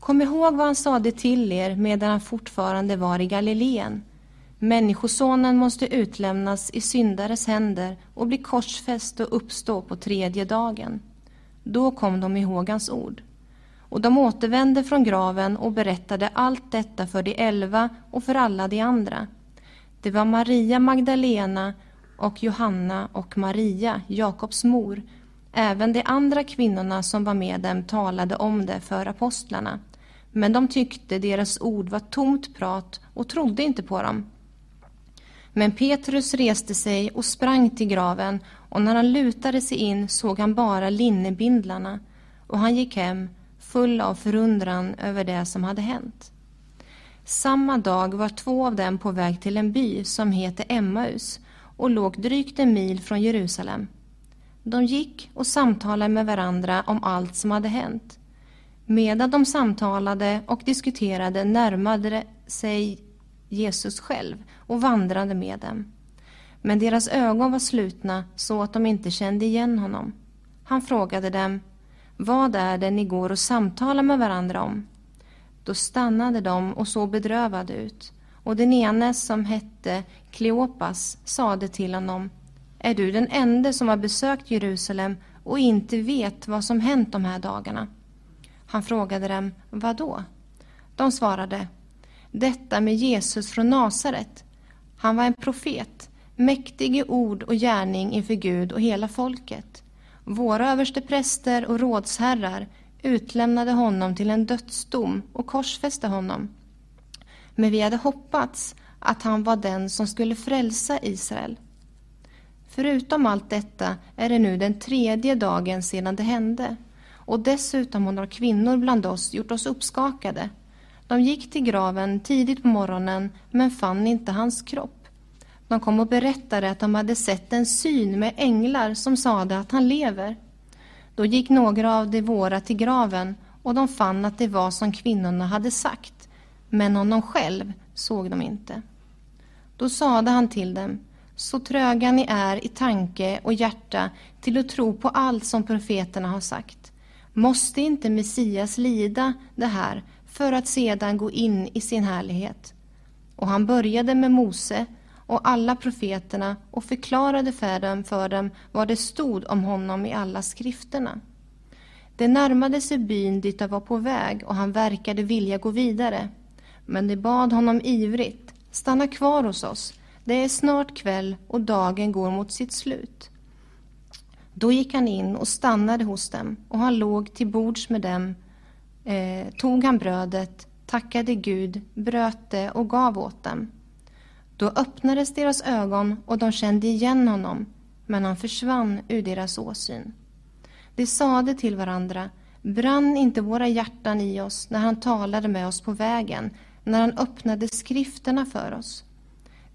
Kom ihåg vad han sade till er medan han fortfarande var i Galileen. Människosonen måste utlämnas i syndares händer och bli korsfäst och uppstå på tredje dagen. Då kom de ihåg hans ord. Och de återvände från graven och berättade allt detta för de elva och för alla de andra. Det var Maria Magdalena och Johanna och Maria, Jakobs mor. Även de andra kvinnorna som var med dem talade om det för apostlarna. Men de tyckte deras ord var tomt prat och trodde inte på dem. Men Petrus reste sig och sprang till graven och när han lutade sig in såg han bara linnebindlarna och han gick hem full av förundran över det som hade hänt. Samma dag var två av dem på väg till en by som heter Emmaus och låg drygt en mil från Jerusalem. De gick och samtalade med varandra om allt som hade hänt. Medan de samtalade och diskuterade närmade sig Jesus själv och vandrade med dem. Men deras ögon var slutna så att de inte kände igen honom. Han frågade dem, vad är det ni går och samtalar med varandra om? Då stannade de och såg bedrövade ut. Och den ene som hette Kleopas sade till honom, är du den enda som har besökt Jerusalem och inte vet vad som hänt de här dagarna? Han frågade dem, vad då? De svarade, detta med Jesus från Nasaret. Han var en profet, mäktig i ord och gärning inför Gud och hela folket. Våra överste präster och rådsherrar utlämnade honom till en dödsdom och korsfäste honom. Men vi hade hoppats att han var den som skulle frälsa Israel. Förutom allt detta är det nu den tredje dagen sedan det hände och dessutom har några kvinnor bland oss gjort oss uppskakade. De gick till graven tidigt på morgonen men fann inte hans kropp. De kom och berättade att de hade sett en syn med änglar som sade att han lever. Då gick några av de våra till graven och de fann att det var som kvinnorna hade sagt, men honom själv såg de inte. Då sade han till dem, så tröga ni är i tanke och hjärta till att tro på allt som profeterna har sagt. Måste inte Messias lida det här för att sedan gå in i sin härlighet? Och han började med Mose och alla profeterna och förklarade för dem, för dem vad det stod om honom i alla skrifterna. Det närmade sig byn dit de var på väg och han verkade vilja gå vidare. Men de bad honom ivrigt, stanna kvar hos oss, det är snart kväll och dagen går mot sitt slut. Då gick han in och stannade hos dem och han låg till bords med dem, eh, tog han brödet, tackade Gud, bröt det och gav åt dem. Då öppnades deras ögon och de kände igen honom, men han försvann ur deras åsyn. De sade till varandra, brann inte våra hjärtan i oss när han talade med oss på vägen, när han öppnade skrifterna för oss?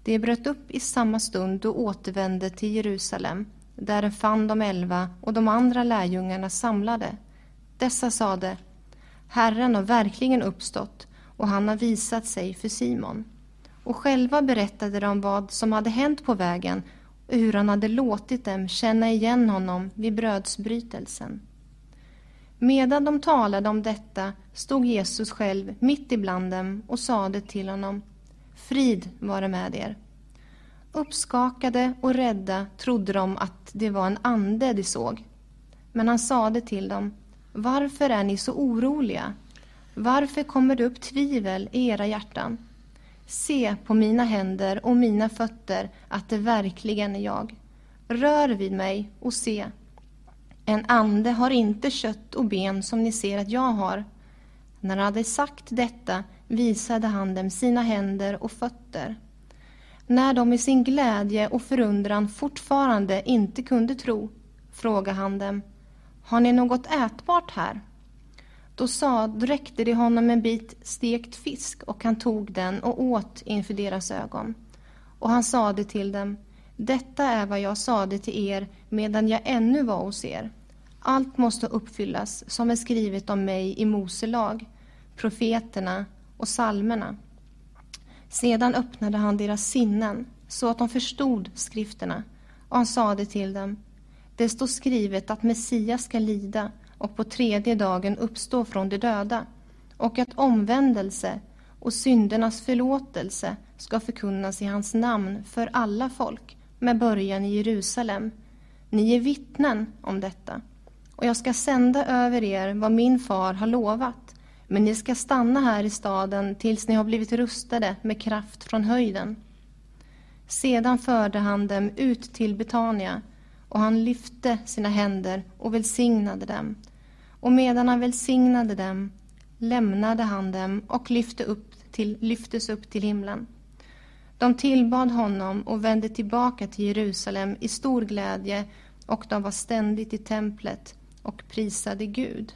De bröt upp i samma stund och återvände till Jerusalem, där de fann de elva och de andra lärjungarna samlade. Dessa sade, Herren har verkligen uppstått och han har visat sig för Simon och själva berättade de vad som hade hänt på vägen och hur han hade låtit dem känna igen honom vid brödsbrytelsen. Medan de talade om detta stod Jesus själv mitt ibland dem och sade till honom Frid vare med er. Uppskakade och rädda trodde de att det var en ande de såg. Men han sade till dem Varför är ni så oroliga? Varför kommer det upp tvivel i era hjärtan? Se på mina händer och mina fötter att det verkligen är jag. Rör vid mig och se. En ande har inte kött och ben som ni ser att jag har. När han hade sagt detta visade han dem sina händer och fötter. När de i sin glädje och förundran fortfarande inte kunde tro frågade han dem, har ni något ätbart här? Då, sa, då räckte de honom en bit stekt fisk och han tog den och åt inför deras ögon. Och han sade till dem, detta är vad jag sade till er medan jag ännu var hos er. Allt måste uppfyllas som är skrivet om mig i Mose lag, profeterna och salmerna. Sedan öppnade han deras sinnen så att de förstod skrifterna och han sade till dem, det står skrivet att Messias ska lida och på tredje dagen uppstå från de döda och att omvändelse och syndernas förlåtelse ska förkunnas i hans namn för alla folk, med början i Jerusalem. Ni är vittnen om detta. Och jag ska sända över er vad min far har lovat, men ni ska stanna här i staden tills ni har blivit rustade med kraft från höjden. Sedan förde han dem ut till Betania, och han lyfte sina händer och välsignade dem. Och medan han välsignade dem lämnade han dem och lyfte upp till, lyftes upp till himlen. De tillbad honom och vände tillbaka till Jerusalem i stor glädje och de var ständigt i templet och prisade Gud.